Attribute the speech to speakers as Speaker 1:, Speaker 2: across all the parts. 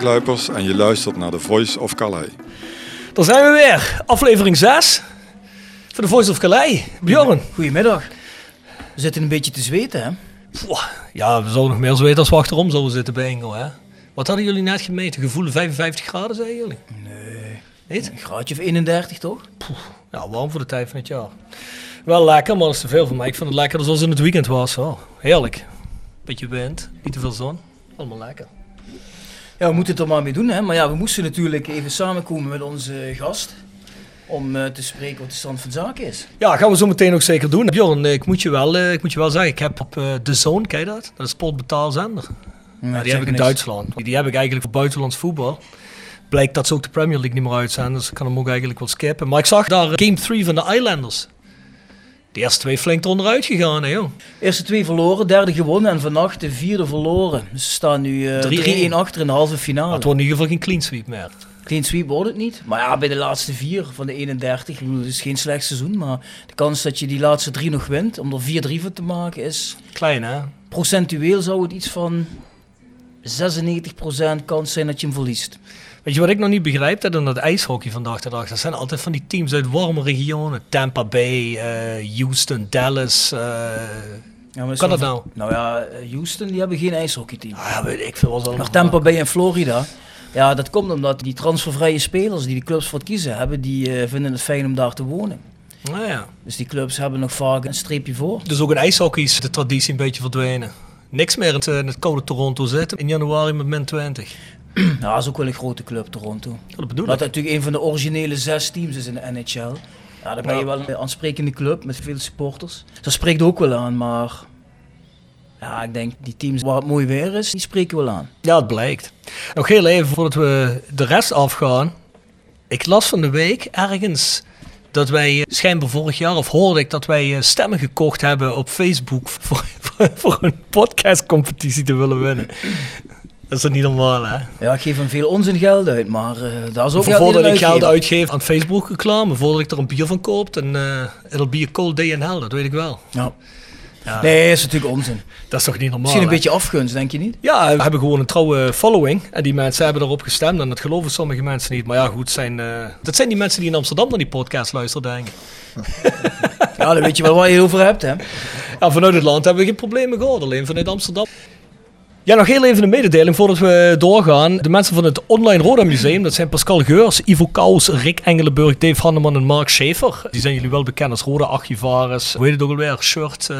Speaker 1: Mark Luipers en je luistert naar The Voice of Calais.
Speaker 2: Daar zijn we weer, aflevering 6 van The Voice of Calais. Bjorn.
Speaker 3: Goedemiddag. We zitten een beetje te zweten, hè?
Speaker 2: Ja, we zouden nog meer zo weten als we achterom zouden zitten bij Engel. Hè? Wat hadden jullie net gemeten? Gevoelde 55 graden, zeiden jullie? Nee. Niet?
Speaker 3: Een graadje of 31, toch?
Speaker 2: Ja, warm voor de tijd van het jaar. Wel lekker, maar dat is te veel voor mij. Ik vond het lekkerder zoals in het weekend was. Oh, heerlijk. Beetje wind, niet te veel zon. Allemaal lekker.
Speaker 3: Ja, we moeten het er maar mee doen, hè? Maar ja, we moesten natuurlijk even samenkomen met onze gast. Om eh, te spreken wat de stand van zaken is.
Speaker 2: Ja, gaan we zo meteen ook zeker doen. Bjorn, ik moet je wel, eh, ik moet je wel zeggen, ik heb op eh The Zone, je dat? Dat is sportbetaalzender. Ja, die heb ik in Duitsland. Die, die heb ik eigenlijk voor buitenlands voetbal. Blijkt dat ze ook de Premier League niet meer uitzenden, dus ik kan hem ook eigenlijk wel skippen. Maar ik zag daar Game 3 van de Islanders. De eerste twee flink onderuit gegaan, hè, joh.
Speaker 3: Eerste twee verloren, derde gewonnen en vannacht de vierde verloren. Dus ze staan nu eh, 3-1
Speaker 2: 3-1
Speaker 3: achter in de halve finale.
Speaker 2: het wordt in ieder geval geen clean sweep meer.
Speaker 3: Clean sweep wordt het niet. Maar ja, bij de laatste vier van de 31, ik bedoel, het is geen slecht seizoen. Maar de kans dat je die laatste drie nog wint, om er 4-3 van te maken, is
Speaker 2: Klein, hè?
Speaker 3: procentueel zou het iets van 96% kans zijn dat je hem verliest.
Speaker 2: Weet je wat ik nog niet begrijp? Dat in dat ijshockey vandaag de dag, dat zijn altijd van die teams uit warme regionen. Tampa Bay, eh, Houston, Dallas. eh,
Speaker 3: Ja,
Speaker 2: kan dat nou?
Speaker 3: Nou ja, eh, Houston die hebben geen ijshockeyteam.
Speaker 2: Ah, ja, weet ik veel. Was
Speaker 3: Maar Tampa Bay en Florida, ja, dat komt omdat die transfervrije spelers die de clubs voor het kiezen hebben, die eh, vinden het fijn om daar te wonen.
Speaker 2: Nou ja.
Speaker 3: Dus die clubs hebben nog vaak een streepje voor.
Speaker 2: Dus ook in ijshockey is de traditie een beetje verdwenen. Niks meer in het, in het koude Toronto zitten in januari met min 20.
Speaker 3: Ja, dat is ook wel een grote club, Toronto.
Speaker 2: Ja, dat bedoel
Speaker 3: Dat
Speaker 2: ik.
Speaker 3: het natuurlijk een van de originele zes teams is in de NHL. Ja, dan ben je wel een aansprekende club met veel supporters. Dat spreekt ook wel aan, maar ja, ik denk die teams waar het mooi weer is, die spreken wel aan.
Speaker 2: Ja, het blijkt. Nog heel even voordat we de rest afgaan. Ik las van de week ergens dat wij eh, schijnbaar vorig jaar, of hoorde ik dat wij eh, stemmen gekocht hebben op Facebook voor, voor, voor een podcastcompetitie te willen winnen. Dat is niet normaal, hè?
Speaker 3: Ja, ik geef hem veel onzin geld uit, maar eh daar is ook
Speaker 2: voordat ik geld uitgeef aan Facebook reclame, voordat ik er een bier van koop, en eh it'll be a cold day in hell, dat weet ik wel.
Speaker 3: Ja.
Speaker 2: Ja,
Speaker 3: Nee, dat is natuurlijk onzin.
Speaker 2: Dat is toch niet normaal?
Speaker 3: Misschien een
Speaker 2: hè?
Speaker 3: beetje afgunst, denk je niet?
Speaker 2: Ja, we hebben gewoon een trouwe following. En die mensen hebben erop gestemd. En dat geloven sommige mensen niet. Maar ja, goed, zijn, eh, dat zijn die mensen die in Amsterdam naar die podcast luisteren, denk ik.
Speaker 3: Ja, dan weet je wel waar je over hebt, hè?
Speaker 2: Ja, vanuit het land hebben we geen problemen gehad. Alleen vanuit Amsterdam. Ja, nog heel even een mededeling voordat we doorgaan. De mensen van het Online Roda Museum, dat zijn Pascal Geurs, Ivo Kous, Rick Engelenburg, Dave Hanneman en Mark Schaefer. Die zijn jullie wel bekend als Roda Archivaris. Hoe heet het ook alweer? Shirt... eh,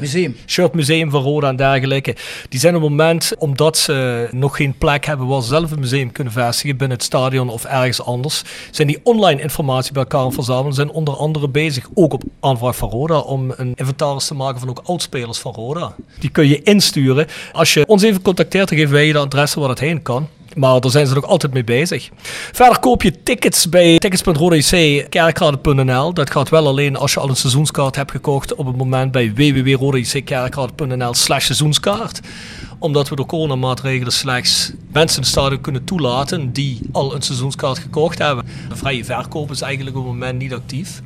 Speaker 3: Museum.
Speaker 2: shirtmuseum van Roda en dergelijke. Die zijn op het moment, omdat ze nog geen plek hebben waar ze zelf een museum kunnen vestigen binnen het stadion of ergens anders, zijn die online informatie bij elkaar verzamelen. Zijn onder andere bezig, ook op aanvraag van Roda, om een inventaris te maken van ook oudspelers van Roda. Die kun je insturen. Als je ons even contacteert, dan geven wij je de adressen waar het heen kan. Maar daar zijn ze nog altijd mee bezig. Verder koop je tickets bij tickets.rodec.kerkrade.nl. Dat gaat wel alleen als je al een seizoenskaart hebt gekocht op het moment bij www.rodec.kerkrade.nl slash seizoenskaart. Omdat we door coronamaatregelen slechts mensen in kunnen toelaten die al een seizoenskaart gekocht hebben. De vrije verkoop is eigenlijk op het moment niet actief.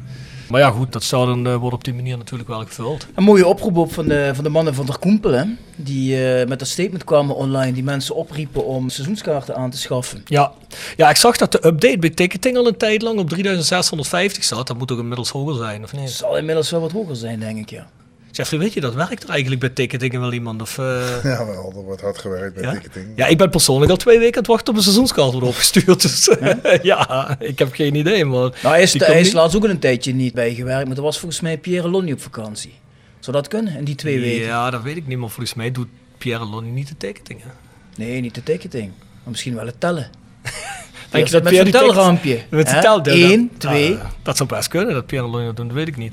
Speaker 2: Maar ja, goed, dat stadion uh, wordt op die manier natuurlijk wel gevuld.
Speaker 3: Een mooie oproep op van de, van de mannen van der Koempel, hè? Die uh, met dat statement kwamen online, die mensen opriepen om seizoenskaarten aan te schaffen.
Speaker 2: Ja. ja, ik zag dat de update bij ticketing al een tijd lang op 3650 staat. Dat moet toch inmiddels hoger zijn, of niet? Het
Speaker 3: zal inmiddels wel wat hoger zijn, denk ik, ja.
Speaker 2: Jeffrey, weet je, dat werkt er eigenlijk bij ticketing wel iemand? Of, uh...
Speaker 4: Ja, wel, er wordt hard gewerkt bij
Speaker 2: ja?
Speaker 4: ticketing.
Speaker 2: Ja, ik ben persoonlijk al twee weken aan het wachten op een seizoenskaart wordt opgestuurd. Dus ja? ja? ik heb geen idee, maar...
Speaker 3: Nou, hij is, hij is laatst ook een tijdje niet bijgewerkt, maar er was volgens mij Pierre Lonnie op vakantie. Zou dat kunnen, in die twee weken?
Speaker 2: Ja, dat weet ik niet, maar volgens mij doet Pierre Lonnie niet de ticketing. Hè?
Speaker 3: Nee, niet de ticketing, maar misschien wel het tellen.
Speaker 2: Denk je dat
Speaker 3: met
Speaker 2: Pierre
Speaker 3: zo'n telrampje?
Speaker 2: Met zijn tel
Speaker 3: Eén, twee.
Speaker 2: Uh, dat zou best kunnen, dat Pierre Lonnie dat doet, dat weet ik niet.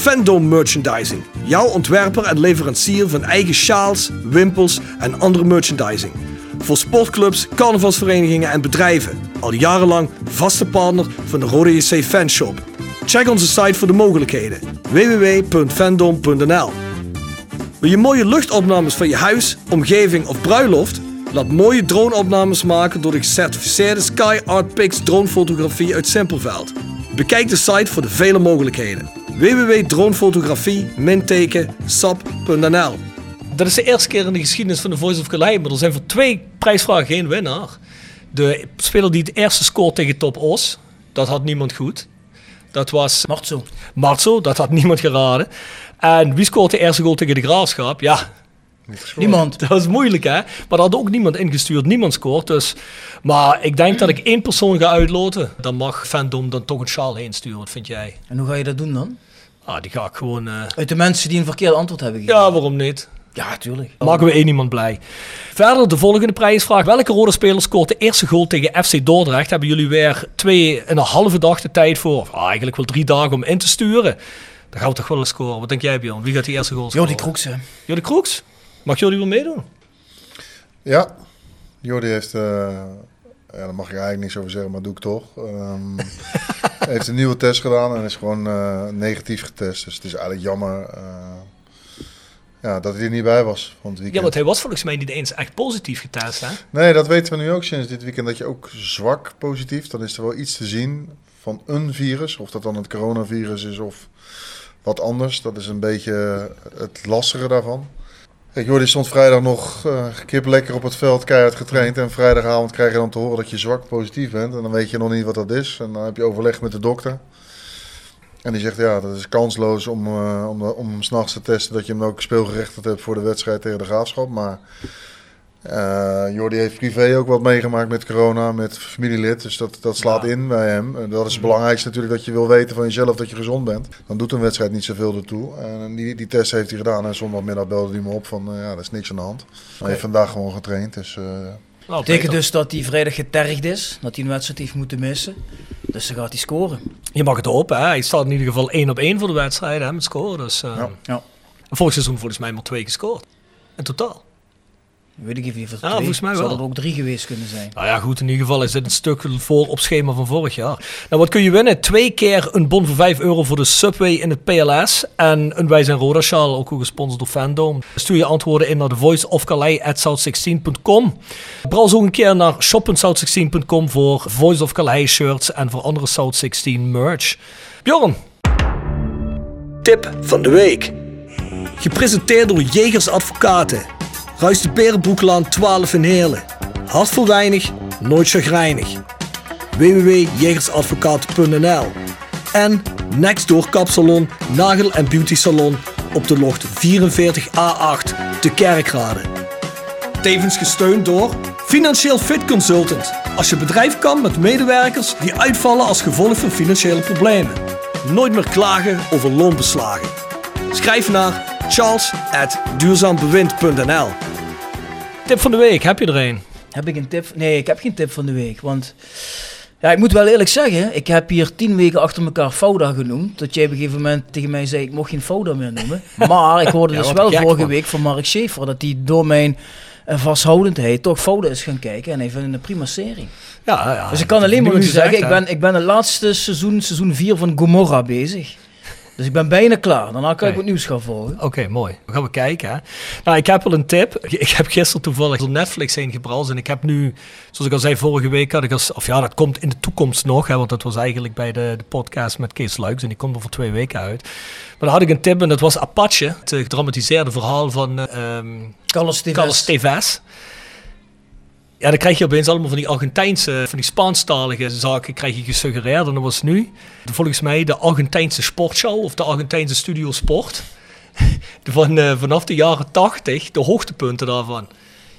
Speaker 2: Fandom Merchandising. Jouw ontwerper en leverancier van eigen sjaals, wimpels en andere merchandising. Voor sportclubs, carnavalsverenigingen en bedrijven. Al jarenlang vaste partner van de Rode JC Fanshop. Check onze site voor de mogelijkheden. www.fandom.nl Wil je mooie luchtopnames van je huis, omgeving of bruiloft? Laat mooie droneopnames maken door de gecertificeerde Sky Art Pix dronefotografie uit Simpelveld. Bekijk de site voor de vele mogelijkheden www.dronefotografie-sap.nl Dat is de eerste keer in de geschiedenis van de Voice of Calais, maar er zijn voor twee prijsvragen geen winnaar. De speler die het eerste scoort tegen Top Os, dat had niemand goed. Dat was
Speaker 3: Marzo.
Speaker 2: Marzo, dat had niemand geraden. En wie scoort de eerste goal tegen de Graafschap? Ja,
Speaker 3: Niemand.
Speaker 2: Dat was moeilijk, hè? Maar er had ook niemand ingestuurd. Niemand scoort. Dus. Maar ik denk dat ik één persoon ga uitloten. Dan mag Fandom dan toch een sjaal heen sturen. Wat vind jij?
Speaker 3: En hoe ga je dat doen dan?
Speaker 2: Ah, die ga ik gewoon... Uh...
Speaker 3: Uit de mensen die een verkeerd antwoord hebben gegeven?
Speaker 2: Ja, waarom niet?
Speaker 3: Ja, tuurlijk.
Speaker 2: Maken we één iemand blij. Verder de volgende prijsvraag. Welke rode speler scoort de eerste goal tegen FC Dordrecht? Hebben jullie weer twee en een halve dag de tijd voor? Ah, eigenlijk wel drie dagen om in te sturen. Dan gaan we toch wel eens scoren. Wat denk jij, Bjorn? Wie gaat die eerste goal scoren?
Speaker 3: Jordi Kroeks, hè.
Speaker 2: Jordi Kroeks? Mag Jordi wel meedoen?
Speaker 4: Ja, Jordi heeft, uh, ja, daar mag ik eigenlijk niks over zeggen, maar doe ik toch. Um, heeft een nieuwe test gedaan en is gewoon uh, negatief getest. Dus het is eigenlijk jammer uh, ja, dat hij er niet bij was van het weekend.
Speaker 2: Ja, want hij was volgens mij niet eens echt positief getest, hè?
Speaker 4: Nee, dat weten we nu ook sinds dit weekend, dat je ook zwak positief, dan is er wel iets te zien van een virus. Of dat dan het coronavirus is of wat anders. Dat is een beetje het lastige daarvan. Kijk, Jordi stond vrijdag nog uh, kip lekker op het veld, keihard getraind. En vrijdagavond krijg je dan te horen dat je zwak positief bent. En dan weet je nog niet wat dat is. En dan heb je overleg met de dokter. En die zegt, ja, dat is kansloos om, uh, om, om s'nachts te testen dat je hem ook speelgerechtigd hebt voor de wedstrijd tegen de Graafschap. Maar uh, Jordi heeft privé ook wat meegemaakt met corona, met familielid. Dus dat, dat slaat ja. in bij hem. En dat is het belangrijkste natuurlijk, dat je wil weten van jezelf dat je gezond bent. Dan doet een wedstrijd niet zoveel ertoe. En die, die test heeft hij gedaan. En zondagmiddag belde hij me op van, uh, ja, dat is niks aan de hand. Okay. Hij heeft vandaag gewoon getraind. Dus, uh,
Speaker 3: nou, betekent dus dat hij vrijdag getergd is, dat hij een wedstrijd heeft moeten missen. Dus dan gaat hij scoren.
Speaker 2: Je mag het hopen, hè? hij staat in ieder geval één op één voor de wedstrijd hè, met scoren. Dus, uh,
Speaker 3: ja. ja.
Speaker 2: Vorig seizoen volgens mij maar twee gescoord. In totaal.
Speaker 3: Weet ik even
Speaker 2: ja, volgens mij wel.
Speaker 3: Zou er ook drie geweest kunnen zijn.
Speaker 2: Nou ja, goed, in ieder geval is dit een stuk voor op schema van vorig jaar. Nou, wat kun je winnen? Twee keer een bon voor 5 euro voor de Subway in het PLS. En een Wij zijn Roda sjaal, ook gesponsord door Fandom. Stuur je antwoorden in naar de voiceofcalais.south16.com. Browse ook een keer naar shop.south16.com voor Voice of Calais shirts en voor andere South 16 merch. Bjorn.
Speaker 5: Tip van de week.
Speaker 2: Gepresenteerd door Jegers Advocaten. Ruist de Berenbroeklaan 12 in Heerlen. Hart voor weinig, nooit chagrijnig. www.jegersadvocaat.nl En Nextdoor Kapsalon, Nagel en Beauty Salon op de locht 44A8 te Kerkrade. Tevens gesteund door Financieel Fit Consultant
Speaker 5: Als je bedrijf kan met medewerkers die uitvallen als gevolg van financiële problemen. Nooit meer klagen over loonbeslagen. Schrijf naar charles.duurzaambewind.nl
Speaker 2: Tip van de week, heb je er een?
Speaker 3: Heb ik een tip? Nee, ik heb geen tip van de week. Want ja, ik moet wel eerlijk zeggen, ik heb hier tien weken achter elkaar Fouda genoemd. Dat jij op een gegeven moment tegen mij zei, ik mocht geen Fouda meer noemen. Maar ik hoorde
Speaker 2: Ja,
Speaker 3: dus wel
Speaker 2: gek,
Speaker 3: vorige
Speaker 2: man.
Speaker 3: week van Mark Schaefer dat hij door mijn eh, vasthoudendheid toch Fouda is gaan kijken. En hij vindt het een prima serie.
Speaker 2: Ja, ja.
Speaker 3: dus ik kan alleen maar zeggen, ik ben, ik ben het laatste seizoen, seizoen 4 van Gomorra bezig. Dus ik ben bijna klaar. Daarna kan ik wat nieuws gaan volgen.
Speaker 2: Oké, mooi. We gaan we kijken. Hè. Nou, ik heb wel een tip. Ik heb gisteren toevallig door Netflix heen gebrald. En ik heb nu, zoals ik al zei, vorige week had ik als... Of ja, dat komt in de toekomst nog. Hè, want dat was eigenlijk bij de, de podcast met Kees Luiks. En die komt er voor twee weken uit. Maar dan had ik een tip en dat was Apache. Het eh, gedramatiseerde verhaal van eh, ehm
Speaker 3: Carlos Tevez.
Speaker 2: Ja, dan krijg je opeens allemaal van die Argentijnse, van die Spaanstalige zaken krijg je gesuggereerd. En dat was nu, volgens mij, de Argentijnse sportshow of de Argentijnse studio sport. Van, eh, vanaf de jaren 80, de hoogtepunten daarvan.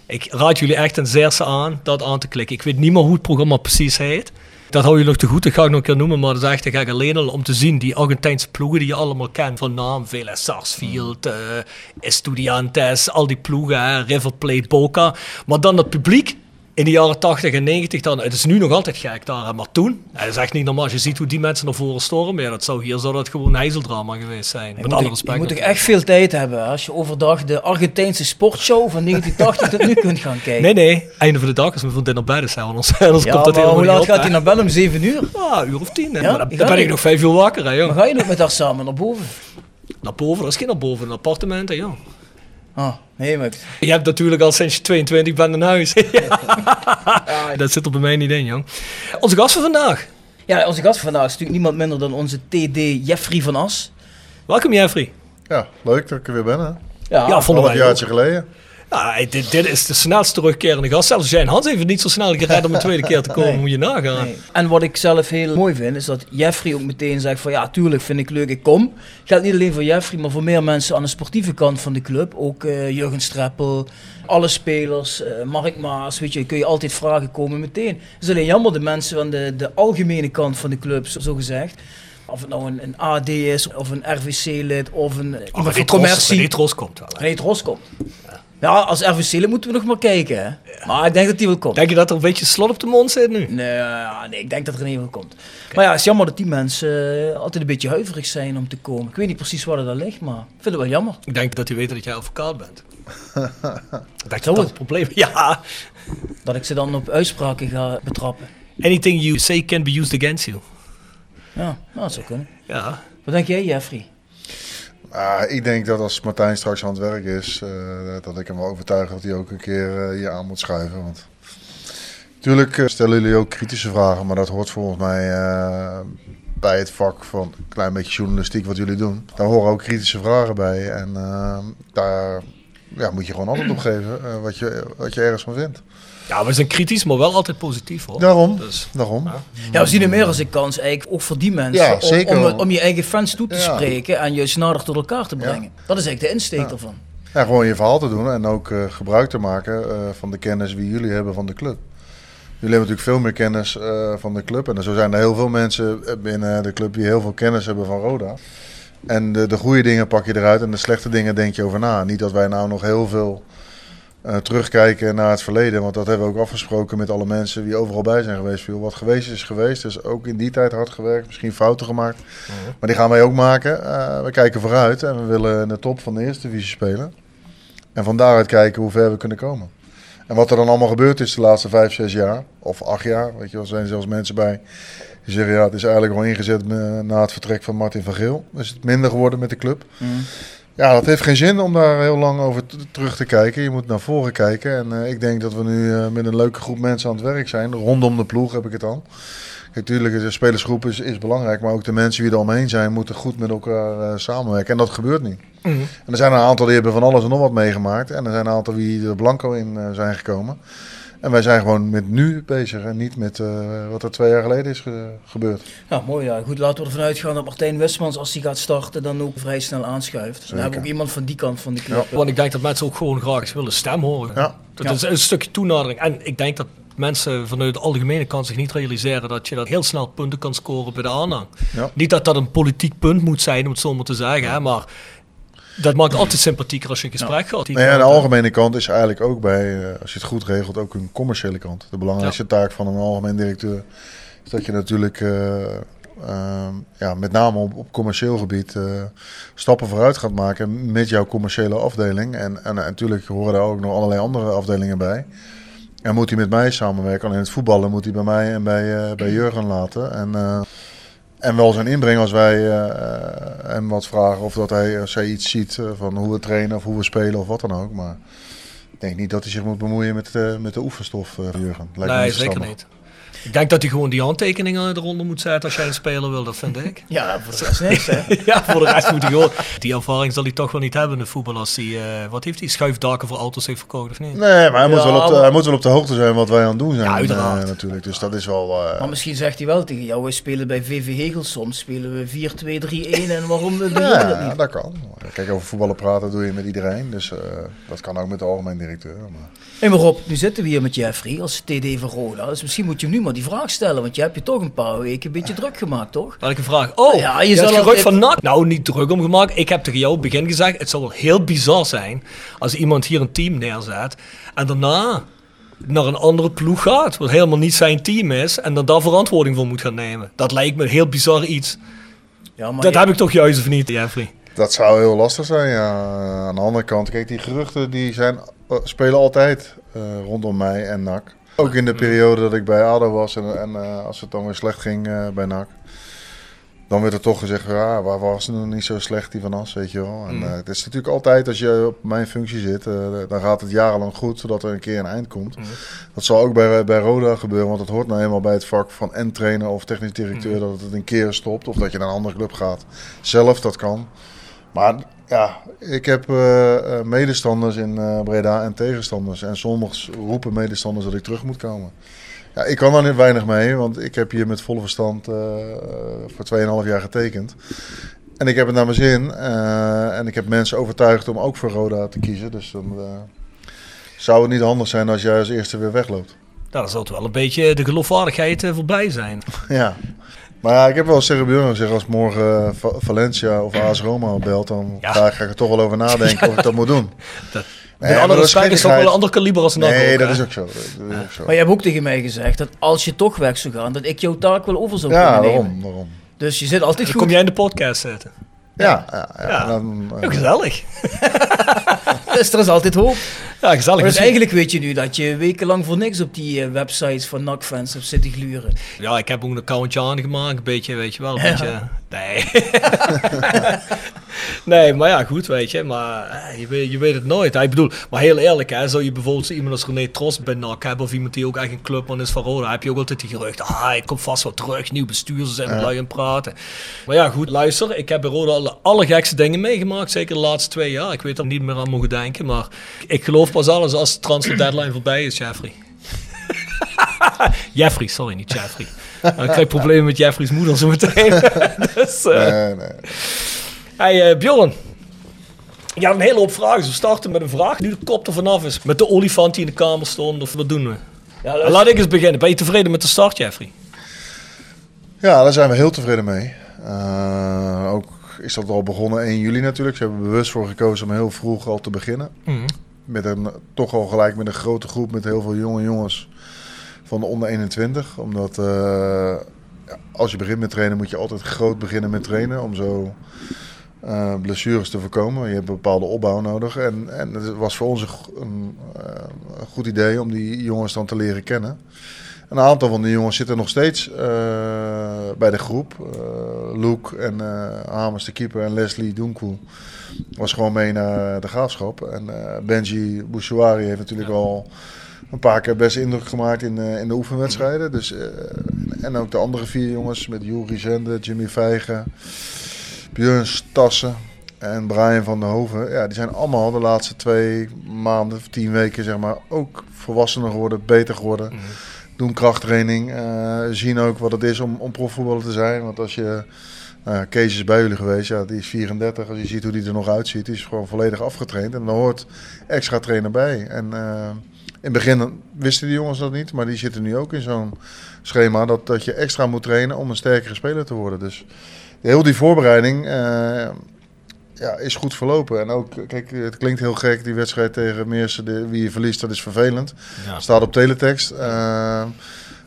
Speaker 2: Ik raad jullie echt ten zeerste aan dat aan te klikken. Ik weet niet meer hoe het programma precies heet. Dat hou je nog te goed, dat ga ik nog een keer noemen. Maar dat is echt te gek alleen al om te zien. Die Argentijnse ploegen die je allemaal kent van naam. Vélez Sarsfield, eh Estudiantes, al die ploegen. River Plate, Boca. Maar dan dat publiek in de jaren 80 en 90. Dan, het is nu nog altijd gek daar. Maar toen, het is echt niet normaal. Als je ziet hoe die mensen naar voren stormen. Ja, dat zou, hier zou dat gewoon een ijzeldrama geweest zijn.
Speaker 3: Je
Speaker 2: Met alle respect.
Speaker 3: je moet toch echt veel tijd hebben als je overdag de Argentijnse sportshow van 1980 tot nu kunt gaan kijken.
Speaker 2: Nee, nee. Einde van de dag als mijn vriendin naar bed hè, Anders, anders
Speaker 3: Ja,
Speaker 2: komt dat helemaal
Speaker 3: hoe laat gaat hij naar bed? Om 7 uur?
Speaker 2: Ja, een uur of tien. hè.
Speaker 3: Ja?
Speaker 2: Maar dan,
Speaker 3: Je
Speaker 2: dan ben ik nog vijf uur wakker, hè, joh.
Speaker 3: Maar ga je nog met haar samen naar boven?
Speaker 2: Naar boven, dat is geen naar boven, een appartement, hè, joh.
Speaker 3: Ah, nee, maar...
Speaker 2: Je hebt natuurlijk al sinds je 22 bent een huis. ja. Dat zit er bij mij niet in, jong. Onze gast van vandaag.
Speaker 3: Ja, onze gast vandaag is natuurlijk niemand minder dan onze TD Jeffrey van As.
Speaker 2: Welkom, Jeffrey.
Speaker 4: Ja, leuk dat ik er weer ben. Hè?
Speaker 3: Ja,
Speaker 2: Ja, vonden
Speaker 4: Half
Speaker 2: wij
Speaker 4: jaartje geleden.
Speaker 2: Ja, dit, dit is de snelst terugkerende gast. Zelfs jij en Hans heeft het niet zo snel gered om een tweede keer te komen.
Speaker 3: Nee.
Speaker 2: Moet je nagaan.
Speaker 3: Nee. En wat ik zelf heel mooi vind, is dat Jeffrey ook meteen zegt van ja, tuurlijk vind ik leuk, ik kom. Geldt niet alleen voor Jeffrey, maar voor meer mensen aan de sportieve kant van de club. Ook eh, Jurgen Streppel, alle spelers, eh, Mark Maas, weet je, kun je altijd vragen komen meteen. Het is alleen jammer de mensen van de, de algemene kant van de club, zo, zo gezegd. Of het nou een, een AD is, of een RVC-lid, of een, iemand van commercie.
Speaker 2: Die tros komt wel. hè.
Speaker 3: Nee, het Ros komt. Ja, als RVC-lid moeten we nog maar kijken. Hè? Maar ik denk dat die wel komt.
Speaker 2: Denk je dat er een beetje slot op de mond zit nu?
Speaker 3: Nee, ja, nee, ik denk dat er in ieder geval komt. Maar ja, het is jammer dat die mensen eh, altijd een beetje huiverig zijn om te komen. Ik weet niet precies waar dat ligt, maar ik vind het wel jammer.
Speaker 2: Ik denk dat hij weet dat jij advocaat bent. dat
Speaker 3: het?
Speaker 2: het probleem Ja.
Speaker 3: Dat ik ze dan op uitspraken ga betrappen.
Speaker 2: Anything you say can be used against you.
Speaker 3: Ja, nou, dat zou kunnen.
Speaker 2: Ja.
Speaker 3: Wat denk jij, Jeffrey?
Speaker 4: Ah, ik denk dat als Martijn straks aan het werk is, eh, dat ik hem wel overtuig dat hij ook een keer eh, hier aan moet schuiven. Want natuurlijk eh, stellen jullie ook kritische vragen, maar dat hoort volgens mij bij het vak van een klein beetje journalistiek wat jullie doen. Daar horen ook kritische vragen bij en daar ja, moet je gewoon antwoord op geven wat, je, wat je ergens van vindt.
Speaker 2: Ja, we zijn kritisch, maar wel altijd positief hoor.
Speaker 4: Daarom,
Speaker 2: Dus,
Speaker 4: daarom.
Speaker 3: Ja, we zien er meer als een kans eigenlijk, ook voor die mensen.
Speaker 4: Ja,
Speaker 3: om-
Speaker 4: zeker
Speaker 3: Om, om, je eigen fans toe te spreken en juist nader tot elkaar te brengen. Dat is eigenlijk de insteek ervan.
Speaker 4: Ja, gewoon je verhaal te doen en ook eh, gebruik te maken eh, van de kennis die jullie hebben van de club. Jullie hebben natuurlijk veel meer kennis eh, van de club. En zo zijn er heel veel mensen binnen de club die heel veel kennis hebben van Roda. En de, de goede dingen pak je eruit en de slechte dingen denk je over na. Niet dat wij nou nog heel veel eh, terugkijken naar het verleden. Want dat hebben we ook afgesproken met alle mensen die overal bij zijn geweest. Veel wat geweest is geweest. Dus ook in die tijd hard gewerkt, misschien fouten gemaakt. Maar die gaan wij ook maken. Eh, we kijken vooruit en we willen in de top van de eerste divisie spelen. En van daaruit kijken hoe ver we kunnen komen. En wat er dan allemaal gebeurd is de laatste vijf, zes jaar, of acht jaar, weet je wel, er zijn zelfs mensen bij die zeggen ja, het is eigenlijk al ingezet eh, na het vertrek van Martin van Geel. Is het minder geworden met de club? Ja, dat heeft geen zin om daar heel lang over terug te kijken. Je moet naar voren kijken. En eh, ik denk dat we nu eh, met een leuke groep mensen aan het werk zijn. Rondom de ploeg heb ik het dan. Kijk, natuurlijk, de spelersgroep is, is belangrijk. Maar ook de mensen die er omheen zijn, moeten goed met elkaar eh, samenwerken. En dat gebeurt niet.
Speaker 2: Mhm.
Speaker 4: En er zijn een aantal die hebben van alles en nog wat meegemaakt. En er zijn een aantal die er blanco in zijn gekomen. En wij zijn gewoon met nu bezig en niet met uh, wat er twee jaar geleden is ge gebeurd.
Speaker 3: Ja, mooi. Ja. Goed, laten we ervan uitgaan dat Martijn Westmans, als hij gaat starten, dan ook vrij snel aanschuift. Dan hebben we ook iemand van die kant van de club.
Speaker 2: Ja. Want ik denk dat mensen ook gewoon graag eens willen stem horen.
Speaker 4: Ja.
Speaker 2: Dat is een stukje toenadering. En ik denk dat mensen vanuit de algemene kant zich niet realiseren dat je dat heel snel punten kan scoren bij de aanhang.
Speaker 4: Ja.
Speaker 2: Niet dat dat een politiek punt moet zijn, om het zo maar te zeggen, hè, maar dat maakt altijd sympathieker als je een gesprek gaat.
Speaker 4: Nee, aan de algemene kant is eigenlijk ook bij, uh, als je het goed regelt, ook een commerciële kant. De belangrijkste ja. taak van een algemeen directeur is dat je natuurlijk uh, uh, ja, met name op, op commercieel gebied stappen vooruit gaat maken met jouw commerciële afdeling. En, en natuurlijk horen daar ook nog allerlei andere afdelingen bij. En moet hij met mij samenwerken. Alleen het voetballen moet hij bij mij en bij, bij Jurgen laten. En en wel zijn inbreng als wij uh, hem wat vragen of dat hij, als hij iets ziet van hoe we trainen of hoe we spelen of wat dan ook. Maar ik denk niet dat hij zich moet bemoeien met, met de oefenstof, Jurgen.
Speaker 2: Lijkt nee, zeker niet. Ik denk dat hij gewoon die handtekeningen eronder moet zetten als jij een speler wil, dat vind ik.
Speaker 3: Ja, voor de rest niks, hè?
Speaker 2: ja, voor de rest moet hij gewoon... Die ervaring zal hij toch wel niet hebben in de voetbal als hij... Uh, wat heeft hij? Schuifdaken voor auto's heeft verkocht, of niet?
Speaker 4: Nee, maar hij, ja, moet wel op de, hij moet wel op de hoogte zijn wat wij aan het doen zijn. Ja, uiteraard. Uh, natuurlijk, dus dat is wel... Uh...
Speaker 3: Maar misschien zegt hij wel tegen jou, wij spelen bij VV Hegel soms, spelen we 4-2-3-1 en waarom doen we
Speaker 4: ja,
Speaker 3: dat niet?
Speaker 4: dat kan. Kijk, over voetballen praten doe je met iedereen, dus dat kan ook met de algemeen directeur. Maar...
Speaker 3: Hé, maar Rob, nu zitten we hier met Jeffrey als TD van Roda, dus misschien moet je hem nu maar die vraag stellen, want je hebt je toch een paar weken een beetje druk gemaakt, toch?
Speaker 2: Had ik een vraag? Oh, ja, je, je zal altijd... van NAC. Nou, niet druk om gemaakt. Ik heb tegen jou op het begin gezegd, het zou wel heel bizar zijn als iemand hier een team neerzet en daarna naar een andere ploeg gaat, wat helemaal niet zijn team is, en dan daar verantwoording voor moet gaan nemen. Dat lijkt me een heel bizar iets. Ja, maar dat je... heb ik toch juist of niet, Jeffrey?
Speaker 4: Dat zou heel lastig zijn, ja. Aan de andere kant, kijk, die geruchten die zijn, spelen altijd uh, rondom mij en NAC. Ook in de periode dat ik bij ADO was en, en uh, als het dan weer slecht ging uh, bij NAC. Dan werd er toch gezegd, ja, waar was het nog niet zo slecht die van As, weet je wel. En mm. uh, het is natuurlijk altijd, als je op mijn functie zit, dan gaat het jarenlang goed, zodat er een keer een eind komt. Mm. Dat zal ook bij, bij Roda gebeuren, want het hoort nou eenmaal bij het vak van en trainer of technisch directeur, mm. dat het een keer stopt. Of dat je naar een andere club gaat. Zelf, dat kan. Maar ja, ik heb uh, medestanders in uh, Breda en tegenstanders. En soms roepen medestanders dat ik terug moet komen. Ja, ik kan daar niet weinig mee, want ik heb hier met volle verstand uh, voor 2,5 jaar getekend. En ik heb het naar mijn zin. en ik heb mensen overtuigd om ook voor Roda te kiezen. Dus dan zou het niet handig zijn als jij als eerste weer wegloopt.
Speaker 2: Nou, dan zou het wel een beetje de geloofwaardigheid voorbij zijn.
Speaker 4: ja. Maar ja, ik heb wel Björn gezegd, als morgen Valencia of AS Roma belt, dan ja. ga, ik, ga ik er toch wel over nadenken of ik dat moet doen.
Speaker 2: Dat, nee, andere respect is toch wel een ander kaliber als een
Speaker 4: Nee,
Speaker 2: ook,
Speaker 4: dat, is ook, zo, dat is ook zo.
Speaker 3: Maar je hebt ook tegen mij gezegd dat als je toch weg zou gaan, dat ik jouw taak wel over zou
Speaker 4: ja,
Speaker 3: kunnen
Speaker 4: nemen.
Speaker 3: Ja,
Speaker 4: waarom, waarom?
Speaker 3: Dus je zit altijd
Speaker 2: dan
Speaker 3: goed.
Speaker 2: kom jij in de podcast zetten.
Speaker 4: Ja, ja, ja, ja. Dan,
Speaker 2: uh, gezellig.
Speaker 3: dus er is altijd hoop.
Speaker 2: Ja, gezellig.
Speaker 3: Dus eigenlijk weet je nu dat je wekenlang voor niks op die uh, websites van NAC-fans hebt zitten gluren.
Speaker 2: Ja, ik heb ook een accountje aangemaakt, een beetje, weet je wel. Een beetje, nee. nee, maar ja, goed, weet je. Maar eh, je weet, je weet het nooit. Ik bedoel, maar heel eerlijk, hè, zou je bijvoorbeeld zo iemand als René Trost bij NAC hebben... of iemand die ook echt een clubman is van Roda... heb je ook altijd die gerucht, ah, ik kom vast wel terug, nieuw bestuur, ze zijn met lui aan praten. Maar ja, goed, luister, ik heb bij Roda alle, allergekste dingen meegemaakt, zeker de laatste twee jaar. Ik weet er niet meer aan mogen denken, maar ik geloof pas alles als de transfer deadline voorbij is, Jeffrey. Jeffrey, sorry, niet Jeffrey. ik krijg problemen met Jeffrey's moeder zo meteen. dus, uh...
Speaker 4: Nee, nee.
Speaker 2: Hey uh, Bjorn. Je had een hele hoop vragen. Dus we starten met een vraag. Nu de kop er vanaf is. Met de olifant die in de kamer stond. Of wat doen we? Ja, Laat ik eens beginnen. Ben je tevreden met de start, Jeffrey?
Speaker 4: Ja, daar zijn we heel tevreden mee. Uh, ook is dat al begonnen 1 juli natuurlijk. Ze hebben bewust voor gekozen om heel vroeg al te beginnen.
Speaker 2: Mm.
Speaker 4: Met een, toch al gelijk met een grote groep met heel veel jonge jongens van de onder 21. Omdat uh, als je begint met trainen moet je altijd groot beginnen met trainen. Om zo uh, blessures te voorkomen. Je hebt een bepaalde opbouw nodig. En, en het was voor ons een, een, een goed idee om die jongens dan te leren kennen. Een aantal van die jongens zitten nog steeds uh, bij de groep. Uh, Luke en Hamers, de keeper, en Leslie Dunku was gewoon mee naar de graafschap. En Benji Bouchouari heeft natuurlijk ja. al een paar keer best indruk gemaakt in, in de oefenwedstrijden. Dus, en ook de andere vier jongens met Juri Zende, Jimmy Vijgen, Björn Stassen. en Brian van der Hoven, ja, die zijn allemaal de laatste twee maanden, tien weken zeg maar, ook volwassener geworden, beter geworden.
Speaker 2: Mhm.
Speaker 4: Doen krachttraining, eh, zien ook wat het is om, om profvoetballer te zijn. Want als je, nou Kees is bij jullie geweest, ja, die is 34. Als je ziet hoe die er nog uitziet, die is gewoon volledig afgetraind. En dan hoort extra trainer bij. En eh, in het begin wisten die jongens dat niet, maar die zitten nu ook in zo'n schema dat, dat je extra moet trainen om een sterkere speler te worden. Dus heel die voorbereiding eh, ja, is goed verlopen. En ook, kijk, het klinkt heel gek, die wedstrijd tegen Meersen, de, wie je verliest, dat is vervelend.
Speaker 2: Ja.
Speaker 4: Staat op teletext. Eh,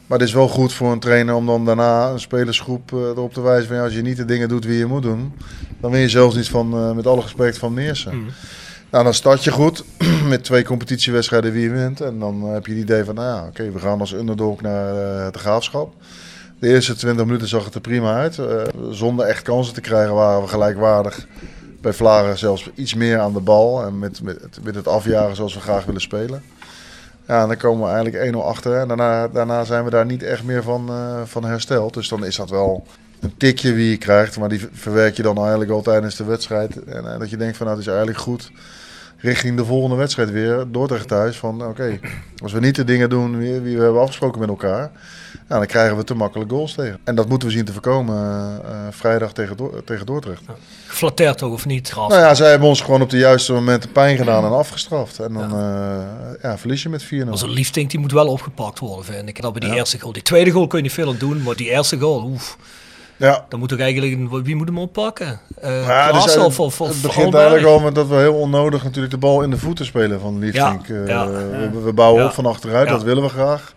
Speaker 4: maar het is wel goed voor een trainer om dan daarna een spelersgroep eh, erop te wijzen van ja, als je niet de dingen doet wie je moet doen, dan win je zelfs niet van, met alle respect van Meersen.
Speaker 2: Mhm.
Speaker 4: Nou, dan start je goed met twee competitiewedstrijden wie je wint. En dan heb je het idee van, nou ja, oké, we gaan als underdog naar de graafschap. De eerste 20 minuten zag het er prima uit. Eh, zonder echt kansen te krijgen waren we gelijkwaardig. Bij Vlaren zelfs iets meer aan de bal. En met, met, met het afjagen zoals we graag willen spelen. Ja, en dan komen we eigenlijk 1-0 achter. En daarna, daarna zijn we daar niet echt meer van, eh, van hersteld. Dus dan is dat wel een tikje wie je krijgt. Maar die verwerk je dan eigenlijk al tijdens de wedstrijd. En, eh, dat je denkt van nou, het is eigenlijk goed richting de volgende wedstrijd weer. Dordrecht thuis. Van oké, als we niet de dingen doen wie, wie we hebben afgesproken met elkaar. Dan krijgen we te makkelijk goals tegen. En dat moeten we zien te voorkomen eh, eh, vrijdag tegen, tegen Dordrecht.
Speaker 2: Toch, of niet? Graaf?
Speaker 4: Nou ja, zij hebben ons gewoon op de juiste momenten pijn gedaan en afgestraft. En dan ja. ja, verlies je met 4-0.
Speaker 2: Als een liefding, die moet wel opgepakt worden, vind ik. Dat bij die
Speaker 4: Ja.
Speaker 2: eerste goal. Die tweede goal kun je niet veel aan doen, maar die eerste goal, oef.
Speaker 4: Ja.
Speaker 2: Dan moet toch eigenlijk, wie moet hem oppakken? Uh,
Speaker 4: Ja, dus het,
Speaker 2: of, of, of
Speaker 4: het begint eigenlijk al met dat we heel onnodig natuurlijk de bal in de voeten spelen van Liefdink.
Speaker 2: Ja,
Speaker 4: Eh, we, we bouwen op van achteruit, dat willen we graag.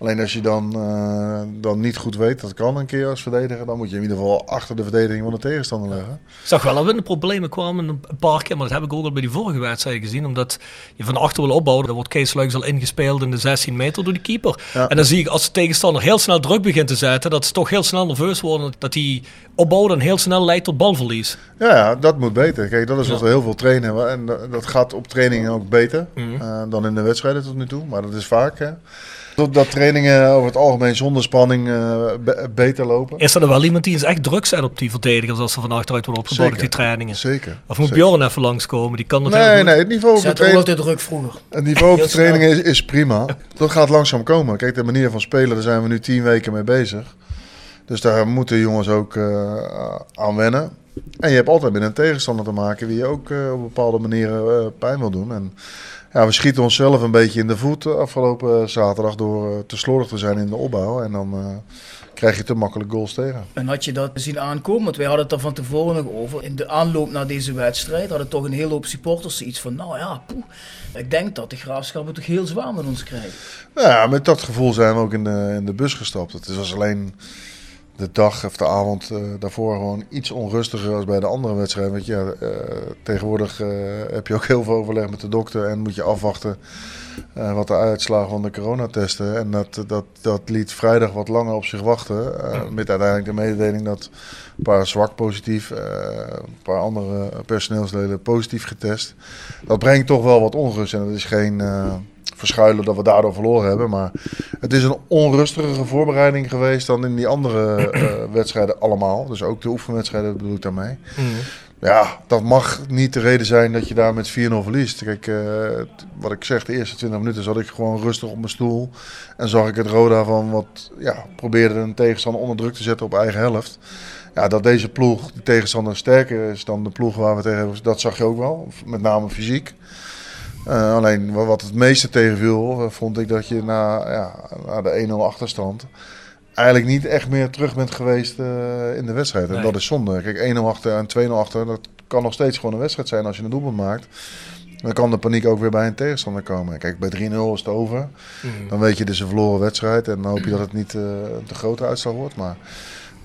Speaker 4: Alleen als je dan, eh, dan niet goed weet, dat kan een keer als verdediger, dan moet je in ieder geval achter de verdediging van de tegenstander leggen.
Speaker 2: Ik zag wel dat we in de problemen kwamen een paar keer, maar dat heb ik ook al bij die vorige wedstrijd gezien. Omdat je van achter wil opbouwen, dan wordt Kees Luiks al ingespeeld in de 16 meter door de keeper.
Speaker 4: Ja.
Speaker 2: En dan zie ik als de tegenstander heel snel druk begint te zetten, dat ze toch heel snel nerveus worden. Dat die opbouw dan heel snel leidt tot balverlies.
Speaker 4: Ja, dat moet beter. Kijk, dat is wat
Speaker 2: Ja.
Speaker 4: we heel veel trainen. En dat- gaat op trainingen ook beter
Speaker 2: Mhm.
Speaker 4: eh, dan in de wedstrijden tot nu toe. Maar dat is vaak. Hè. Dat- Dat trainingen over het algemeen zonder spanning eh, be- beter lopen.
Speaker 2: Is er dan wel iemand die eens echt druk zet op die verdedigers als ze van achteruit worden opgebouwd op die
Speaker 4: Zeker.
Speaker 2: trainingen?
Speaker 4: Zeker.
Speaker 2: Of moet
Speaker 4: Zeker.
Speaker 2: Bjorn even langskomen? Die kan heel
Speaker 4: Nee,
Speaker 2: goed.
Speaker 4: nee, het niveau op de
Speaker 3: Zet ook
Speaker 4: training,
Speaker 3: altijd druk vroeger.
Speaker 4: het niveau op de trainingen is, is prima. Dat gaat langzaam komen. Kijk, de manier van spelen, daar zijn we nu tien weken mee bezig. Dus daar moeten jongens ook eh, aan wennen. En je hebt altijd met een tegenstander te maken wie je ook eh, op bepaalde manieren eh, pijn wil doen. En ja, we schieten onszelf een beetje in de voet eh, afgelopen zaterdag door eh, te slordig te zijn in de opbouw. En dan eh, krijg je te makkelijk goals tegen.
Speaker 3: En had je dat zien aankomen? Want wij hadden het er van tevoren nog over. In de aanloop naar deze wedstrijd hadden toch een hele hoop supporters iets van... Nou ja, poeh, ik denk dat de graafschap het toch heel zwaar met ons krijgt.
Speaker 4: Nou ja, met dat gevoel zijn we ook in de, in de bus gestapt. Het was alleen de dag of de avond eh, daarvoor gewoon iets onrustiger als bij de andere wedstrijden. Want ja, eh, tegenwoordig eh, heb je ook heel veel overleg met de dokter en moet je afwachten wat de uitslagen van de coronatesten. En dat, dat, dat liet vrijdag wat langer op zich wachten. met uiteindelijk de mededeling dat een paar zwak positief, een paar andere personeelsleden positief getest. Dat brengt toch wel wat onrust en dat is geen... verschuilen dat we daardoor verloren hebben. Maar het is een onrustigere voorbereiding geweest dan in die andere eh, wedstrijden allemaal. Dus ook de oefenwedstrijden bedoel ik daarmee.
Speaker 2: Mhm.
Speaker 4: Ja, dat mag niet de reden zijn dat je daar met 4-0 verliest. Kijk, eh, wat ik zeg, de eerste 20 minuten zat ik gewoon rustig op mijn stoel. En zag ik het Roda van wat, ja, probeerde een tegenstander onder druk te zetten op eigen helft. Ja, dat deze ploeg, de tegenstander, sterker is dan de ploeg waar we tegen hebben, dat zag je ook wel. Met name fysiek. Eh, alleen wa- wat het meeste tegenviel, eh, vond ik dat je na, ja, na de 1-0 achterstand eigenlijk niet echt meer terug bent geweest eh, in de wedstrijd. En
Speaker 2: Nee.
Speaker 4: dat is zonde. Kijk, 1-0 achter en 2-0 achter, dat kan nog steeds gewoon een wedstrijd zijn als je een doelpunt maakt. Dan kan de paniek ook weer bij een tegenstander komen. Kijk, bij 3-0 is het over.
Speaker 2: Mhm.
Speaker 4: Dan weet je, is een verloren wedstrijd. En dan hoop je dat het niet een te grote uitslag wordt. Maar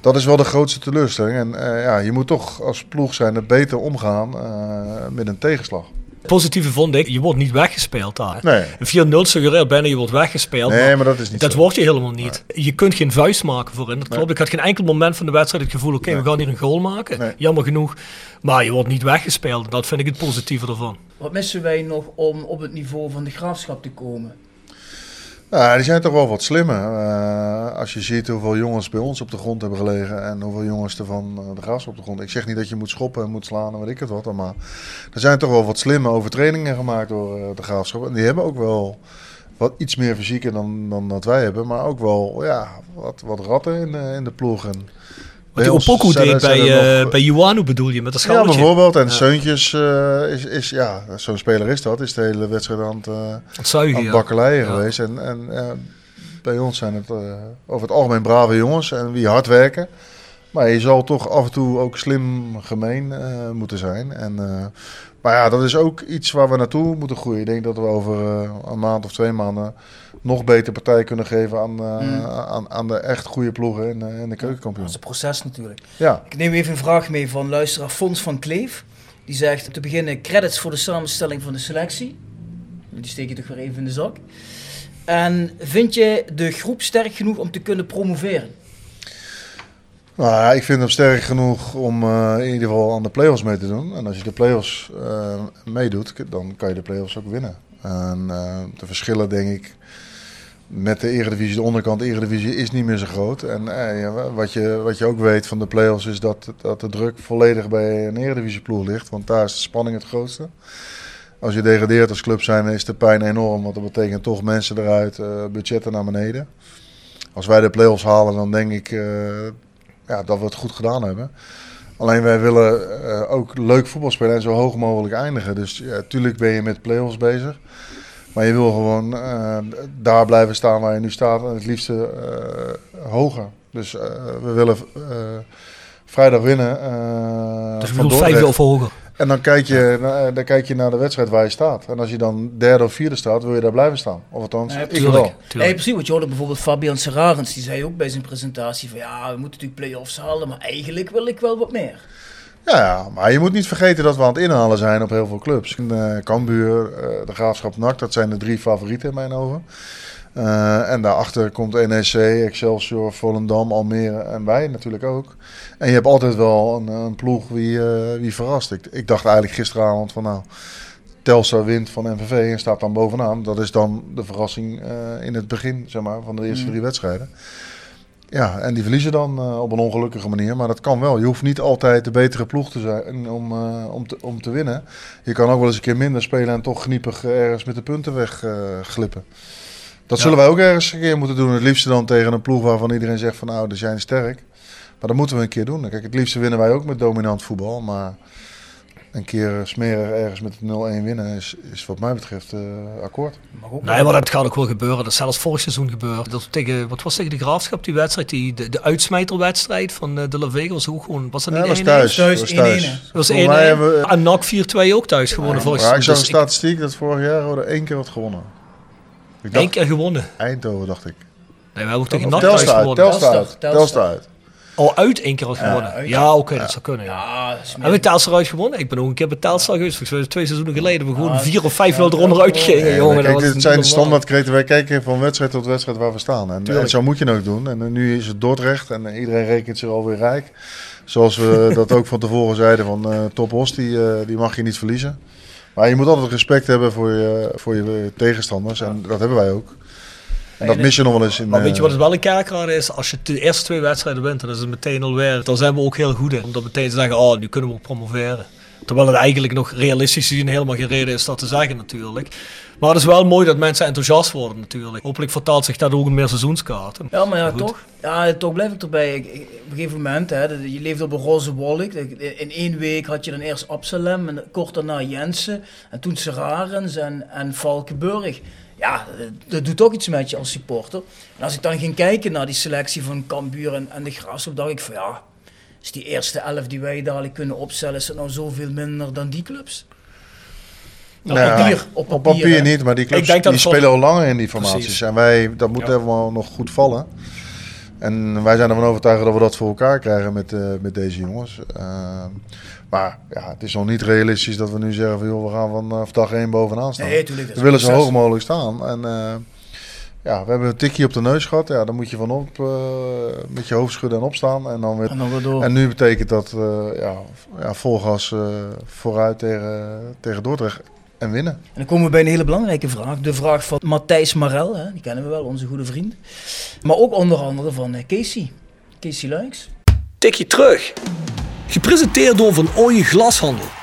Speaker 4: dat is wel de grootste teleurstelling. En ja, je moet toch als ploeg zijn het beter omgaan met een tegenslag.
Speaker 2: Het positieve vond ik, je wordt niet weggespeeld daar.
Speaker 4: Nee.
Speaker 2: Een 4-0 suggereert bijna je wordt weggespeeld.
Speaker 4: Nee, maar dat is niet
Speaker 2: Dat
Speaker 4: zo.
Speaker 2: word je helemaal niet. Je kunt geen vuist maken voorin. Dat
Speaker 4: Nee.
Speaker 2: klopt. Ik had geen enkel moment van de wedstrijd het gevoel, oké, we gaan hier een goal maken.
Speaker 4: Nee.
Speaker 2: Jammer genoeg. Maar je wordt niet weggespeeld. Dat vind ik het positieve ervan.
Speaker 3: Wat missen wij nog om op het niveau van de graafschap te komen?
Speaker 4: Ja, die zijn toch wel wat slimmer. Uh, als je ziet hoeveel jongens bij ons op de grond hebben gelegen en hoeveel jongens er van uh, de gras op de grond. Ik zeg niet dat je moet schoppen en moet slaan en weet ik het wat, maar er zijn toch wel wat slimme overtredingen gemaakt door uh, de graafschap. En die hebben ook wel wat iets meer fysiek dan, dan dat wij hebben, maar ook wel ja, wat, wat ratten in, in de ploeg. En,
Speaker 2: wat die Opoku deed bij, uh, bij Juanu bedoel je, met de schoudertje?
Speaker 4: Ja, bijvoorbeeld. En ja. Seuntjes uh, is, is, ja, zo'n speler is dat. Is de hele wedstrijd aan het, uh, aan bakkeleien ja. geweest. En, en bij ons zijn het over het algemeen brave jongens en wie hard werken. Maar je zal toch af en toe ook slim gemeen moeten zijn. En, maar ja, dat is ook iets waar we naartoe moeten groeien. Ik denk dat we over een maand of twee maanden nog beter partij kunnen geven aan, uh, mm. aan, aan de echt goede ploegen in, in de keukenkampioen.
Speaker 3: Dat is een proces natuurlijk.
Speaker 4: Ja.
Speaker 3: Ik neem even een vraag mee van luisteraar Fons van Kleef. Die zegt te beginnen credits voor de samenstelling van de selectie. Die steek je toch weer even in de zak. En vind je de groep sterk genoeg om te kunnen promoveren?
Speaker 4: Nou, ik vind hem sterk genoeg om uh, in ieder geval aan de play-offs mee te doen. En als je de play-offs uh, meedoet, dan kan je de play-offs ook winnen. En uh, de verschillen, denk ik, met de Eredivisie, de onderkant de Eredivisie, is niet meer zo groot. En eh, wat, je, wat je ook weet van de play-offs is dat, dat de druk volledig bij een Eredivisieploeg ligt. Want daar is de spanning het grootste. Als je degradeert als club zijn, is de pijn enorm. Want dat betekent toch mensen eruit, budgetten naar beneden. Als wij de play-offs halen, dan denk ik ja, dat we het goed gedaan hebben. Alleen wij willen uh, ook leuk voetbal spelen en zo hoog mogelijk eindigen. Dus ja, tuurlijk ben je met play-offs bezig. Maar je wil gewoon uh, daar blijven staan waar je nu staat. En het liefste uh, hoger. Dus uh, we willen vrijdag winnen.
Speaker 2: dus we willen vijf of hoger.
Speaker 4: En dan kijk, je, dan kijk je naar de wedstrijd waar je staat. En als je dan derde of vierde staat, wil je daar blijven staan. Of althans,
Speaker 3: nee,
Speaker 4: ik wel.
Speaker 3: Nee, precies. Want je hoorde bijvoorbeeld Fabian Serrarens. Die zei ook bij zijn presentatie van... Ja, we moeten natuurlijk play-offs halen. Maar eigenlijk wil ik wel wat meer.
Speaker 4: Ja, maar je moet niet vergeten dat we aan het inhalen zijn op heel veel clubs. Uh, Cambuur, uh, de Graafschap NAC, dat zijn de drie favorieten in mijn ogen. Uh, en daarachter komt NEC, Excelsior, Volendam, Almere en wij natuurlijk ook. En je hebt altijd wel een, een ploeg wie, wie verrast. Ik, ik, dacht eigenlijk gisteravond van nou, Telstar wint van MVV en staat dan bovenaan. Dat is dan de verrassing in het begin zeg maar, van de eerste mm. drie wedstrijden. Ja, en die verliezen dan uh, op een ongelukkige manier. Maar dat kan wel. Je hoeft niet altijd de betere ploeg te zijn om, uh, om, te, om te winnen. Je kan ook wel eens een keer minder spelen en toch gniepig ergens met de punten wegglippen. Uh, dat ja. zullen wij ook ergens een keer moeten doen. Het liefste dan tegen een ploeg waarvan iedereen zegt van nou, die zijn sterk. Maar dat moeten we een keer doen. Kijk, het liefste winnen wij ook met dominant voetbal. Maar een keer smerig ergens met 0-1 winnen is, is wat mij betreft uh, akkoord.
Speaker 2: Nee, maar dat gaat ook wel gebeuren. Dat is zelfs vorig seizoen gebeurd. Dat tegen, wat was tegen de Graafschap die wedstrijd? Die, de, de uitsmijterwedstrijd van uh, de La Vega was ook gewoon... Was dat niet
Speaker 4: ja, was thuis.
Speaker 3: thuis.
Speaker 4: was
Speaker 3: thuis.
Speaker 2: Dat was 1 hebben... En NAC 4-2 ook thuis gewonnen
Speaker 4: ja,
Speaker 2: vorig
Speaker 4: seizoen.
Speaker 2: Ik
Speaker 4: zag een statistiek dat vorig jaar hadden één keer wat gewonnen.
Speaker 2: Eén keer gewonnen?
Speaker 4: Eindhoven dacht ik.
Speaker 2: Nee, we hebben ook tegen NAC thuis gewonnen.
Speaker 4: Telstar uit. Telstar.
Speaker 2: Al uit één keer al gewonnen. Ja, ja oké, okay, ja. dat zou kunnen. Ja.
Speaker 3: ja
Speaker 2: Hebben we Telstar uit gewonnen? Ik ben ook een keer bij Telstar geweest. Volgens twee seizoenen geleden. We gewoon vier of vijf 0 eronder uitgingen, jongen.
Speaker 4: Kijk, dit zijn de standaardkreten. Wij kijken van wedstrijd tot wedstrijd waar we staan. En, en, zo moet je ook doen. En nu is het Dordrecht en iedereen rekent zich alweer rijk. Zoals we dat ook van tevoren zeiden van uh, Top Os, die, uh, die mag je niet verliezen. Maar je moet altijd respect hebben voor je, voor je tegenstanders. En dat hebben wij ook. En dat mis je nog wel eens in.
Speaker 2: Maar weet je wat het wel een kerkraad is? Als je de eerste twee wedstrijden wint, dan is het meteen alweer. Dan zijn we ook heel goed in. Om dat meteen te zeggen, oh, nu kunnen we ook promoveren. Terwijl het eigenlijk nog realistisch gezien helemaal geen reden is dat te zeggen natuurlijk. Maar het is wel mooi dat mensen enthousiast worden natuurlijk. Hopelijk vertaalt zich dat ook in meer seizoenskaarten.
Speaker 3: Ja, maar ja, toch, ja, toch blijf ik erbij. Ik, ik, op een gegeven moment, hè, je leeft op een roze wolk. In één week had je dan eerst Absalem en kort daarna Jensen. En toen Serarens en, en Valkenburg ja, dat doet toch iets met je als supporter. En als ik dan ging kijken naar die selectie van Cambuur en, en de Graafschap, dacht ik van ja, is die eerste elf die wij dadelijk kunnen opstellen, is het nou zoveel minder dan die clubs?
Speaker 4: Op nou, papier, op papier, op papier niet, maar die clubs die spelen al langer in die formaties. Precies. En wij, dat moet ja. helemaal nog goed vallen. En wij zijn ervan overtuigd dat we dat voor elkaar krijgen met, uh, met deze jongens. Uh, maar ja, het is nog niet realistisch dat we nu zeggen van joh, we gaan vanaf dag één bovenaan staan.
Speaker 3: Nee,
Speaker 4: we willen zo hoog mogelijk staan. En uh, ja, we hebben een tikje op de neus gehad. Ja, dan moet je van op uh, met je hoofd schudden en opstaan. En, dan weer,
Speaker 3: en, dan weer door.
Speaker 4: en nu betekent dat uh, ja, ja, vol gas vooruit tegen, tegen Dordrecht. en winnen.
Speaker 3: En dan komen we bij een hele belangrijke vraag. De vraag van Matthijs Marel, hè, die kennen we wel, onze goede vriend. Maar ook onder andere van eh, Casey. Casey Luiks.
Speaker 5: Tikje terug. Gepresenteerd door Van Ooyen Glashandel.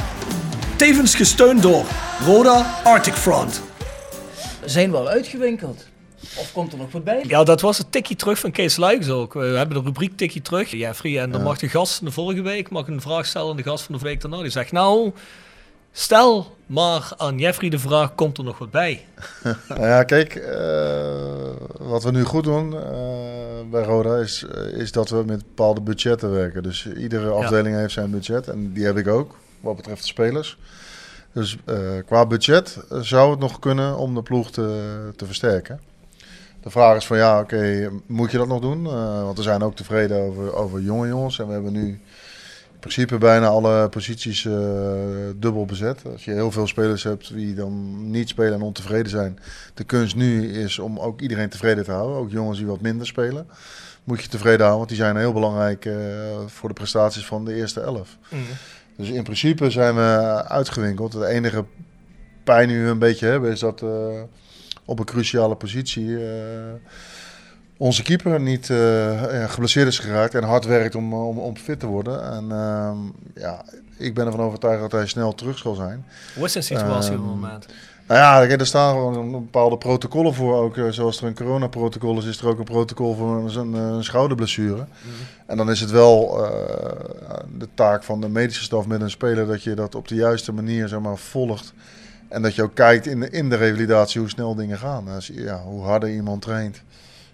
Speaker 5: Tevens gesteund door Roda Arctic Front.
Speaker 3: Zijn we al uitgewinkeld? Of komt er nog wat bij?
Speaker 2: Ja, dat was het tikje terug van Kees Luijks ook. We hebben de rubriek tikje terug. Jeffrey, en dan mag de gast van de vorige week mag een vraag stellen aan de gast van de week daarna. Die zegt, nou, stel maar aan Jeffrey de vraag, komt er nog wat bij?
Speaker 4: Nou ja, kijk, eh, wat we nu goed doen eh, bij Roda is, eh, is dat we met bepaalde budgetten werken. Dus iedere afdeling heeft zijn budget en die heb ik ook, wat betreft de spelers. Dus eh, qua budget zou het nog kunnen om de ploeg te, te versterken. De vraag is van ja, oké, moet je dat nog doen? Eh, want we zijn ook tevreden over, over jonge jongens. En we hebben nu in principe bijna alle posities eh, dubbel bezet. Als je heel veel spelers hebt die dan niet spelen en ontevreden zijn. De kunst nu is om ook iedereen tevreden te houden. Ook jongens die wat minder spelen. Moet je tevreden houden, want die zijn heel belangrijk voor de prestaties van de eerste elf. Dus in principe zijn we uitgewinkeld. De enige pijn die we een beetje hebben is dat eh, op een cruciale positie eh, onze keeper niet eh, geblesseerd is geraakt en hard werkt om, om, om fit te worden. En ehm, ja, ik ben ervan overtuigd dat hij snel terug zal zijn.
Speaker 2: Hoe is zijn situatie op het
Speaker 4: Ehm,
Speaker 2: moment?
Speaker 4: Nou ja, er staan gewoon bepaalde protocollen voor. Ook eh, zoals er een coronaprotocol is, is er ook een protocol voor een, een, schouderblessure. En dan is het wel eh, de taak van de medische staf met een speler dat je dat op de juiste manier zeg maar, volgt. En dat je ook kijkt in de, in de revalidatie hoe snel dingen gaan. Ja, hoe harder iemand traint,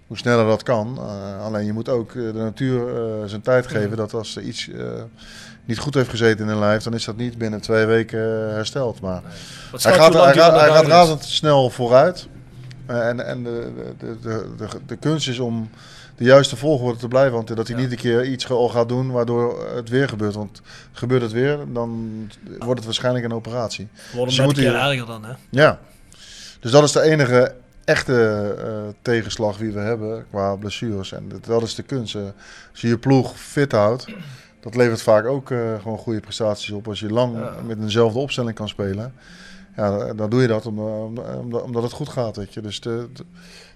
Speaker 4: hoe sneller dat kan. Eh, alleen je moet ook de natuur zijn tijd geven dat als er iets niet goed heeft gezeten in een lijf, dan is dat niet binnen twee weken eh, hersteld. Maar hij gaat, hij, gaat, hij razendsnel vooruit. Eh, en en de, de, de, de, de kunst is om de juiste volgorde te blijven. Want dat hij niet een keer iets al gaat doen waardoor het weer gebeurt. Want gebeurt het weer, dan wordt het waarschijnlijk een operatie.
Speaker 2: Worden
Speaker 4: Dus
Speaker 2: een
Speaker 4: moet
Speaker 2: erger dan, hè?
Speaker 4: Ja. Dus dat is de enige echte eh, tegenslag die we hebben qua blessures. En dat, dat is de kunst. eh. als je je ploeg fit houdt, dat levert vaak ook eh, gewoon goede prestaties op. Als je lang met eenzelfde opstelling kan spelen, ja, dan- doe je dat om, om- omdat, omdat het goed gaat. Weet je. Dus de, de-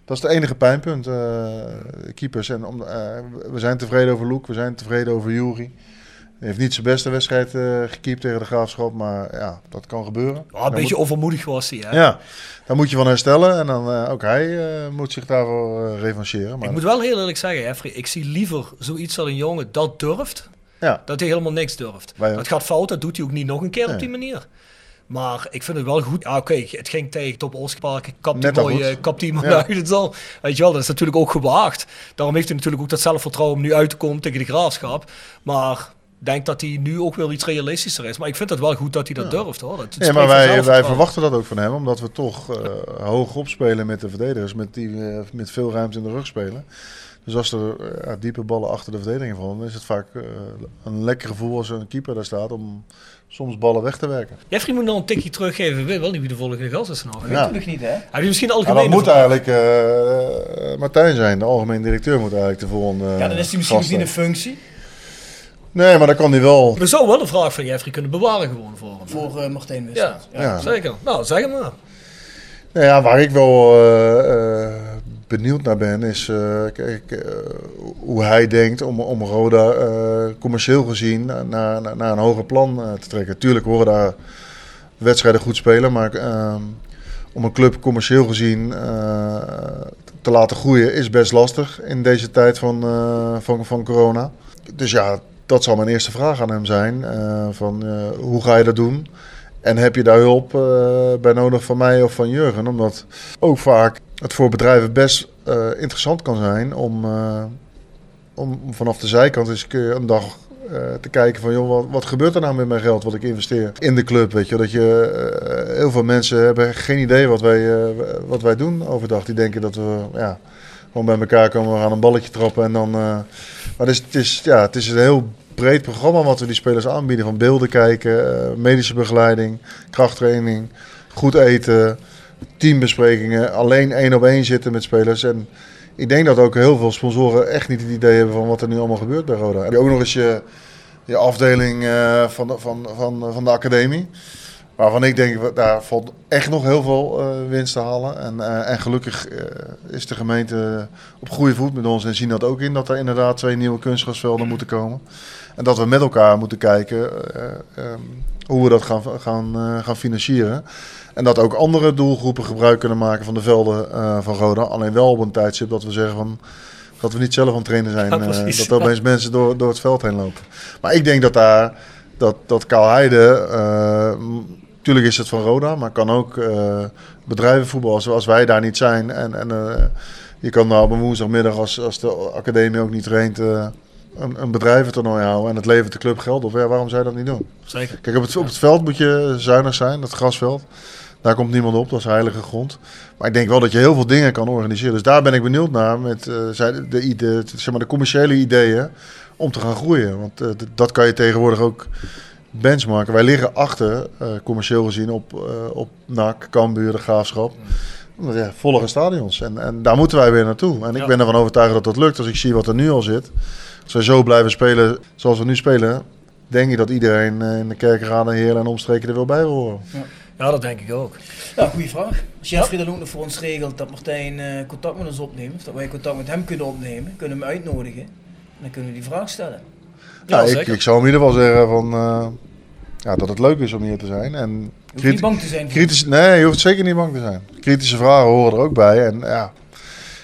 Speaker 4: dat is het enige pijnpunt, eh, keepers. En om, eh, we zijn tevreden over Loek, we zijn tevreden over Jury. Hij heeft niet zijn beste wedstrijd eh gekiept tegen de Graafschap, maar ja, dat kan gebeuren.
Speaker 2: Ja, een
Speaker 4: Dan
Speaker 2: beetje
Speaker 4: moet-
Speaker 2: overmoedig was hij, hè?
Speaker 4: ja, daar moet je van herstellen en dan ook hij moet zich daarvoor revancheren. Maar
Speaker 2: Ik moet wel heel eerlijk zeggen, Jeffrey, ik zie liever zoiets dat een jongen dat durft,
Speaker 4: Ja.
Speaker 2: dat hij helemaal niks durft.
Speaker 4: Ook.
Speaker 2: dat gaat fout, dat doet hij ook niet nog een keer op die manier. Maar ik vind het wel goed. Ja, oké, het ging tegen Top kap die
Speaker 4: goed.
Speaker 2: eh, kap die mooi
Speaker 4: Ja.
Speaker 2: uit het al. Weet je wel, dat is natuurlijk ook gewaagd. Daarom heeft hij natuurlijk ook dat zelfvertrouwen om nu uit te komen tegen de graafschap. Maar ik denk dat hij nu ook wel iets realistischer is. Maar ik vind het wel goed dat hij dat durft hoor. Het
Speaker 4: Ja, maar wij, wij verwachten dat ook van hem, omdat we toch eh, hoog opspelen met de verdedigers, met, die, eh, met veel ruimte in de rug spelen. Dus als er eh, diepe ballen achter de verdediging vallen, dan is het vaak eh, een lekker gevoel als er een keeper daar staat om soms ballen weg te werken.
Speaker 2: Jeffrey moet nog een tikje teruggeven. Weet wel niet wie de volgende gast is nog.
Speaker 4: Ja.
Speaker 3: Natuurlijk niet, hè?
Speaker 2: Heb je misschien
Speaker 4: Ja,
Speaker 2: algemeen?
Speaker 4: dat moet eigenlijk eh, Martijn zijn, de algemeen directeur moet eigenlijk de volgende
Speaker 3: Ja, dan is hij misschien niet
Speaker 4: zijn.
Speaker 3: in functie.
Speaker 4: Nee, maar dan kan hij wel...
Speaker 2: We zouden wel een vraag van Jeffrey kunnen bewaren gewoon voor hem.
Speaker 3: Voor eh, Martijn
Speaker 2: Ja,
Speaker 3: Wissels.
Speaker 4: Ja.
Speaker 2: zeker. Nou, zeg het maar.
Speaker 4: Nou ja, waar ik wel benieuwd naar ben, is eh, kijk, eh, hoe hij denkt om, om Roda eh, commercieel gezien naar, naar, naar een hoger plan te trekken. Tuurlijk horen daar wedstrijden goed spelen, maar ehm, om een club commercieel gezien te laten groeien is best lastig in deze tijd van, van, van corona. Dus ja, dat zal mijn eerste vraag aan hem zijn. van, hoe ga je dat doen? En heb je daar hulp bij nodig van mij of van Jurgen? Omdat ook vaak het voor bedrijven best eh, interessant kan zijn om, eh, om vanaf de zijkant eens een dag eh, te kijken van, joh, wat, wat gebeurt er nou met mijn geld wat ik investeer in de club, weet je. Dat je, heel veel mensen hebben geen idee wat wij, wat wij doen overdag. Die denken dat we, ja, gewoon bij elkaar komen, we gaan een balletje trappen en dan... maar het is, het, is, ja, het is een heel breed programma wat we die spelers aanbieden. Van beelden kijken, medische begeleiding, krachttraining, goed eten, teambesprekingen. Alleen één op één zitten met spelers. En ik denk dat ook heel veel sponsoren echt niet het idee hebben van wat er nu allemaal gebeurt bij Roda. Heb je ook nog eens je, je afdeling eh, van, de, van, van, van de academie. Waarvan ik denk, daar valt echt nog heel veel eh, winst te halen. En, eh, en gelukkig eh, is de gemeente op goede voet met ons en zien dat ook in. Dat er inderdaad twee nieuwe kunstgrasvelden moeten komen. En dat we met elkaar moeten kijken eh, ehm, hoe we dat gaan, gaan, gaan financieren. En dat ook andere doelgroepen gebruik kunnen maken van de velden van Roda. Alleen wel op een tijdstip dat we zeggen van... Dat we niet zelf aan het trainen zijn.
Speaker 2: Ja,
Speaker 4: dat er opeens mensen door, door het veld heen lopen. Maar ik denk dat daar... Dat, dat Kaalheide... m- Tuurlijk is het van Roda, maar kan ook eh bedrijvenvoetbal. Als, als wij daar niet zijn. En, en eh, je kan nou op een woensdagmiddag, als, als de academie ook niet traint... eh, een, een bedrijventoernooi houden en het levert de club geld op. Ja, waarom zou je dat niet doen?
Speaker 2: Zeker.
Speaker 4: Kijk, op het, op het veld moet je zuinig zijn, dat grasveld. Daar komt niemand op, dat is heilige grond. Maar ik denk wel dat je heel veel dingen kan organiseren. Dus daar ben ik benieuwd naar met de, zeg maar de commerciële ideeën om te gaan groeien. Want dat kan je tegenwoordig ook benchmarken. Wij liggen achter, eh, commercieel gezien, op, eh, op NAC, Cambuur, de Graafschap. Want Ja, volle stadions. En, en daar moeten wij weer naartoe. En ik
Speaker 2: Ja.
Speaker 4: ben ervan overtuigd dat dat lukt. Als ik zie wat er nu al zit. Als wij zo blijven spelen zoals we nu spelen... denk ik dat iedereen eh, in de kerkraden, Heerlen en omstreken er wel bij wil horen.
Speaker 2: Ja, dat denk ik ook.
Speaker 3: Ja, goede vraag. Als Jeffrey dan ook nog voor ons regelt dat Martijn eh, contact met ons opneemt, of dat wij contact met hem kunnen opnemen, kunnen we hem uitnodigen. En dan kunnen we die vraag stellen.
Speaker 4: Ja, ik, ik zou hem in ieder geval zeggen van, eh, ja, dat het leuk is om hier te zijn. En
Speaker 3: Je niet bang te zijn.
Speaker 4: Kritisch, nee, je hoeft zeker niet bang te zijn. Kritische vragen horen er ook bij. En ja,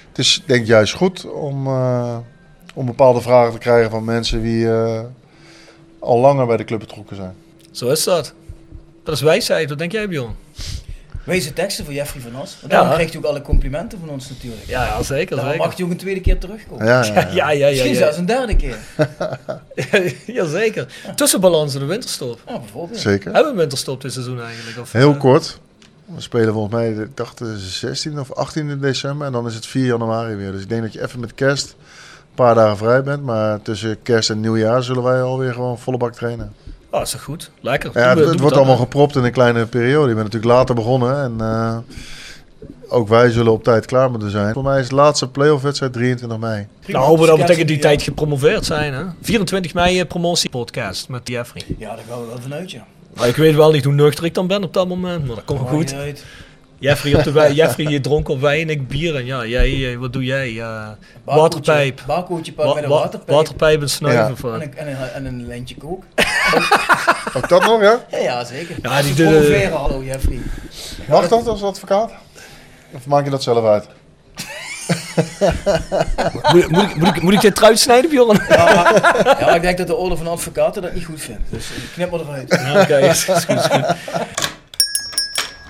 Speaker 4: het is denk ik juist goed om, eh, om bepaalde vragen te krijgen van mensen die eh, al langer bij de club betrokken zijn.
Speaker 2: Zo is dat. Dat is wijsheid. Wat denk jij, Bjorn?
Speaker 3: Wijze teksten voor Jeffrey van As. Want
Speaker 2: Ja.
Speaker 3: daarom krijgt hij ook alle complimenten van ons natuurlijk.
Speaker 2: Ja, ja zeker. Zeker.
Speaker 3: mag hij ook een tweede keer terugkomen.
Speaker 4: Ja, ja, ja.
Speaker 2: Ja, ja, ja.
Speaker 3: Misschien zelfs een derde keer.
Speaker 2: Jazeker. Tussenbalans in de winterstop.
Speaker 3: Ja, bijvoorbeeld.
Speaker 4: Zeker.
Speaker 2: Hebben we een winterstop dit seizoen eigenlijk? Of,
Speaker 4: Heel
Speaker 2: eh,
Speaker 4: kort. We spelen volgens mij, ik dacht de 16 of 18 december. En dan is het 4 januari weer. Dus ik denk dat je even met kerst een paar dagen vrij bent. Maar tussen kerst en nieuwjaar zullen wij alweer gewoon volle bak trainen.
Speaker 2: Oh, is dat goed? Lekker.
Speaker 4: Ja,
Speaker 2: Doen
Speaker 4: het, wordt allemaal gepropt in een kleine periode. Ik ben natuurlijk later begonnen. En eh, ook wij zullen op tijd klaar moeten zijn. Voor mij is de laatste playoff wedstrijd 23 mei.
Speaker 2: Nou, hopen we dat we tegen die
Speaker 3: ja.
Speaker 2: tijd gepromoveerd zijn. Hè? 24 mei eh, promotiepodcast met Jeffrey.
Speaker 3: Ja, daar gaan we wel vanuit, ja.
Speaker 2: Maar ik weet wel niet hoe nuchter ik dan ben op dat moment. Maar dat komt wel goed.
Speaker 3: niet uit.
Speaker 2: Jeffrey, op de Jeffrey je dronk op wijn en ik bier. En ja, jij, eh, wat doe jij? Waterpijp.
Speaker 3: Barcootje pakken met een
Speaker 2: Wa- wa-
Speaker 3: waterpijp.
Speaker 2: waterpijp en snuiven.
Speaker 4: Ja.
Speaker 2: Van.
Speaker 3: En een, en, een, en een lijntje kook.
Speaker 4: Ook dat nog, ja?
Speaker 3: Ja, ja zeker.
Speaker 2: Ja, die de-
Speaker 3: hallo Jeffrey.
Speaker 4: Mag dat als advocaat? Of maak je dat zelf uit?
Speaker 2: Moet, moet, ik, moet, ik, moet ik dit eruit snijden, Bjorn?
Speaker 3: Ja, ik denk dat de orde van advocaten dat niet goed vindt. Dus eh, knip maar eruit.
Speaker 2: Ja, Oké, is, is goed, is goed.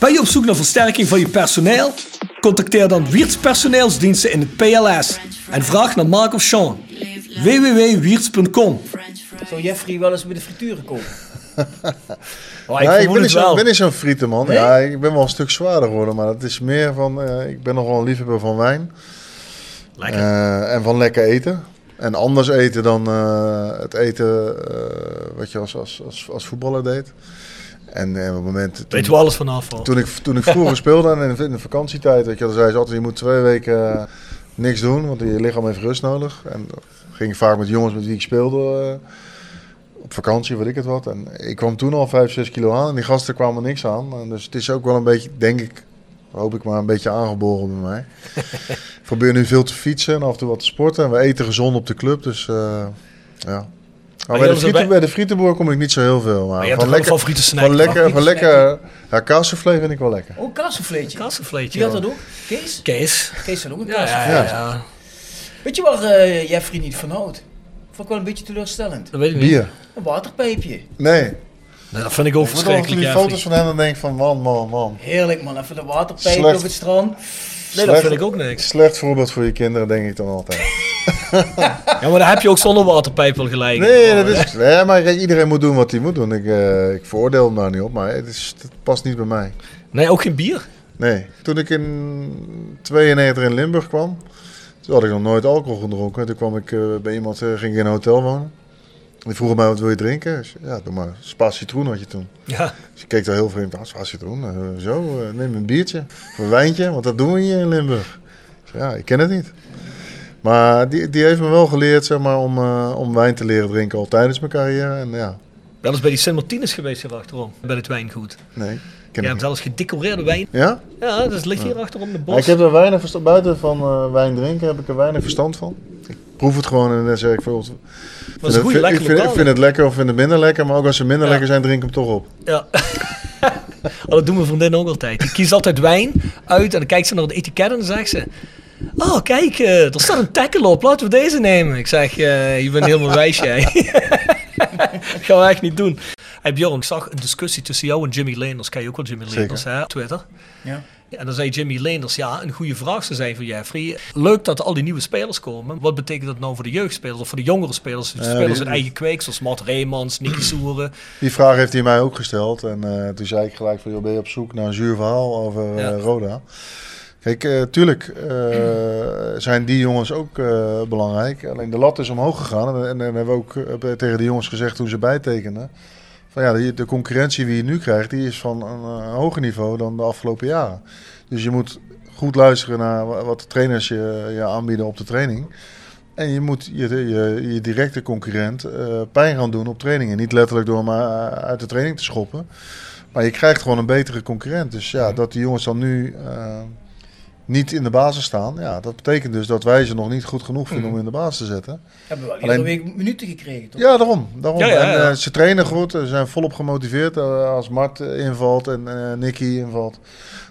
Speaker 2: Ben je op zoek naar versterking van je personeel? Contacteer dan Wiert's Personeelsdiensten in het PLS en vraag naar Mark of Sean. www.wierts.com
Speaker 3: Zou Jeffrey wel eens bij de frituren komen?
Speaker 2: oh,
Speaker 4: nee, ik ben niet,
Speaker 2: het
Speaker 4: zo,
Speaker 2: wel.
Speaker 4: ben niet zo'n frietenman.
Speaker 3: Nee?
Speaker 4: Ja, ik ben wel een stuk zwaarder geworden. Maar het is meer van... eh, ik ben nog wel een liefhebber van wijn.
Speaker 2: Lekker.
Speaker 4: Eh, en van lekker eten. En anders eten dan eh, het eten eh, wat je als, als, als, als voetballer deed. En eh, op het moment... toen-
Speaker 2: Weet we alles vanaf al.
Speaker 4: Toen ik, toen ik vroeger speelde en in de, vakantietijd, weet je, dan zei ze altijd, je moet twee weken eh, niks doen, want je lichaam heeft rust nodig. En ging ik vaak met jongens met wie ik speelde eh, op vakantie, weet ik het wat. En ik kwam toen al 5, 6 kilo aan en die gasten kwamen niks aan. En dus het is ook wel een beetje, denk ik, hoop ik maar, een beetje aangeboren bij mij. ik probeer nu veel te fietsen en af en toe wat te sporten. En we eten gezond op de club, dus ja. Maar bij, de frieten, bij de frietenboer kom ik niet zo heel veel. Maar, van lekker,
Speaker 2: wel favoriete snack?
Speaker 4: van lekker, van
Speaker 3: Favoriete
Speaker 4: lekker, ja, kaassoufflé vind ik wel lekker.
Speaker 3: Oh, kaassouffleetje.
Speaker 2: Kaassouffleetje.
Speaker 3: Wie had dat ook? Kees?
Speaker 2: Kees.
Speaker 3: Kees had ook een
Speaker 2: Ja, ja, ja, ja.
Speaker 3: Weet je waar eh Jeffrey niet van houdt? Vond ik wel een beetje teleurstellend.
Speaker 2: Dat weet ik niet.
Speaker 4: Bier.
Speaker 3: Een waterpijpje.
Speaker 4: Nee.
Speaker 2: Nee, dat vind ik ook
Speaker 4: Ik
Speaker 2: verschrikkelijk.
Speaker 4: die
Speaker 2: Jeffrey.
Speaker 4: foto's van hem en denk ik van man, man, man.
Speaker 3: Heerlijk man, even een waterpijpje
Speaker 4: Slecht.
Speaker 3: op het strand.
Speaker 2: Nee, dat vind ik ook niks.
Speaker 4: Slecht voorbeeld voor je kinderen, denk ik dan altijd.
Speaker 2: Ja, maar dan heb je ook zonder waterpijp wel gelijk.
Speaker 4: Nee, dat is, nee maar iedereen moet doen wat hij moet doen. Ik, eh, ik veroordeel hem daar niet op, maar het, is, het past niet bij mij.
Speaker 2: Nee, ook geen bier?
Speaker 4: Nee. Toen ik in 92 in Limburg kwam, toen had ik nog nooit alcohol gedronken. Toen kwam ik eh, bij iemand, eh, ging ik in een hotel wonen. Die vroeg mij, wat wil je drinken? Ja, doe maar. Spa citroen had je toen.
Speaker 2: Ja.
Speaker 4: Dus ik keek daar heel vreemd aan. Spa citroen? Eh, zo, eh, neem een biertje. Of een wijntje, want dat doen we hier in Limburg. Ja, ik ken het niet. Maar die, die heeft me wel geleerd, zeg maar, om, eh, om wijn te leren drinken al tijdens mijn carrière. En ja,
Speaker 2: Wel eens bij die Sint Martinus geweest hier achterom. Bij het wijngoed.
Speaker 4: nee.
Speaker 2: Je hebt zelfs gedecoreerde wijn.
Speaker 4: Ja?
Speaker 2: Ja, dat ligt hier achterom de bos.
Speaker 4: Ja, ik heb er weinig verstand, buiten van wijn drinken heb ik er weinig verstand van. Ik proef het gewoon en dan zeg ik van...
Speaker 2: Dat is een goede
Speaker 4: ik,
Speaker 2: lekker
Speaker 4: vind, ik vind het lekker of vind het minder lekker, maar ook als ze minder
Speaker 2: Ja.
Speaker 4: lekker zijn, drink ik hem toch op.
Speaker 2: Ja. oh, dat doen mijn vriendin ook altijd. Die kiest altijd wijn uit en dan kijkt ze naar het etiket en dan zegt ze... Oh, kijk, eh, er staat een tackle op. Laten we deze nemen. Ik zeg, eh, je bent helemaal wijs, jij. dat gaan we echt niet doen. Hey Bjorn, ik zag een discussie tussen jou en Jimmy Leenders. Ken je ook wel Jimmy. Leenders, hè? op Twitter.
Speaker 3: Ja.
Speaker 2: En dan zei Jimmy Leenders, ja, een goede vraag zou zijn voor Jeffrey. Leuk dat al die nieuwe spelers komen. Wat betekent dat nou voor de jeugdspelers of voor de jongere spelers? Spelers uit eigen kweek, zoals Mart Reemans, Nicky Soeren.
Speaker 4: Die vraag heeft hij mij ook gesteld. En eh, toen zei ik gelijk van, joh, ben je op zoek naar een zuur verhaal over eh. Roda? Kijk, eh, tuurlijk zijn die jongens ook belangrijk. Alleen de lat is omhoog gegaan. En, en, en hebben we ook tegen de jongens gezegd toen ze bijtekenden. Van ja, de, concurrentie die je nu krijgt, die is van een eh, hoger niveau dan de afgelopen jaren. Dus je moet goed luisteren naar wa- wat de trainers je, je aanbieden op de training. En je moet je, je, je directe concurrent eh, pijn gaan doen op trainingen. Niet letterlijk door hem eh, uit de training te schoppen. Maar je krijgt gewoon een betere concurrent. Dus ja, dat die jongens dan nu niet in de basis staan. Ja, dat betekent dus dat wij ze nog niet goed genoeg vinden om in de basis te zetten.
Speaker 3: Hebben we wel
Speaker 4: Alleen-
Speaker 3: iedere week minuten gekregen, toch?
Speaker 4: Ja, daarom. daarom.
Speaker 2: Ja, ja,
Speaker 4: En, eh, ze trainen goed, ze zijn volop gemotiveerd. Eh, als Mart invalt en eh Nicky invalt,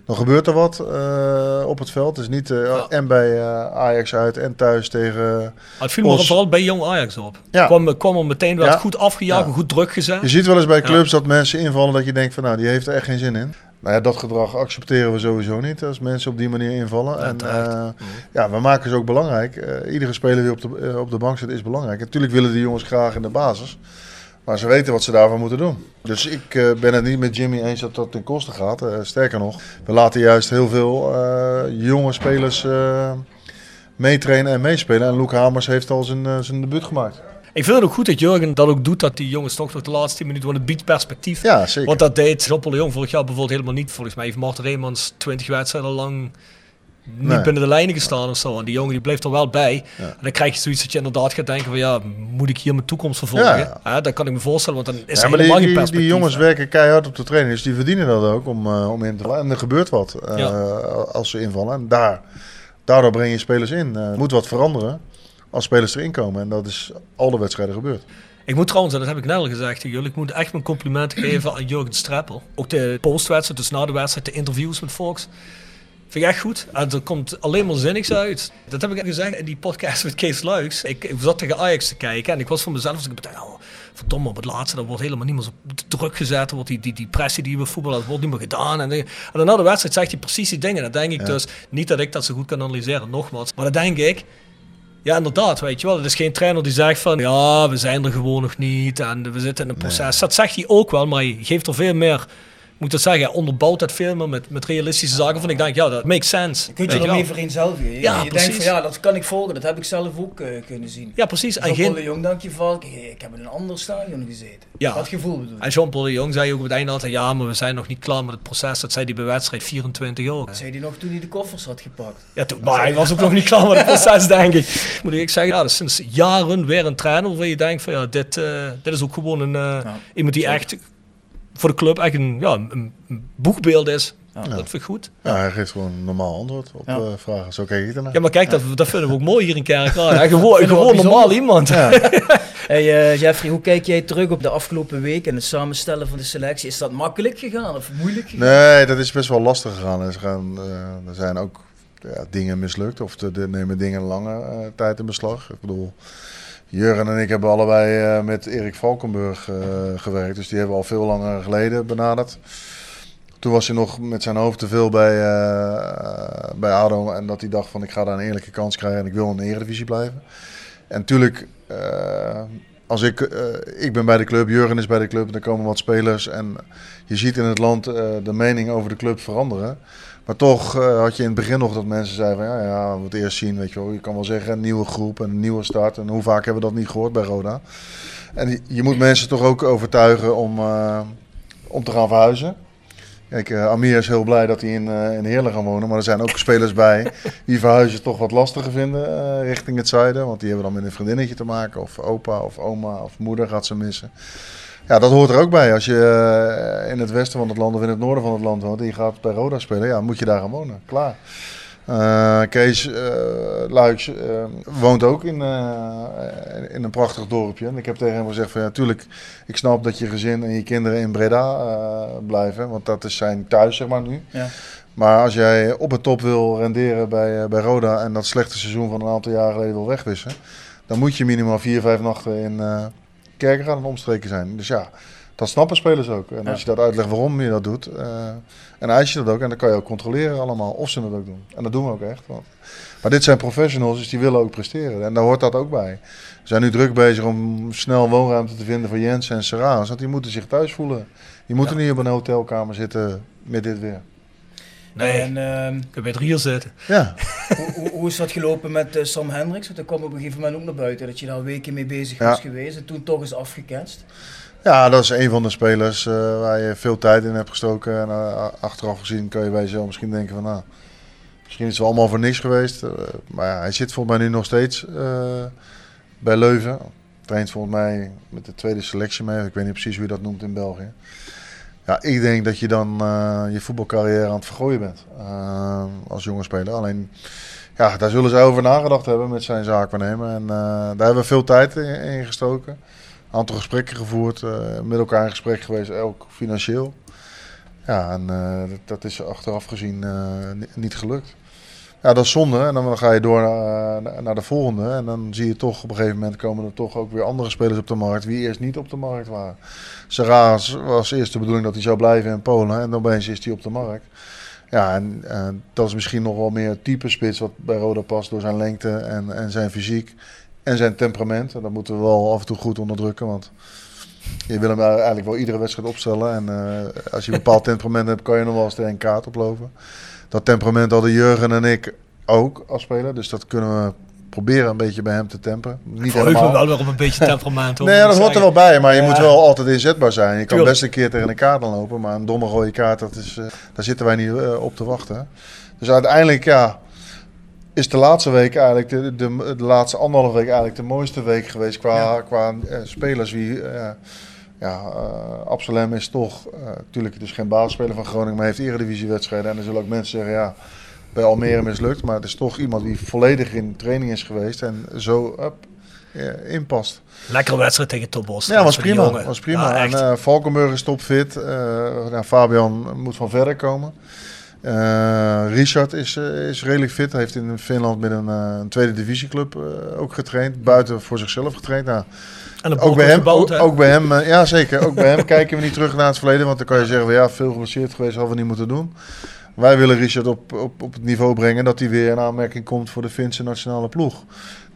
Speaker 4: dan gebeurt er wat eh, op het veld. Dus niet eh, en bij eh, Ajax uit en thuis tegen...
Speaker 2: Maar het viel me vooral bij Jong Ajax op.
Speaker 4: Ja.
Speaker 2: Kwam, kwam er meteen,
Speaker 4: Ja.
Speaker 2: goed afgejaagd,
Speaker 4: Ja.
Speaker 2: goed druk gezet.
Speaker 4: Je ziet wel eens bij
Speaker 2: Ja.
Speaker 4: clubs dat mensen invallen dat je denkt van nou, die heeft er echt geen zin in. Nou ja, dat gedrag accepteren we sowieso niet als mensen op die manier invallen. En eh, ja, we maken ze ook belangrijk. Eh, iedere speler die op de, eh, op de bank zit is belangrijk. Natuurlijk willen die jongens graag in de basis. Maar ze weten wat ze daarvoor moeten doen. Dus ik ben het niet met Jimmy eens dat dat ten koste gaat. Sterker nog, we laten juist heel veel jonge spelers meetrainen en meespelen. En Luke Hamers heeft al zijn, zijn debuut gemaakt.
Speaker 2: Ik vind het ook goed dat Jurgen dat ook doet, dat die jongens toch nog de laatste 10 minuten, want het biedt perspectief.
Speaker 4: Ja, zeker.
Speaker 2: Want dat deed de Jong vorig jaar bijvoorbeeld helemaal niet. Volgens mij heeft Marten Reemans 20 wedstrijden lang niet
Speaker 4: Nee.
Speaker 2: binnen de lijnen gestaan of zo. En die jongen die bleef er wel bij.
Speaker 4: Ja.
Speaker 2: En dan krijg je zoiets dat je inderdaad gaat denken van ja, moet ik hier mijn toekomst vervolgen?
Speaker 4: Ja.
Speaker 2: Ja. dat kan ik me voorstellen, want dan is
Speaker 4: Ja,
Speaker 2: er helemaal
Speaker 4: die,
Speaker 2: geen perspectief.
Speaker 4: die jongens
Speaker 2: hè.
Speaker 4: werken keihard op de training, dus die verdienen dat ook om, eh, om in te vallen. En er gebeurt wat eh, als ze invallen. En daar, daardoor breng je spelers in. Eh, Er moet wat veranderen als spelers erin komen. En dat is al de wedstrijden gebeurd.
Speaker 2: Ik moet trouwens, en dat heb ik net al gezegd tegen jullie, ik moet echt mijn complimenten geven aan Jurgen Streppel. Ook de postwedstrijd, dus na de wedstrijd, de interviews met Fox. Vind ik echt goed. En er komt alleen maar zinnigs uit. Dat heb ik gezegd in die podcast met Kees Luiks. Ik, ik zat tegen Ajax te kijken en ik was voor mezelf, dus ik bedacht, oh, verdomme, op het laatste, dat wordt helemaal niet meer zo druk gezet. Wordt die, die, die pressie die we voetballen, dat wordt niet meer gedaan. En, en dan na de wedstrijd zegt hij precies die dingen. Dan denk ik
Speaker 4: Ja.
Speaker 2: dus, niet dat ik dat zo goed kan analyseren, nogmaals. Maar dan denk ik, ja, inderdaad, weet je wel. Het is geen trainer die zegt van, ja, we zijn er gewoon nog niet en we zitten in een proces. Dat zegt hij ook wel, maar hij geeft er veel meer, moet ik zeggen, onderbouwt dat veel meer met, met realistische zaken. Van ik denk, ja, dat makes sense.
Speaker 3: Je kunt je ermee vereenzelvigen. Je,
Speaker 2: Ja,
Speaker 3: je denkt van ja, dat kan ik volgen, dat heb ik zelf ook eh, kunnen zien.
Speaker 2: Ja, precies. En
Speaker 3: Jean-Paul
Speaker 2: geen,
Speaker 3: de Jong dank je van, ik, ik heb in een ander stadion gezeten.
Speaker 2: Ja.
Speaker 3: Dat gevoel bedoel
Speaker 2: en Jean-Paul de Jong zei ook op het einde altijd, ja, maar we zijn nog niet klaar met het proces. Dat zei hij bij wedstrijd 24 ook.
Speaker 3: Dat zei hij nog toen hij de koffers had gepakt.
Speaker 2: Ja, toen, maar hij was ook nog niet klaar met het proces, denk ik. Moet ik zeggen, ja, dat is sinds jaren weer een trainer waar je denkt van ja, dit, eh, dit is ook gewoon een, eh,
Speaker 3: Ja,
Speaker 2: iemand die
Speaker 3: zeker.
Speaker 2: echt voor de club echt een, ja, een, een boegbeeld is. Ja, Dat vind ik goed.
Speaker 4: Ja, hij geeft gewoon een normaal antwoord op ja. vragen. Zo kijk ik ernaar.
Speaker 2: Ja, maar kijk, dat, dat vinden we ook mooi hier in Kerkrade. gewoon gewoon normaal iemand. Ja.
Speaker 3: hey, uh, Jeffrey, hoe kijk jij terug op de afgelopen week en het samenstellen van de selectie? Is dat makkelijk gegaan of moeilijk gegaan?
Speaker 4: Nee, dat is best wel lastig gegaan. Er, gaan, uh, er zijn ook ja, dingen mislukt of er nemen dingen lange uh, tijd in beslag. Ik bedoel, Jurgen en ik hebben allebei uh, met Erik Valkenburg uh, gewerkt. Dus die hebben we al veel langer geleden benaderd. Toen was hij nog met zijn hoofd te veel bij, bij ADO. En dat hij dacht van ik ga daar een eerlijke kans krijgen en ik wil in de Eredivisie blijven. En natuurlijk, als ik, ik ben bij de club, Jurgen is bij de club. En er komen wat spelers en je ziet in het land de mening over de club veranderen. Maar toch uh, had je in het begin nog dat mensen zeiden ja, ja, we het eerst zien, weet je wel. Je kan wel zeggen een nieuwe groep, een nieuwe start. En hoe vaak hebben we dat niet gehoord bij Roda? En je moet mensen toch ook overtuigen om, uh, om te gaan verhuizen. Kijk, uh, Amir is heel blij dat hij in, in Heerlen gaan wonen. Maar er zijn ook spelers bij die verhuizen toch wat lastiger vinden richting het zuiden. Want die hebben dan met een vriendinnetje te maken. Of opa of oma of moeder gaat ze missen. Ja, dat hoort er ook bij. Als je uh, in het westen van het land of in het noorden van het land woont en je gaat bij Roda spelen, ja, moet je daar gaan wonen. Klaar. Uh, Kees uh, Luiks woont ook in, in een prachtig dorpje. En ik heb tegen hem gezegd van ja, tuurlijk, ik snap dat je gezin en je kinderen in Breda blijven. Want dat is zijn thuis, zeg maar, nu. Ja. Maar als jij op het top wil renderen bij, bij Roda en dat slechte seizoen van een aantal jaren geleden wil wegwissen, dan moet je minimaal vier, vijf nachten in kerken gaan en omstreken zijn. Dus ja, dat snappen spelers ook. En als je dat uitlegt waarom je dat doet, uh, en eis je dat ook, en dan kan je ook controleren allemaal of ze dat ook doen. En dat doen we ook echt. Want, maar dit zijn professionals, dus die willen ook presteren. En daar hoort dat ook bij. We zijn nu druk bezig om snel woonruimte te vinden voor Jens en Serraas. Want die moeten zich thuis voelen. Die moeten niet op een hotelkamer zitten met dit weer.
Speaker 2: Nee, en, uh, ik heb bij het zitten.
Speaker 4: Ja.
Speaker 3: hoe, hoe, hoe, is dat gelopen met uh, Sam Hendricks? Want dat kwam op een gegeven moment ook naar buiten. Dat je daar weken mee bezig ja. was geweest en toen toch is afgeketst.
Speaker 4: Ja, dat is een van de spelers uh, waar je veel tijd in hebt gestoken. En uh, achteraf gezien kan je bij jezelf misschien denken van... Nou, misschien is het wel allemaal voor niks geweest. maar ja, hij zit volgens mij nu nog steeds bij Leuven. Traint volgens mij met de tweede selectie mee. Ik weet niet precies hoe je dat noemt in België. Ja, ik denk dat je dan uh, je voetbalcarrière aan het vergooien bent uh, als jonge speler. Alleen, ja, daar zullen zij over nagedacht hebben met zijn zaakwaarnemer. En uh, daar hebben we veel tijd in, gestoken. Een aantal gesprekken gevoerd, met elkaar in gesprek geweest, ook financieel. Ja, en dat, dat, is achteraf gezien niet gelukt. Ja, dat is zonde. En dan ga je door naar, naar de volgende. En dan zie je toch op een gegeven moment komen er toch ook weer andere spelers op de markt. Wie eerst niet op de markt waren. Serraas was eerst de bedoeling dat hij zou blijven in Polen. En opeens is hij op de markt. Ja, en, en dat is misschien nog wel meer type spits wat bij Roda past door zijn lengte en, en zijn fysiek en zijn temperament. En dat moeten we wel af en toe goed onderdrukken, want je wil hem eigenlijk wel iedere wedstrijd opstellen. En uh, als je een bepaald temperament hebt, kan je nog wel eens tegen een kaart oplopen. Dat temperament hadden Jurgen en ik ook als speler, dus dat kunnen we proberen een beetje bij hem te tempen.
Speaker 2: Niet ik helemaal. wel weer op een beetje temperament.
Speaker 4: nee, dat hoort er wel bij, maar je moet wel altijd inzetbaar zijn. Je kan best een keer tegen een kaart lopen, maar een domme rode kaart, dat is, uh, daar zitten wij niet uh, op te wachten. Dus uiteindelijk, ja, is de laatste week eigenlijk, de, de, de laatste anderhalve week eigenlijk de mooiste week geweest qua, ja. qua uh, spelers. Wie, ja, Absalem is toch, natuurlijk dus geen basisspeler van Groningen, maar heeft eredivisiewedstrijden. En er zullen ook mensen zeggen, ja bij Almere mislukt. Maar het is toch iemand die volledig in training is geweest en zo up, ja, inpast.
Speaker 2: Lekkere wedstrijd tegen Topos.
Speaker 4: Ja, was prima. Was prima. Ja, en uh, Valkenburg is topfit. Uh, nou, Fabian moet van verder komen. Uh, Richard is, is redelijk fit. Hij heeft in Finland met een, een tweede divisieclub ook getraind. Buiten voor zichzelf getraind. Nou,
Speaker 2: en
Speaker 4: ook bij hem, ook, ook, bij hem, ja zeker. Ook bij hem kijken we niet terug naar het verleden. Want dan kan je zeggen, ja, veel geblesseerd geweest, hadden we niet moeten doen. Wij willen Richard op, op, op het niveau brengen dat hij weer in aanmerking komt voor de Finse nationale ploeg.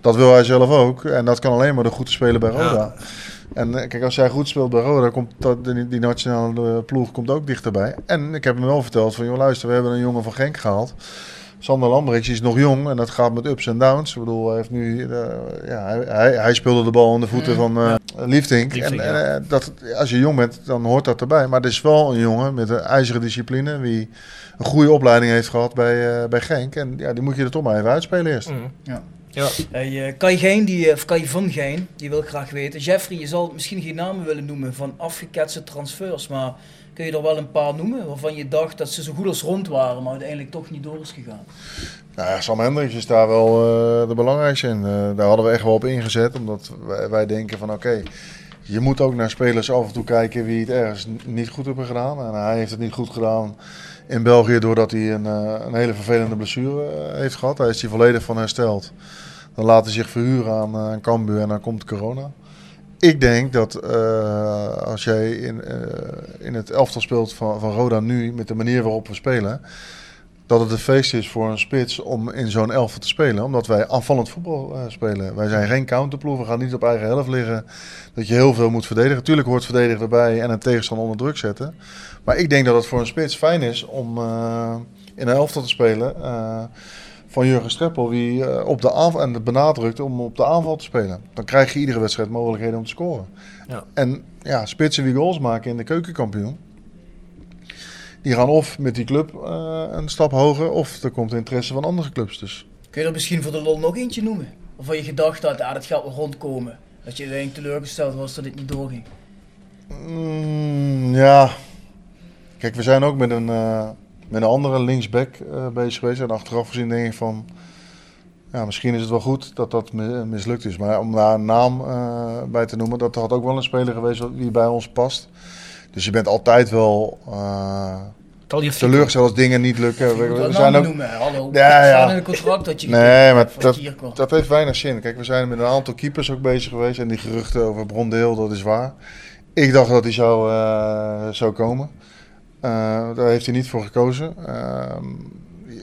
Speaker 4: Dat wil hij zelf ook. En dat kan alleen maar door goed te spelen bij Roda. Ja. En eh, kijk, als jij goed speelt bij Roda, komt dat, die, die nationale ploeg komt ook dichterbij. En ik heb hem wel verteld van, joh luister, we hebben een jongen van Genk gehaald. Sander Lambrechts is nog jong en dat gaat met ups en downs. Ik bedoel, hij, heeft nu, uh, ja, hij, hij, speelde de bal in de voeten van uh, Liefdink. En, en uh, dat, als je jong bent, dan hoort dat erbij. Maar het is wel een jongen met een ijzeren discipline. Wie een goede opleiding heeft gehad bij, bij Genk. En ja, die moet je er toch maar even uitspelen eerst.
Speaker 3: Mm. Ja. Ja. Hey, kan je geen, die, of kan je van geen, die wil ik graag weten. Jeffrey, je zal misschien geen namen willen noemen van afgeketste transfers, maar kun je er wel een paar noemen waarvan je dacht dat ze zo goed als rond waren, maar uiteindelijk toch niet door is gegaan?
Speaker 4: Nou Sam Hendricks is daar wel eh, de belangrijkste in. Eh, daar hadden we echt wel op ingezet, omdat wij, denken van oké, je moet ook naar spelers af en toe kijken wie het ergens niet goed hebben gedaan. En hij heeft het niet goed gedaan in België doordat hij een, eh, een hele vervelende blessure heeft gehad. Daar is hij volledig van hersteld. Dan laat hij zich verhuren aan, aan Cambuur en dan komt corona. Ik denk dat eh, als jij in, eh, in het elftal speelt van, van Roda nu, met de manier waarop we spelen, dat het een feest is voor een spits om in zo'n elftal te spelen. Omdat wij aanvallend voetbal eh, spelen. Wij zijn geen counterploeg, we gaan niet op eigen helft liggen. Dat je heel veel moet verdedigen. Tuurlijk hoort verdedigen erbij en een tegenstander onder druk zetten. Maar ik denk dat het voor een spits fijn is om in een elftal te spelen. Van Jurgen Streppel, die eh, op de aanval, en het benadrukt om op de aanval te spelen. Dan krijg je iedere wedstrijd mogelijkheden om te scoren.
Speaker 2: Ja.
Speaker 4: En ja, spitsen die goals maken in de keukenkampioen. Die gaan of met die club eh, een stap hoger, of er komt interesse van andere clubs. Dus
Speaker 3: Kun je er misschien voor de lol nog eentje noemen? Of had je gedacht dat ah, dat gaat wel rondkomen? Dat je uiteindelijk teleurgesteld was dat het niet doorging?
Speaker 4: Mm, ja, kijk, we zijn ook met een, eh, met een andere linksback eh, bezig geweest. En achteraf gezien denk ik van, ja, misschien is het wel goed dat dat mi- mislukt is. Maar om daar een naam eh, bij te noemen, dat had ook wel een speler geweest die bij ons past. Dus je bent altijd wel uh, teleurgesteld als dingen niet lukken. We, zijn ook,
Speaker 3: noemen. Hallo.
Speaker 4: Ja, ja.
Speaker 3: in het contract dat je
Speaker 4: Nee, maar dat, dat heeft weinig zin. Kijk, we zijn met een aantal keepers ook bezig geweest. En die geruchten over Brondeel, dat is waar. Ik dacht dat hij zou, zou komen. Eh, daar heeft hij niet voor gekozen. Ehm,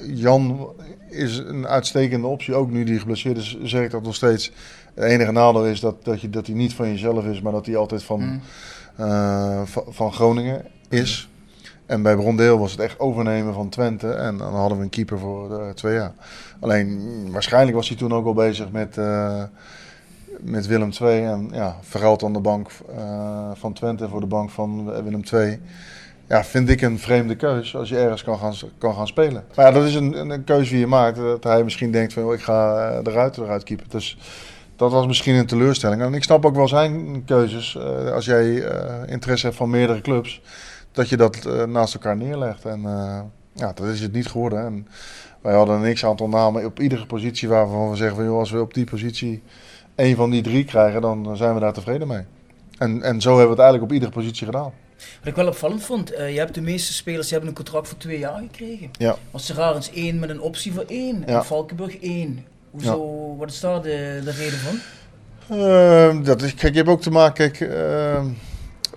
Speaker 4: Jan is een uitstekende optie. Ook nu die geblesseerd is, zeg ik dat nog steeds. Het enige nadeel is dat, dat, je, dat hij niet van jezelf is, maar dat hij altijd van,
Speaker 3: Mm.
Speaker 4: eh, van, van Groningen is. En bij Brondeel was het echt overnemen van Twente. En dan hadden we een keeper voor eh, twee jaar. Alleen mm, waarschijnlijk was hij toen ook al bezig met, met Willem II. En ja, verruild aan de bank van Twente voor de bank van Willem II. Ja, vind ik een vreemde keus als je ergens kan gaan, kan gaan spelen. Maar ja, dat is een, een, keuze die je maakt. Dat hij misschien denkt van, ik ga eh, eruit, eruit keeper. Dus dat was misschien een teleurstelling. En ik snap ook wel zijn keuzes. eh, als jij eh, interesse hebt van meerdere clubs, dat je dat eh, naast elkaar neerlegt. En eh, ja, dat is het niet geworden. En wij hadden een x-aantal namen op iedere positie waarvan we zeggen van, joh, als we op die positie één van die drie krijgen, dan zijn we daar tevreden mee. En, en zo hebben we het eigenlijk op iedere positie gedaan.
Speaker 3: Wat ik wel opvallend vond, eh, je hebt de meeste spelers die hebben een contract voor twee jaar gekregen.
Speaker 4: Ja.
Speaker 3: Was Serrarens één met een optie voor één
Speaker 4: Ja.
Speaker 3: en Valkenburg één. Hoezo, wat is daar de, de reden van?
Speaker 4: Ehm, dat is, kijk, je hebt ook te maken. Kijk, ehm,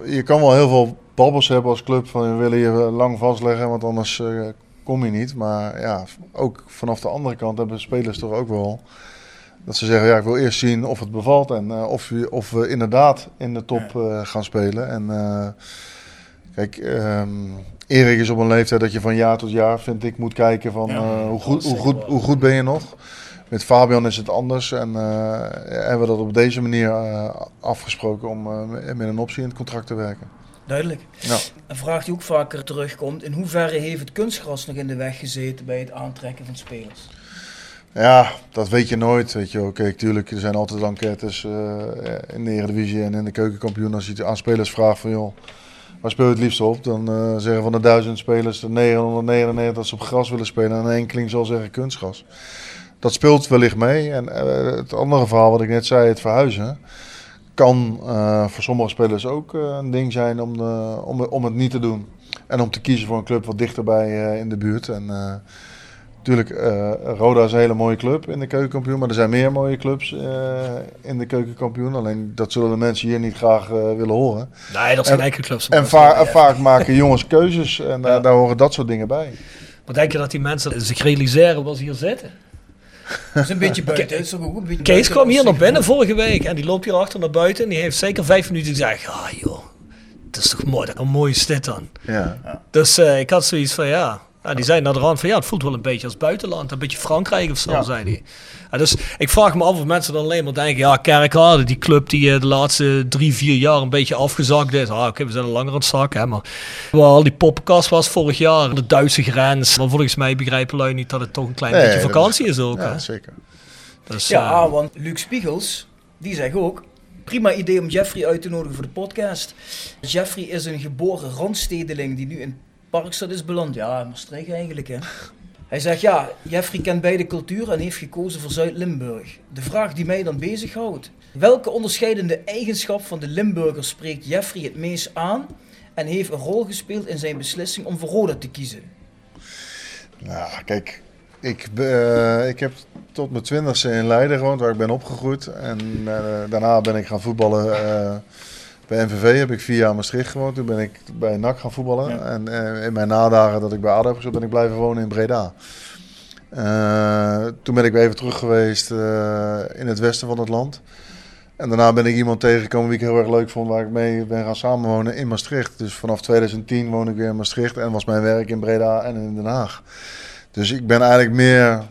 Speaker 4: je kan wel heel veel babbels hebben als club van we willen je lang vastleggen, want anders eh, kom je niet. Maar ja, ook vanaf de andere kant hebben spelers toch ook wel dat ze zeggen: ja, ik wil eerst zien of het bevalt en eh, of, je, of we inderdaad in de top gaan spelen. En kijk, ehm, Erik is op een leeftijd dat je van jaar tot jaar, vind ik, moet kijken van
Speaker 3: Ja,
Speaker 4: eh, hoe, goed, hoe, goed, hoe goed ben je nog. Met Fabian is het anders en eh, hebben we dat op deze manier eh, afgesproken om eh, met- een optie in het contract te werken.
Speaker 3: Duidelijk.
Speaker 4: Ja.
Speaker 3: Een vraag die ook vaker terugkomt, in hoeverre heeft het kunstgras nog in de weg gezeten bij het aantrekken van spelers?
Speaker 4: Ja, dat weet je nooit. Weet je wel. Kijk, tuurlijk, er zijn altijd enquêtes eh, in de Eredivisie en in de keukenkampioen. Als je aan spelers vraagt van, joh, waar speel je het liefst op? Dan eh, zeggen van de duizend spelers de 999 dat ze op gras willen spelen. En een enkeling zal zeggen kunstgras. Dat speelt wellicht mee. En eh, het andere verhaal wat ik net zei, het verhuizen, kan eh, voor sommige spelers ook een ding zijn om, om, om het niet te doen. En om te kiezen voor een club wat dichterbij in de buurt. En natuurlijk, eh, Roda is een hele mooie club in de keukenkampioen. Maar er zijn meer mooie clubs eh, in de keukenkampioen. Alleen dat zullen de mensen hier niet graag eh, willen horen.
Speaker 2: Nee, dat zijn
Speaker 4: En-
Speaker 2: enkele clubs.
Speaker 4: En, va- en vaak maken jongens keuzes. En daar- daar horen dat soort dingen bij.
Speaker 2: Wat denk je dat die mensen zich realiseren waar ze hier zitten?
Speaker 3: Dat is een beetje buiten. Dat is toch ook een beetje
Speaker 2: Kees
Speaker 3: buiten
Speaker 2: kwam hier naar binnen vorige week en die loopt hier achter naar buiten en die heeft zeker vijf minuten gezegd, ah joh, het is toch mooi, dat hoe mooi is dit dan?
Speaker 4: Ja.
Speaker 2: Dus eh, ik had zoiets van ja, ja, die zei naar de rand van ja, het voelt wel een beetje als buitenland, een beetje Frankrijk of zo,
Speaker 4: Ja.
Speaker 2: zei hij. Ja, dus ik vraag me af of mensen dan alleen maar denken, ja, Kerkrade, die club die eh, de laatste drie, vier jaar een beetje afgezakt is. Ah, oké, we zijn al langer aan het zakken, hè, maar waar al die poppenkast was vorig jaar, de Duitse grens. Maar volgens mij begrijpen lui niet dat het toch een klein
Speaker 4: Nee,
Speaker 2: beetje vakantie is ook.
Speaker 4: Ja,
Speaker 2: hè.
Speaker 4: zeker.
Speaker 2: Dus,
Speaker 3: Ja,
Speaker 2: eh,
Speaker 3: want Luc Spiegels, die zegt ook, prima idee om Jeffrey uit te nodigen voor de podcast. Jeffrey is een geboren randstedeling die nu in Parkstad is beland. Ja, Maastricht eigenlijk hè. Hij zegt ja, Jeffrey kent beide culturen en heeft gekozen voor Zuid-Limburg. De vraag die mij dan bezighoudt. Welke onderscheidende eigenschap van de Limburger spreekt Jeffrey het meest aan en heeft een rol gespeeld in zijn beslissing om voor Roda te kiezen?
Speaker 4: Nou, kijk, ik, eh, ik heb tot mijn twintigste in Leiden gewoond, waar ik ben opgegroeid. En eh, daarna ben ik gaan voetballen. eh, bij MVV heb ik vier jaar in Maastricht gewoond. Toen ben ik bij NAC gaan voetballen. En eh, in mijn nadagen dat ik bij ADO heb gezeten, ben ik blijven wonen in Breda. Eh, toen ben ik weer even terug geweest eh, in het westen van het land. En daarna ben ik iemand tegengekomen die ik heel erg leuk vond, waar ik mee ben gaan samenwonen in Maastricht. Dus vanaf 2010 woon ik weer in Maastricht en was mijn werk in Breda en in Den Haag. Dus ik ben eigenlijk meer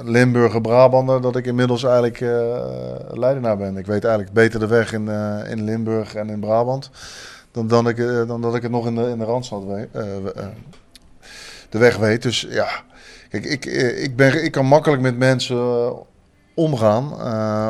Speaker 4: Limburger Brabander dat ik inmiddels eigenlijk eh Leidenaar ben. Ik weet eigenlijk beter de weg in, eh, in Limburg en in Brabant dan, dan, ik, eh, dan dat ik het nog in de, in de Randstad weet, de weg weet. Dus ja, kijk, ik, ik, ben, ik kan makkelijk met mensen omgaan.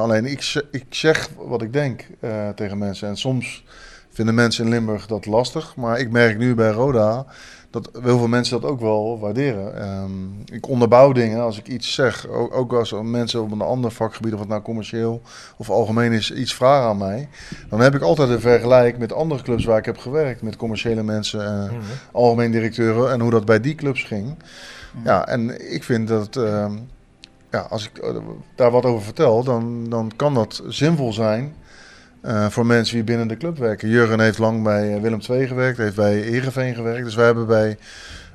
Speaker 4: Alleen ik, ik zeg wat ik denk tegen mensen. En soms vinden mensen in Limburg dat lastig. Maar ik merk nu bij Roda dat heel veel mensen dat ook wel waarderen. Ehm, ik onderbouw dingen als ik iets zeg. Ook, ook als mensen op een ander vakgebied, of het nou commercieel of algemeen is, iets vragen aan mij. Dan heb ik altijd een vergelijk met andere clubs waar ik heb gewerkt. Met commerciële mensen, eh, algemeen directeuren. En hoe dat bij die clubs ging. Ja, en ik vind dat... ehm, ja, als ik eh, daar wat over vertel, dan, dan kan dat zinvol zijn eh, voor mensen die binnen de club werken. Jurgen heeft lang bij eh, Willem II gewerkt, heeft bij Ereveen gewerkt. Dus wij hebben bij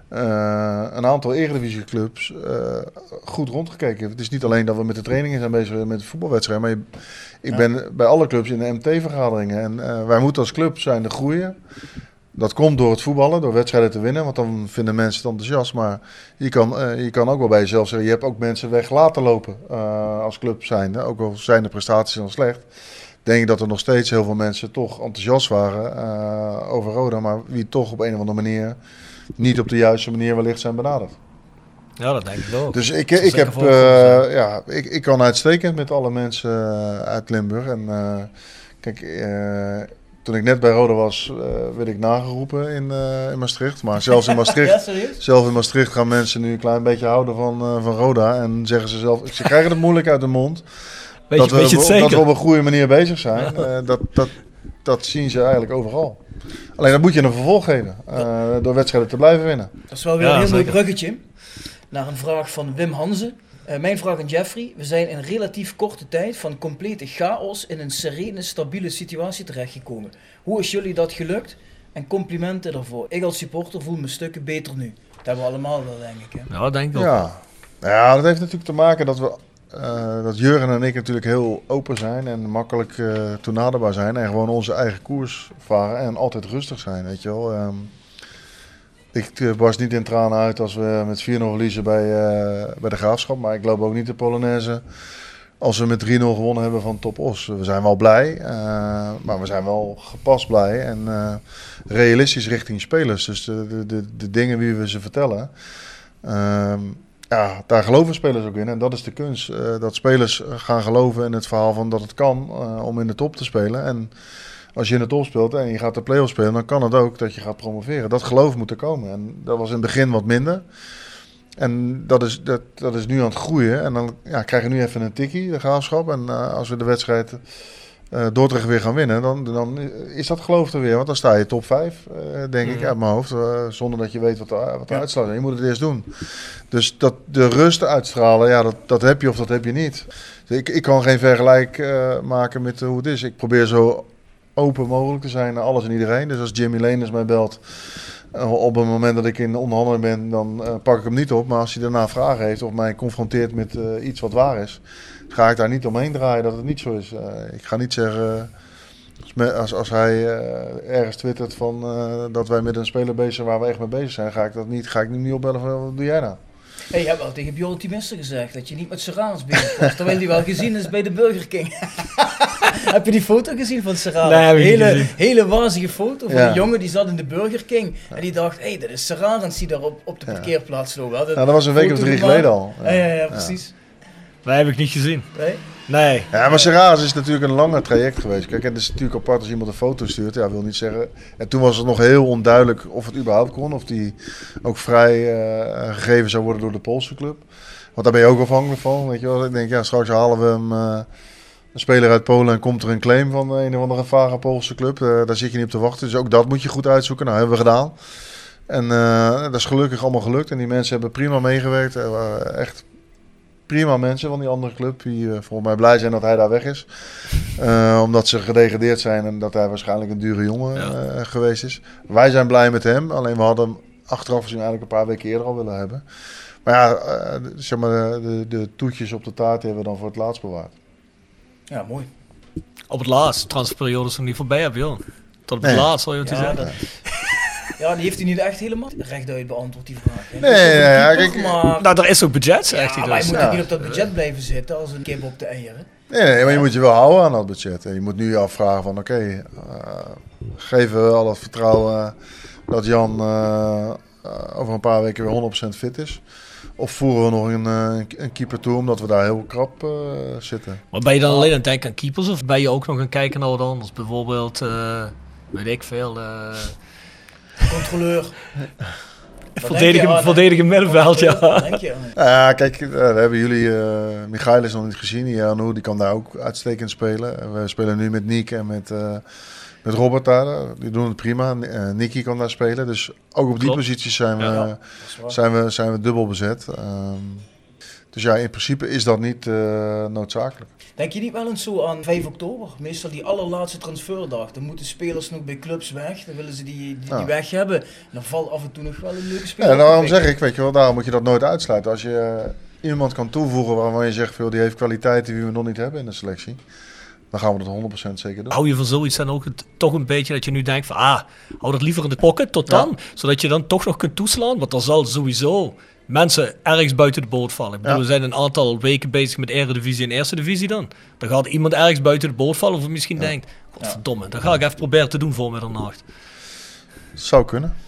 Speaker 4: eh, een aantal eredivisieclubs eh goed rondgekeken. Het is niet alleen dat we met de trainingen zijn bezig met voetbalwedstrijden, maar je- ik
Speaker 3: Ja.
Speaker 4: ben bij alle clubs in de MT-vergaderingen. En wij moeten als club zijn de groeien. Dat komt door het voetballen, door wedstrijden te winnen, want dan vinden mensen het enthousiast. Maar je kan, je kan ook wel bij jezelf zeggen, je hebt ook mensen weg laten lopen als club zijnde. Ook al zijn de prestaties dan slecht. Denk ik dat er nog steeds heel veel mensen toch enthousiast waren eh, over Roda. Maar wie toch op een of andere manier niet op de juiste manier wellicht zijn benaderd.
Speaker 2: Ja, dat denk ik ook.
Speaker 4: Dus ik, ik, heb, eh, ja, ik, ik kan uitstekend met alle mensen eh, uit Limburg. En kijk, toen ik net bij Roda was, werd ik nageroepen in, in Maastricht. Maar zelfs in
Speaker 3: Ja,
Speaker 4: Maastricht,
Speaker 3: serieus?
Speaker 4: zelf in Maastricht gaan mensen nu een klein beetje houden van, van Roda. En zeggen ze zelf, ze krijgen het moeilijk uit de mond.
Speaker 2: Weet je-
Speaker 4: dat, we,
Speaker 2: weet je het
Speaker 4: dat
Speaker 2: zeker?
Speaker 4: we op een goede manier bezig zijn. Eh, dat, dat, dat zien ze eigenlijk overal. Alleen dat moet je een vervolg geven. eh, door wedstrijden te blijven winnen.
Speaker 3: Dat is wel weer
Speaker 2: Ja,
Speaker 3: een heel mooi bruggetje naar een vraag van Wim Hansen. Eh, mijn vraag aan Jeffrey. We zijn in relatief korte tijd van complete chaos in een serene, stabiele situatie terechtgekomen. Hoe is jullie dat gelukt? En complimenten daarvoor. Ik als supporter voel me stukken beter nu. Dat hebben we allemaal wel, denk ik. Hè?
Speaker 2: Ja, denk ik ook.
Speaker 4: Ja. ja, dat heeft natuurlijk te maken dat we. Eh, dat Jurgen en ik natuurlijk heel open zijn en makkelijk eh toenaderbaar zijn. En gewoon onze eigen koers varen en altijd rustig zijn, weet je wel. Ehm, ik eh, barst niet in tranen uit als we met 4-0 verliezen bij, bij de Graafschap. Maar ik loop ook niet de Polonaise als we met 3-0 gewonnen hebben van Top Os. We zijn wel blij, maar we zijn wel gepast blij. En realistisch richting spelers. Dus de, de, de, de dingen die we ze vertellen... Ehm, ja, daar geloven spelers ook in. En dat is de kunst. eh, dat spelers eh, gaan geloven in het verhaal van dat het kan eh, om in de top te spelen. En als je in de top speelt en je gaat de play-off spelen, dan kan het ook dat je gaat promoveren. Dat geloof moet er komen. En dat was in het begin wat minder. En dat is, dat, dat is nu aan het groeien. En dan ja, krijg je nu even een tikkie, de graafschap. En als we de wedstrijd eh Dordrecht weer gaan winnen, dan, dan is dat geloof er weer. Want dan sta je top 5, eh, denk ik, uit mijn hoofd. eh, zonder dat je weet wat de, wat de
Speaker 2: Ja.
Speaker 4: uitslag is. Je moet het eerst doen. Dus dat de rust uitstralen, ja, dat, dat heb je of dat heb je niet. Dus ik, ik kan geen vergelijk maken met hoe het is. Ik probeer zo open mogelijk te zijn naar alles en iedereen. Dus als Jimmy Leners mij belt op het moment dat ik in de onderhandeling ben, dan eh, pak ik hem niet op. Maar als hij daarna vragen heeft of mij confronteert met eh, iets wat waar is, ga ik daar niet omheen draaien dat het niet zo is. Eh, ik ga niet zeggen, als, als, hij eh, ergens twittert van, eh, dat wij met een speler bezig zijn waar we echt mee bezig zijn, ga ik dat niet, ga ik nu niet opbellen van wat doe jij nou?
Speaker 3: Hey, je hebt wel tegen Bjorn Timester gezegd dat je niet met Serraans bezig was. terwijl die wel gezien is bij de Burger King. heb je die foto gezien van Serrano?
Speaker 2: Nee, heb ik niet
Speaker 3: hele,
Speaker 2: gezien.
Speaker 3: hele wazige foto van
Speaker 4: Ja.
Speaker 3: een jongen die zat in de Burger King. En die dacht, hé, hey, dat is Serrans die daar op, op de
Speaker 4: Ja.
Speaker 3: parkeerplaats loopt.
Speaker 4: Nou, dat was een week of drie geleden al.
Speaker 3: Ja, ja, ja, precies.
Speaker 2: Dat heb ik niet gezien.
Speaker 3: Nee?
Speaker 2: Nee.
Speaker 4: Ja, maar Serraas is natuurlijk een langer traject geweest. Kijk, het is natuurlijk apart als iemand een foto stuurt. Ja, wil niet zeggen. En toen was het nog heel onduidelijk of het überhaupt kon. Of die ook vrij eh, gegeven zou worden door de Poolse club. Want daar ben je ook afhankelijk van. Weet je wel. Ik denk, ja, straks halen we hem. eh, een speler uit Polen en komt er een claim van een of andere vage Poolse club. Eh, daar zit je niet op te wachten. Dus ook dat moet je goed uitzoeken. Nou, hebben we gedaan. En dat is gelukkig allemaal gelukt. En die mensen hebben prima meegewerkt. Er echt prima mensen van die andere club. Die eh, volgens mij blij zijn dat hij daar weg is. Eh, omdat ze gedegradeerd zijn en dat hij waarschijnlijk een dure jongen eh, geweest is. Wij zijn blij met hem. Alleen we hadden hem achteraf gezien eigenlijk een paar weken eerder al willen hebben. Maar ja, zeg maar, de, de toetjes op de taart hebben we dan voor het laatst bewaard.
Speaker 3: Ja, mooi.
Speaker 2: Op het laatst. Transferperiode is nog niet voorbij, heb joh. Tot op het
Speaker 4: Nee.
Speaker 2: laatst, zal je wat
Speaker 3: Ja,
Speaker 2: zeggen.
Speaker 3: Ja, die heeft hij niet echt helemaal rechtuit beantwoord, die vraag. hè.
Speaker 4: Nee,
Speaker 3: de
Speaker 4: ja, kijk,
Speaker 3: maar...
Speaker 2: Nou, er is ook budget, zegt
Speaker 3: Ja,
Speaker 2: hij
Speaker 3: maar
Speaker 2: dus.
Speaker 3: je moet
Speaker 4: Ja.
Speaker 3: ook niet op dat budget blijven zitten als een kip op de eieren.
Speaker 4: Nee, nee, maar je moet je wel houden aan dat budget. En je moet nu je afvragen van oké, eh, geven we al het vertrouwen dat Jan eh, eh, over een paar weken weer 100% fit is? Of voeren we nog een, eh, een keeper toe omdat we daar heel krap eh, zitten?
Speaker 2: Maar ben je dan alleen aan het denken aan keepers of ben je ook nog aan het kijken naar wat anders? Bijvoorbeeld, eh, weet ik veel, eh
Speaker 3: Controleur.
Speaker 2: verdedigen, verdedigen middenveld, ja.
Speaker 3: Denk je?
Speaker 4: Ja, kijk, eh, daar hebben jullie, eh Michail is nog niet gezien. Janu, die kan daar ook uitstekend spelen. En we spelen nu met Niek en met, eh, met Robert daar. Die doen het prima. Eh Nicky kan daar spelen. Dus ook op die
Speaker 2: Klopt.
Speaker 4: posities zijn we,
Speaker 3: Ja,
Speaker 4: zijn we, zijn we dubbel bezet. Ehm, dus ja, in principe is dat niet eh, noodzakelijk.
Speaker 3: Denk je niet wel eens zo aan 5 oktober? Meestal die allerlaatste transferdag. Dan moeten spelers nog bij clubs weg. Dan willen ze die, die, die
Speaker 4: Ja.
Speaker 3: weg hebben. En dan valt af en toe nog wel een leuke
Speaker 4: Ja,
Speaker 3: speler.
Speaker 4: en daarom zeg ik, weet je wel, daarom moet je dat nooit uitsluiten. Als je eh, iemand kan toevoegen waarvan je zegt, veel, die heeft kwaliteiten die we nog niet hebben in de selectie. Dan gaan we dat 100% zeker doen.
Speaker 2: Hou je van zoiets dan ook het, toch een beetje dat je nu denkt van, ah, hou dat liever in de pocket tot dan. Zodat je dan toch nog kunt toeslaan. Want er zal sowieso mensen ergens buiten de boot vallen. Ik bedoel,
Speaker 4: Ja.
Speaker 2: we zijn een aantal weken bezig met Eredivisie en Eerste Divisie dan. Dan gaat iemand ergens buiten de boot vallen of misschien denkt, godverdomme, dat ga ik even proberen te doen voor middernacht.
Speaker 4: Zou kunnen.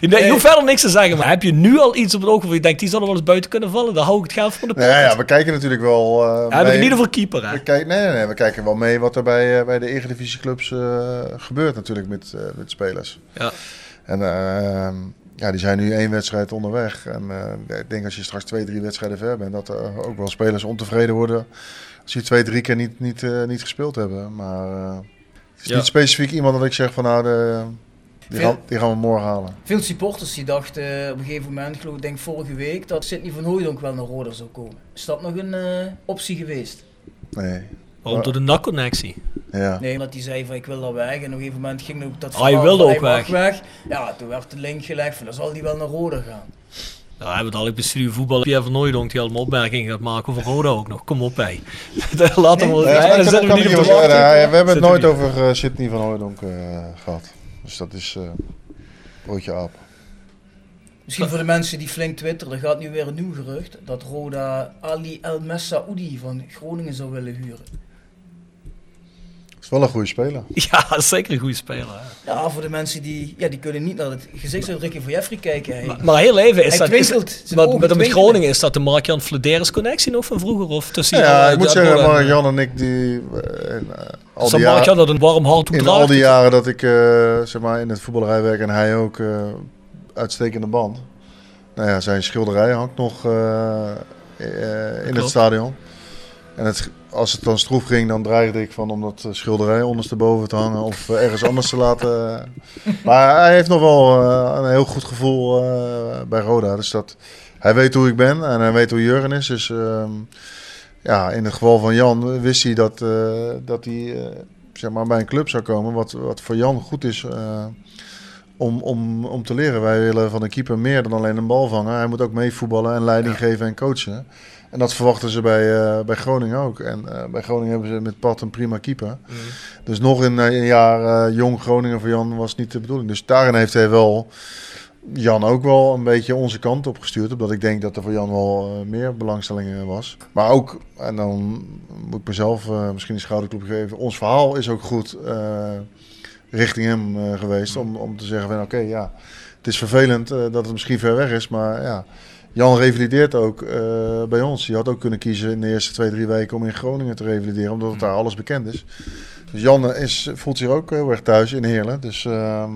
Speaker 2: Je, je hoeft verder niks te zeggen, maar heb je nu al iets op het oog waarvan je denkt, die zal er wel eens buiten kunnen vallen? Dan hou ik het geld voor de.
Speaker 4: Nee, ja, we kijken natuurlijk wel. eh
Speaker 2: Ja,
Speaker 4: mee-
Speaker 2: het niet over keeper, hè?
Speaker 4: We kijken, nee, nee, nee, we kijken wel mee wat er bij, eh, bij de Eredivisieclubs eh gebeurt natuurlijk met, met spelers.
Speaker 2: Ja.
Speaker 4: En eh, ja, die zijn nu één wedstrijd onderweg. En eh, ik denk als je straks twee, drie wedstrijden ver bent, dat er ook wel spelers ontevreden worden als die twee, drie keer niet, niet, eh, niet gespeeld hebben. Maar eh, het is
Speaker 2: Ja.
Speaker 4: niet specifiek iemand dat ik zeg van nou, de, die,
Speaker 3: Veel-
Speaker 4: gaan, die gaan we morgen halen.
Speaker 3: Veel supporters die dachten op een gegeven moment, geloof ik, denk vorige week, dat Sidney van Hooijdonk wel naar Roda zou komen. Is dat nog een eh, optie geweest?
Speaker 4: Nee.
Speaker 2: Waarom door de NAC-connectie?
Speaker 4: Ja.
Speaker 3: Nee, omdat hij zei van ik wil daar weg. En op een gegeven moment ging ook dat
Speaker 2: Ah, je wilde
Speaker 3: van,
Speaker 2: ook weg.
Speaker 3: weg. Ja, toen werd de link gelegd van dan zal hij wel naar Roda gaan.
Speaker 2: Nou, we hebben het al bij Studio Voetbal. Pierre van Nooijdonk die allemaal opmerkingen gaat maken over Roda ook nog. Kom op, bij. Laat hem wel.
Speaker 4: Ja,
Speaker 2: Ja, we niet op
Speaker 4: ja, we hebben het
Speaker 2: we
Speaker 4: nooit
Speaker 2: niet.
Speaker 4: over uh, Sidney van Hooijdonk eh, gehad. Dus dat is eh broodje aap.
Speaker 3: Misschien voor de mensen die flink twitteren, er gaat nu weer een nieuw gerucht dat Roda Ali El Messaoudi van Groningen zou willen huren.
Speaker 4: Is wel een goede speler.
Speaker 2: Ja, is zeker een goede speler. hè.
Speaker 3: Ja, voor de mensen die, ja, die kunnen niet naar het gezichtsuitdrukking van Jeffrey kijken. Hij,
Speaker 2: Maar heel even, is
Speaker 3: Hij
Speaker 2: dat, is,
Speaker 3: twinkelt, zijn
Speaker 2: maar met, met
Speaker 3: twinkelen.
Speaker 2: Groningen, is dat de Mark-Jan Flederis connectie nog van vroeger? Of tussen
Speaker 4: Ja,
Speaker 2: jou,
Speaker 4: ik moet
Speaker 2: de-
Speaker 4: zeggen, Mark-Jan en ik, die, eh, in, eh, al
Speaker 2: Zal
Speaker 4: die jaren,
Speaker 2: dat een warm hart
Speaker 4: in al die jaren dat ik eh, zeg maar, in het voetballerij werk en hij ook, eh, uitstekende band. Nou ja, zijn schilderij hangt nog eh, eh, in het stadion. En het, als het dan stroef ging, dan dreigde ik van om dat eh, schilderij ondersteboven te hangen of eh, ergens anders te laten. Maar hij heeft nog wel eh, een heel goed gevoel eh, bij Roda. Dus dat, hij weet hoe ik ben en hij weet hoe Jurgen is. Dus ehm, ja, in het geval van Jan wist hij dat, eh, dat hij eh, zeg maar bij een club zou komen. Wat, wat voor Jan goed is eh, om, om, om te leren. Wij willen van een keeper meer dan alleen een bal vangen. Hij moet ook meevoetballen en leiding geven en coachen. En dat verwachten ze bij, eh, bij Groningen ook. En eh, bij Groningen hebben ze met Pat een prima keeper. Dus nog in een jaar eh, jong Groningen voor Jan was niet de bedoeling. Dus daarin heeft hij wel Jan ook wel een beetje onze kant op gestuurd. Omdat ik denk dat er voor Jan wel meer belangstelling was. Maar ook, en dan moet ik mezelf misschien een schouderklop geven. Ons verhaal is ook goed richting hem geweest. Om, om te zeggen van oké, ja, het is vervelend dat het misschien ver weg is. Maar ja, Jan revalideert ook eh, bij ons. Die had ook kunnen kiezen in de eerste twee, drie weken om in Groningen te revalideren, omdat het daar alles bekend is. Dus Jan is, voelt zich ook heel erg thuis in Heerlen. Dus ehm,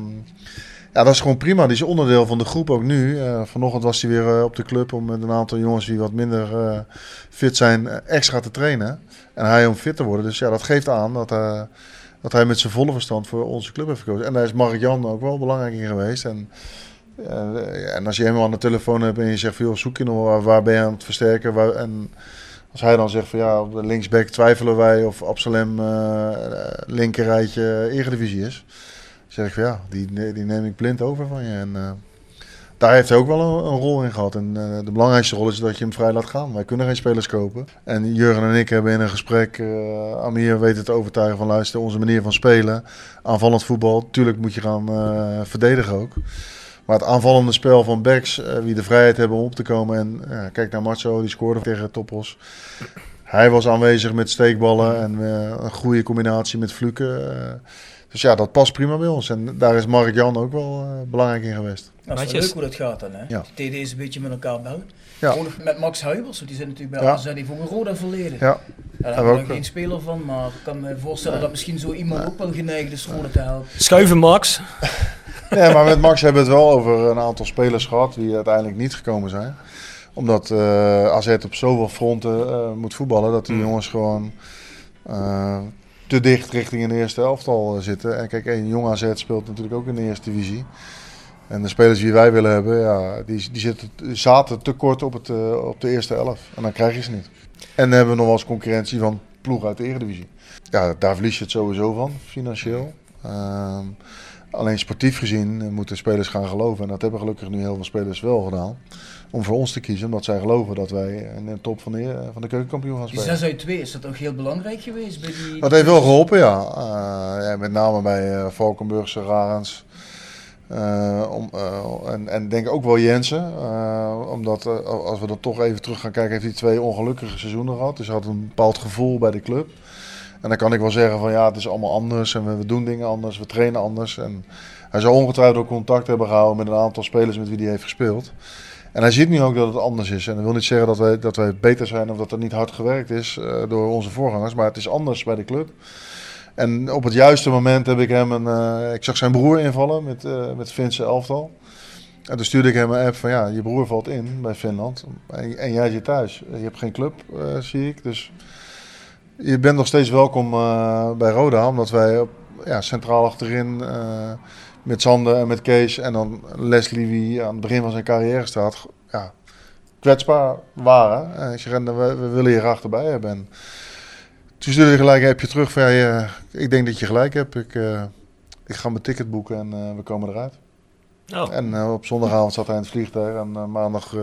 Speaker 4: ja, dat is gewoon prima. Die is onderdeel van de groep ook nu. Uh, vanochtend was hij weer op de club om met een aantal jongens die wat minder fit zijn extra te trainen. En hij om fit te worden. Dus ja, dat geeft aan dat, dat hij met zijn volle verstand voor onze club heeft gekozen. En daar is Mark Jan ook wel belangrijk in geweest. En, en als je hem aan de telefoon hebt en je zegt van joh, zoek je nog waar, waar ben je aan het versterken? Waar, en als hij dan zegt van ja, op de linksback twijfelen wij of Absalem linkerrijtje eredivisie is zeg ik van ja, die, die neem ik blind over van je. En uh, daar heeft hij ook wel een, rol in gehad. En uh, de belangrijkste rol is dat je hem vrij laat gaan. Wij kunnen geen spelers kopen. En Jurgen en ik hebben in een gesprek, uh, Amir weet het overtuigen van luister, onze manier van spelen, aanvallend voetbal, tuurlijk moet je gaan verdedigen ook. Maar het aanvallende spel van backs, wie de vrijheid hebben om op te komen. En kijk naar Macho, die scoorde tegen Toppos. Hij was aanwezig met steekballen en een goede combinatie met Fluken. Dus ja, dat past prima bij ons. En daar is Mark Jan ook wel uh, belangrijk in geweest.
Speaker 3: Dat is wel leuk hoe dat gaat dan, hè?
Speaker 4: Ja.
Speaker 3: TD is een beetje met elkaar bellen.
Speaker 4: Ja.
Speaker 3: Met Max Huibers, die zit natuurlijk bij
Speaker 4: Ja.
Speaker 3: AZ, die voor een rode verleden.
Speaker 4: Ja.
Speaker 3: Daar
Speaker 4: Hebben we
Speaker 3: geen speler van, maar ik kan me voorstellen dat misschien zo iemand ook wel geneigd is rode te helpen.
Speaker 2: Schuiven Max.
Speaker 4: Nee, maar met Max hebben we het wel over een aantal spelers gehad die uiteindelijk niet gekomen zijn. Omdat eh AZ op zoveel fronten eh, moet voetballen dat die jongens gewoon eh, te dicht richting een eerste elftal zitten. En kijk, een jong AZ speelt natuurlijk ook in de eerste divisie. En de spelers die wij willen hebben, ja, die, die zitten, zaten te kort op, het, op de eerste elf. En dan krijg je ze niet. En dan hebben we nog wel eens concurrentie van ploegen uit de eredivisie. Ja, daar verlies je het sowieso van, financieel. Ehm, alleen sportief gezien eh, moeten spelers gaan geloven. En dat hebben gelukkig nu heel veel spelers wel gedaan. Om voor ons te kiezen, omdat zij geloven dat wij in de top van de, van de keukenkampioen gaan
Speaker 3: Die
Speaker 4: spelen.
Speaker 3: 6 uit 2, is dat ook heel belangrijk geweest bij die...
Speaker 4: Dat heeft wel geholpen, ja. Eh, ja met name bij eh Valkenburgse, Rarens. Eh, om, eh, en, en denk ook wel Jensen. Eh, omdat eh, als we dan toch even terug gaan kijken, heeft hij twee ongelukkige seizoenen gehad. Dus hij had een bepaald gevoel bij de club. En dan kan ik wel zeggen van ja, het is allemaal anders en we, doen dingen anders, we trainen anders. En hij zou ongetwijfeld ook contact hebben gehouden met een aantal spelers met wie hij heeft gespeeld. En hij ziet nu ook dat het anders is. En dat wil niet zeggen dat wij, dat wij beter zijn of dat er niet hard gewerkt is eh, door onze voorgangers. Maar het is anders bij de club. En op het juiste moment heb ik hem een. eh, ik zag zijn broer invallen met, eh met Finse elftal. En toen stuurde ik hem een app van ja, je broer valt in bij Finland. En, en jij zit thuis. Je hebt geen club, zie ik. Dus je bent nog steeds welkom eh, bij Roda. Omdat wij op, ja, centraal achterin eh, met Sander en met Kees. En dan Leslie, wie aan het begin van zijn carrière staat. Ja, kwetsbaar waren. En ik zeg, en we, we willen je graag erbij hebben. En toen stuurde gelijk een appje terug van ja, je- ik denk dat je gelijk hebt. Ik, eh, ik ga mijn ticket boeken en eh, we komen eruit.
Speaker 2: Oh.
Speaker 4: En eh, op zondagavond zat hij in het vliegtuig en eh, maandag eh,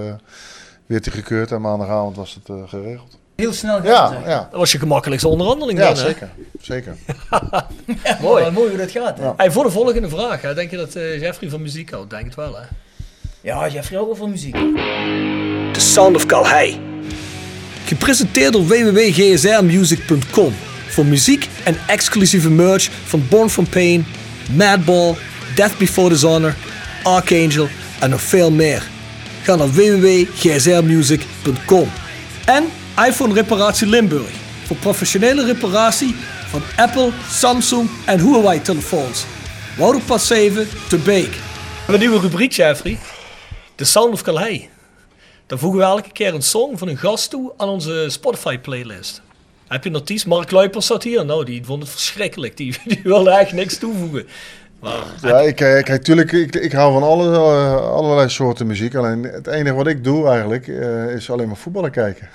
Speaker 4: werd hij gekeurd en maandagavond was het eh, geregeld.
Speaker 3: Heel snel gaan
Speaker 4: Ja, ja.
Speaker 2: Dat was je gemakkelijkste onderhandeling
Speaker 4: Ja,
Speaker 2: dan, hè?
Speaker 4: zeker. zeker.
Speaker 2: Mooi.
Speaker 3: Wel mooi hoe dat gaat, hè?
Speaker 4: Ja.
Speaker 2: Hey, voor de volgende vraag, hè, denk je dat eh, Jeffrey van muziek houdt? Denk het wel, hè?
Speaker 3: Ja, Jeffrey houdt wel van muziek.
Speaker 5: The Sound of Calhei. Gepresenteerd door www.gsrmusic.com voor muziek en exclusieve merch van Born From Pain, Madball, Death Before Dishonor, Archangel en nog veel meer. Ga naar www.gsrmusic.com. En iPhone Reparatie Limburg voor professionele reparatie van Apple, Samsung en Huawei telefoons. Wouderpad 7 te Beek.
Speaker 2: We hebben een nieuwe rubriek, Jeffrey. The Sound of Calais. Dan voegen we elke keer een song van een gast toe aan onze Spotify-playlist. Heb je een notitie? Mark Luipers zat hier. Nou, die vond het verschrikkelijk. Die, die wilde eigenlijk niks toevoegen. Maar,
Speaker 4: Ja, ik, eh, kijk, tuurlijk, ik, ik hou van alle, eh, allerlei soorten muziek. Alleen het enige wat ik doe eigenlijk eh, is alleen maar voetballen kijken.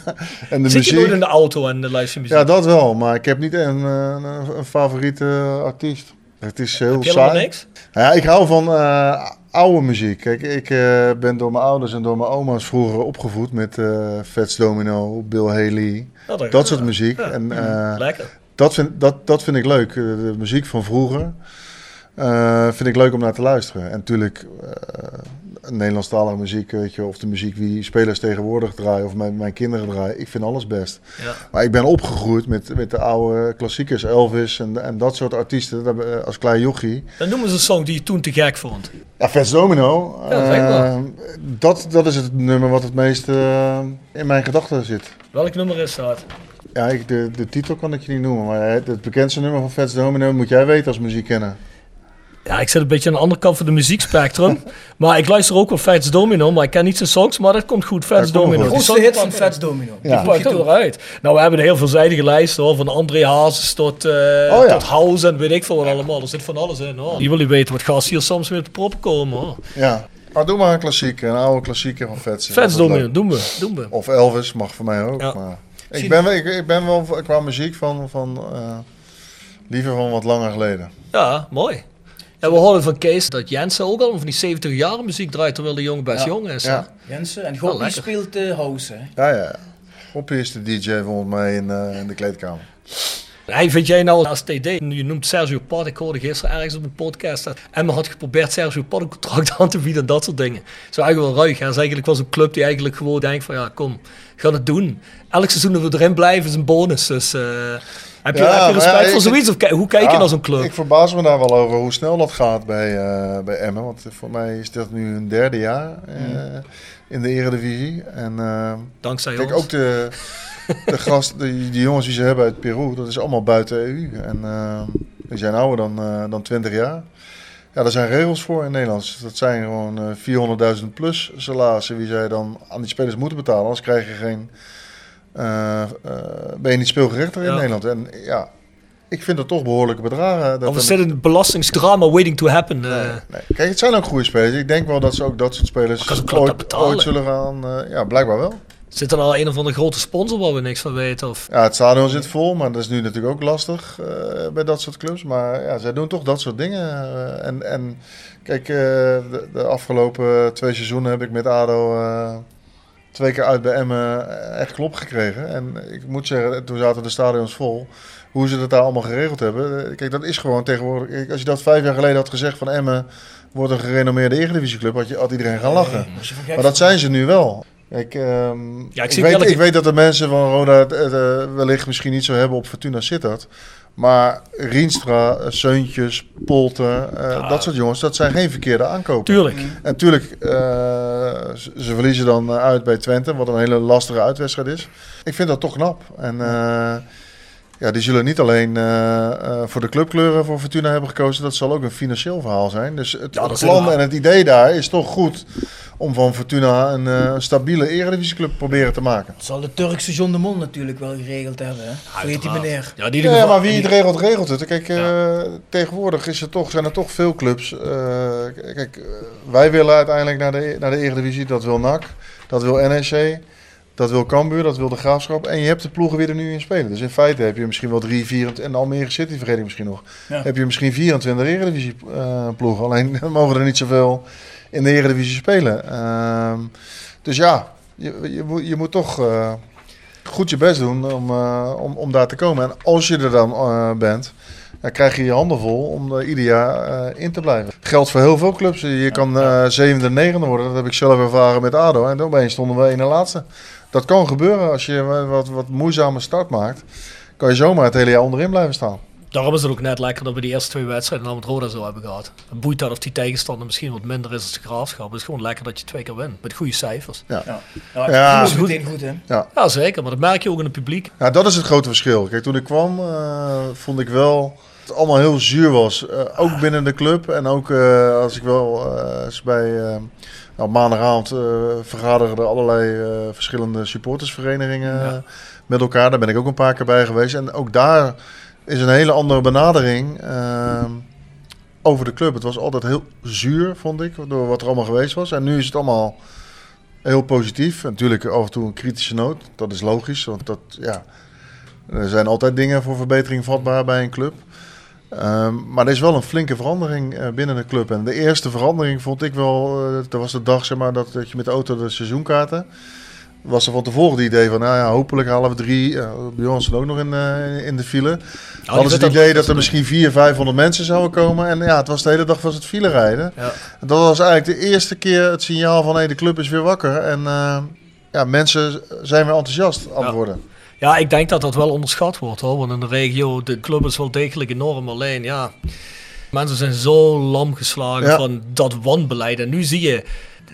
Speaker 4: en de
Speaker 2: zit je
Speaker 4: muziek.
Speaker 2: nooit in de auto en luister je muziek?
Speaker 4: Ja, dat wel. Maar ik heb niet een, eh, een, een favoriete artiest. Het is heel
Speaker 2: Heb je
Speaker 4: saai.
Speaker 2: niks?
Speaker 4: Ja, ik hou van eh, oude muziek. Kijk, ik eh, ben door mijn ouders en door mijn oma's vroeger opgevoed met eh Fats Domino, Bill Haley.
Speaker 2: Dat-
Speaker 4: dat soort muziek.
Speaker 2: Ja.
Speaker 4: En, eh,
Speaker 2: Lekker.
Speaker 4: dat vind, dat, dat vind ik leuk. Eh, De muziek van vroeger eh, vind ik leuk om naar te luisteren. En natuurlijk, eh, Nederlandstalige muziek, weet je, of de muziek die spelers tegenwoordig draaien of mijn, mijn kinderen draaien. Ik vind alles best.
Speaker 2: Ja.
Speaker 4: Maar ik ben opgegroeid met, met de oude klassiekers, Elvis en, en dat soort artiesten. Dat, eh, als klein jochie.
Speaker 2: Dan noemen ze een song die je toen te gek vond.
Speaker 4: Ja, Fats Domino.
Speaker 2: Ja, dat
Speaker 4: dat, dat is het nummer wat het meest in mijn gedachten zit.
Speaker 2: Welk nummer is dat?
Speaker 4: Ja, ik, de, de titel kan ik je niet noemen, maar het, bekendste nummer van Fats Domino moet jij weten als muziekkenner.
Speaker 2: Ja, ik zit een beetje aan de andere kant van de muziekspectrum. maar ik luister ook wel Fats Domino, maar ik ken niet zijn songs, maar dat komt goed. Fats
Speaker 4: komt
Speaker 2: Domino. Die
Speaker 3: Grootste hit van Fats Domino.
Speaker 4: Ja.
Speaker 2: Die pakt er uit. Nou, we hebben een heel veelzijdige lijst hoor. Van André Hazes tot,
Speaker 4: Oh, ja.
Speaker 2: tot House en weet ik veel wat allemaal. Er zit van alles in hoor. Je wil niet weten wat gas hier soms weer te proppen komen hoor.
Speaker 4: Ja. Maar doe maar een klassieker, een oude klassieker van Fats.
Speaker 2: Fats Domino, doen we. Doen we.
Speaker 4: Of Elvis, mag voor mij ook.
Speaker 2: Ja.
Speaker 4: Maar ik, ben, wel- ik, ik ben wel qua muziek van, van eh, liever van wat langer geleden.
Speaker 2: Ja, mooi. Ja, we horen van Kees dat Jensen ook al van die 70 jaar muziek draait terwijl de jongen best
Speaker 3: Ja.
Speaker 2: jong is.
Speaker 4: Ja.
Speaker 3: Jensen en Goppie speelt de house. Hè?
Speaker 4: Ja, ja. Hoppie is de DJ volgens mij in, eh, in de kleedkamer.
Speaker 2: Hey, vind jij nou als TD, je noemt Sergio Pat, ik hoorde gisteren ergens op een podcast dat Emma had geprobeerd Sergio Pat een contract aan te bieden en dat soort dingen. Zo eigenlijk wel ruig. hè. Dat is eigenlijk wel zo'n club die eigenlijk gewoon denkt van ja, kom, ga het doen. Elk seizoen dat we erin blijven is een bonus. Dus eh, heb, je,
Speaker 4: Ja,
Speaker 2: heb je respect
Speaker 4: ja,
Speaker 2: voor zoiets? Of hoe kijk je naar zo'n club?
Speaker 4: Ik verbaas me daar wel over hoe snel dat gaat bij, eh bij Emmen. Want voor mij is dat nu een derde jaar eh, in de eredivisie. En eh,
Speaker 2: Dankzij
Speaker 4: kijk,
Speaker 2: ons.
Speaker 4: ook de, de gasten, die, die jongens die ze hebben uit Peru, dat is allemaal buiten EU. En die zijn ouder dan, dan 20 jaar. Ja, daar zijn regels voor in Nederland. Dat zijn gewoon eh 400.000 plus salarissen die zij dan aan die spelers moeten betalen. Anders krijg je geen... eh, eh, ben je niet speelgerechtig in
Speaker 2: Ja.
Speaker 4: Nederland. En ja, ik vind dat toch behoorlijke bedragen. Dat
Speaker 2: Of is
Speaker 4: een-
Speaker 2: dit een belastingsdrama waiting to happen? eh?
Speaker 4: Nee. Kijk, het zijn ook goede spelers. Ik denk wel dat ze ook dat soort spelers ooit, ooit zullen gaan. ja, blijkbaar wel.
Speaker 2: Zit er al een of andere grote sponsor waar we niks van weten? Of?
Speaker 4: Ja, het stadion zit vol, maar dat is nu natuurlijk ook lastig bij dat soort clubs. Maar ja, zij doen toch dat soort dingen. en, en kijk, de, de afgelopen twee seizoenen heb ik met ADO twee keer uit bij Emmen echt klop gekregen. En ik moet zeggen, toen zaten de stadions vol. Hoe ze dat daar allemaal geregeld hebben. eh, Kijk, dat is gewoon tegenwoordig. Als je dat vijf jaar geleden had gezegd van Emmen wordt een gerenommeerde eredivisieclub, had, je, had iedereen gaan lachen. Maar dat zijn ze nu wel. Kijk, ehm,
Speaker 2: Ja, ik
Speaker 4: ik, weet,
Speaker 2: elke-
Speaker 4: ik weet dat de mensen van Roda het, het, eh, wellicht misschien niet zo hebben op Fortuna Sittard. Maar Rienstra, eh, Seuntjes, Polter, eh, dat soort jongens, dat zijn geen verkeerde aankopen.
Speaker 2: Tuurlijk.
Speaker 4: En tuurlijk, eh, ze, ze verliezen dan uit bij Twente, wat een hele lastige uitwedstrijd is. Ik vind dat toch knap. En eh, ja, die zullen niet alleen eh, eh, voor de clubkleuren voor Fortuna hebben gekozen, dat zal ook een financieel verhaal zijn. Dus het
Speaker 2: Ja,
Speaker 4: plan en het idee daar is toch goed om van Fortuna een eh, stabiele eredivisieclub proberen te maken.
Speaker 3: Dat zal de Turkse John de Mol natuurlijk wel geregeld hebben. Hè? Heet die meneer?
Speaker 2: Ja, geval-
Speaker 4: maar wie het regelt, regelt het. Kijk, eh, tegenwoordig is er toch, zijn er toch veel clubs. eh, kijk, wij willen uiteindelijk naar de, naar de Eredivisie. Dat wil NAC, dat wil NEC, dat wil Cambuur, dat wil de Graafschap. En je hebt de ploegen weer er nu in spelen. Dus in feite heb je misschien wel drie, vier... En Almere City vergeet ik misschien nog.
Speaker 3: Ja.
Speaker 4: Heb je misschien 24 Eredivisie eh, ploegen. Alleen mogen er niet zoveel in de Eredivisie spelen. Ehm, dus ja, je, je, moet- je moet toch... eh, goed je best doen om, eh, om, om daar te komen. En als je er dan bent, dan krijg je je handen vol om er ieder jaar in te blijven. Geldt voor heel veel clubs. Je kan zevende, negende worden. Dat heb ik zelf ervaren met ADO. En opeens stonden we in de laatste. Dat kan gebeuren als je een wat, wat moeizame start maakt. Kan je zomaar het hele jaar onderin blijven staan.
Speaker 2: Daarom is het ook net lekker dat we die eerste twee wedstrijden al met Roda zo hebben gehad. Het boeit dat of die tegenstander misschien wat minder is als de graafschap. Het is gewoon lekker dat je twee keer wint. Met goede cijfers.
Speaker 4: Ja.
Speaker 3: Ja, ja,
Speaker 4: Ja.
Speaker 3: dat is goed, hè?
Speaker 4: Ja.
Speaker 2: Ja, zeker. Maar dat merk je ook in het publiek.
Speaker 4: Ja, dat is het grote verschil. Kijk, toen ik kwam, eh, vond ik wel het allemaal heel zuur was. Eh, ook binnen de club. En ook eh, als ik wel eh, eens bij nou, maandagavond vergaderden allerlei verschillende supportersverenigingen
Speaker 2: Ja.
Speaker 4: met elkaar. Daar ben ik ook een paar keer bij geweest. En ook daar is een hele andere benadering over de club. Het was altijd heel zuur, vond ik, door wat er allemaal geweest was. En nu is het allemaal heel positief. Natuurlijk af en toe een kritische noot. Dat is logisch, want dat, ja, er zijn altijd dingen voor verbetering vatbaar bij een club. Ehm, maar er is wel een flinke verandering eh, binnen de club. En de eerste verandering vond ik wel, eh, dat was de dag zeg maar, dat, dat je met de auto de seizoenkaarten. was er van tevoren het idee van, nou ja, hopelijk halen we drie. Uh, Bjorn stond ook nog in, uh, in de file.
Speaker 2: Oh,
Speaker 4: Hadden ze het idee dat er misschien vier, vijfhonderd mensen zouden komen. En ja, het was de hele dag was het file rijden.
Speaker 2: Ja.
Speaker 4: En dat was eigenlijk de eerste keer het signaal van, hé, de club is weer wakker. En uh, ja, mensen zijn weer enthousiast aan het worden.
Speaker 2: Ja, ik denk dat dat wel onderschat wordt hoor. Want in de regio, de club is wel degelijk enorm. Alleen ja, mensen zijn zo lam geslagen
Speaker 4: Ja.
Speaker 2: van dat wanbeleid. En nu zie je,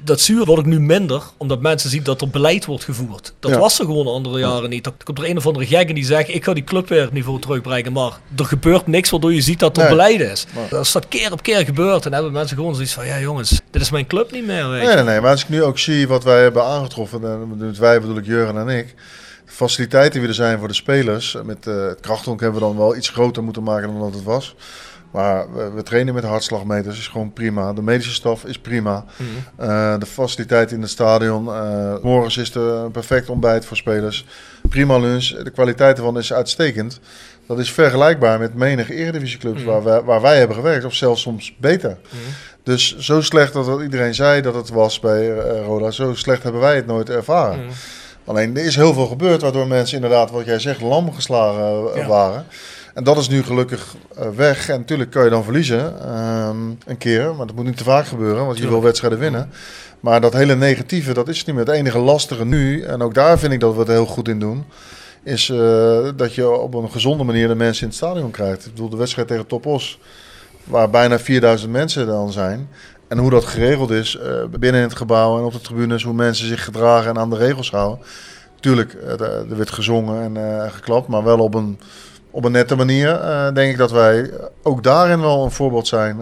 Speaker 2: dat zuur wordt ook nu minder, omdat mensen zien dat er beleid wordt gevoerd. Dat
Speaker 4: Ja.
Speaker 2: was er gewoon andere jaren niet. Dan komt er een of andere gekken die zegt, ik ga die club weer het niveau terugbrengen. Maar er gebeurt niks waardoor je ziet dat er
Speaker 4: Nee.
Speaker 2: beleid is.
Speaker 4: Nee.
Speaker 2: Als dat keer op keer gebeurt, dan hebben mensen gewoon zoiets van, ja jongens, dit is mijn club niet meer. Weet.
Speaker 4: Nee, nee, nee. Maar als ik nu ook zie wat wij hebben aangetroffen, en met wij bedoel ik Jurgen en ik. Faciliteiten die er zijn voor de spelers. Met eh, het krachthonk hebben we dan wel iets groter moeten maken dan dat het was. Maar we, we trainen met hartslagmeters, is gewoon prima. De medische staf is prima. Eh, de faciliteiten in het stadion. eh morgens is er een perfect ontbijt voor spelers. Prima lunch. De kwaliteit ervan is uitstekend. Dat is vergelijkbaar met menige eredivisieclubs waar, wij, waar wij hebben gewerkt. Of zelfs soms beter. Dus zo slecht dat het iedereen zei dat het was bij Roda. Zo slecht hebben wij het nooit ervaren. Alleen er is heel veel gebeurd waardoor mensen inderdaad, wat jij zegt, lam geslagen eh,
Speaker 3: Ja.
Speaker 4: waren. En dat is nu gelukkig eh, weg. En natuurlijk kan je dan verliezen ehm, een keer. Maar dat moet niet te vaak gebeuren, want je wil wedstrijden winnen. Maar dat hele negatieve, dat is niet meer. Het enige lastige nu, en ook daar vind ik dat we het heel goed in doen... is eh, dat je op een gezonde manier de mensen in het stadion krijgt. Ik bedoel, de wedstrijd tegen Topos, waar bijna 4000 mensen dan zijn... En hoe dat geregeld is eh, binnen in het gebouw en op de tribunes, hoe mensen zich gedragen en aan de regels houden. Tuurlijk, eh, er er werd gezongen en eh, geklapt, maar wel op een, op een nette manier. denk ik dat wij ook daarin wel een voorbeeld zijn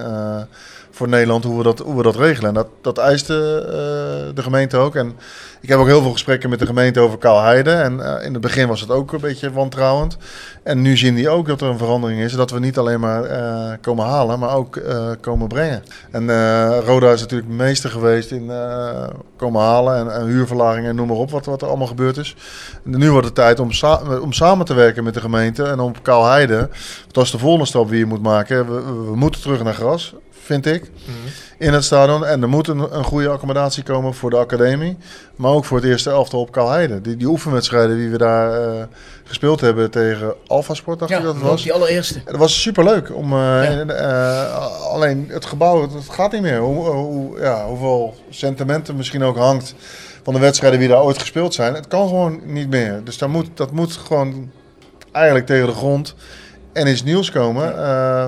Speaker 4: voor Nederland, hoe we dat, hoe we dat regelen. En dat, dat eiste eh, de gemeente ook. En ik heb ook heel veel gesprekken met de gemeente over Kaalheide. En eh, in het begin was het ook een beetje wantrouwend. En nu zien die ook dat er een verandering is. Dat we niet alleen maar eh, komen halen, maar ook eh, komen brengen. En eh, Roda is natuurlijk meester geweest in eh, komen halen en, en huurverlagingen en noem maar op wat, wat er allemaal gebeurd is. En nu wordt het tijd om, om samen te werken met de gemeente en om Kaalheide. Dat is de volgende stap die je moet maken. We moeten terug naar gras, vind ik, in het stadion. En er moet een, een goede accommodatie komen voor de academie. Maar ook voor het eerste elftal op Kaalheide. Die, die oefenwedstrijden die we daar eh, gespeeld hebben tegen Alpha Sport, dacht
Speaker 3: Ja,
Speaker 4: ik dat het was.
Speaker 3: die allereerste.
Speaker 4: Dat was superleuk. Om, eh, eh, alleen het gebouw, het, het gaat niet meer. Hoe, hoe, ja, hoeveel sentimenten misschien ook hangt van de wedstrijden die daar ooit gespeeld zijn. Het kan gewoon niet meer. Dus daar moet, dat moet gewoon eigenlijk tegen de grond en iets nieuws komen. eh,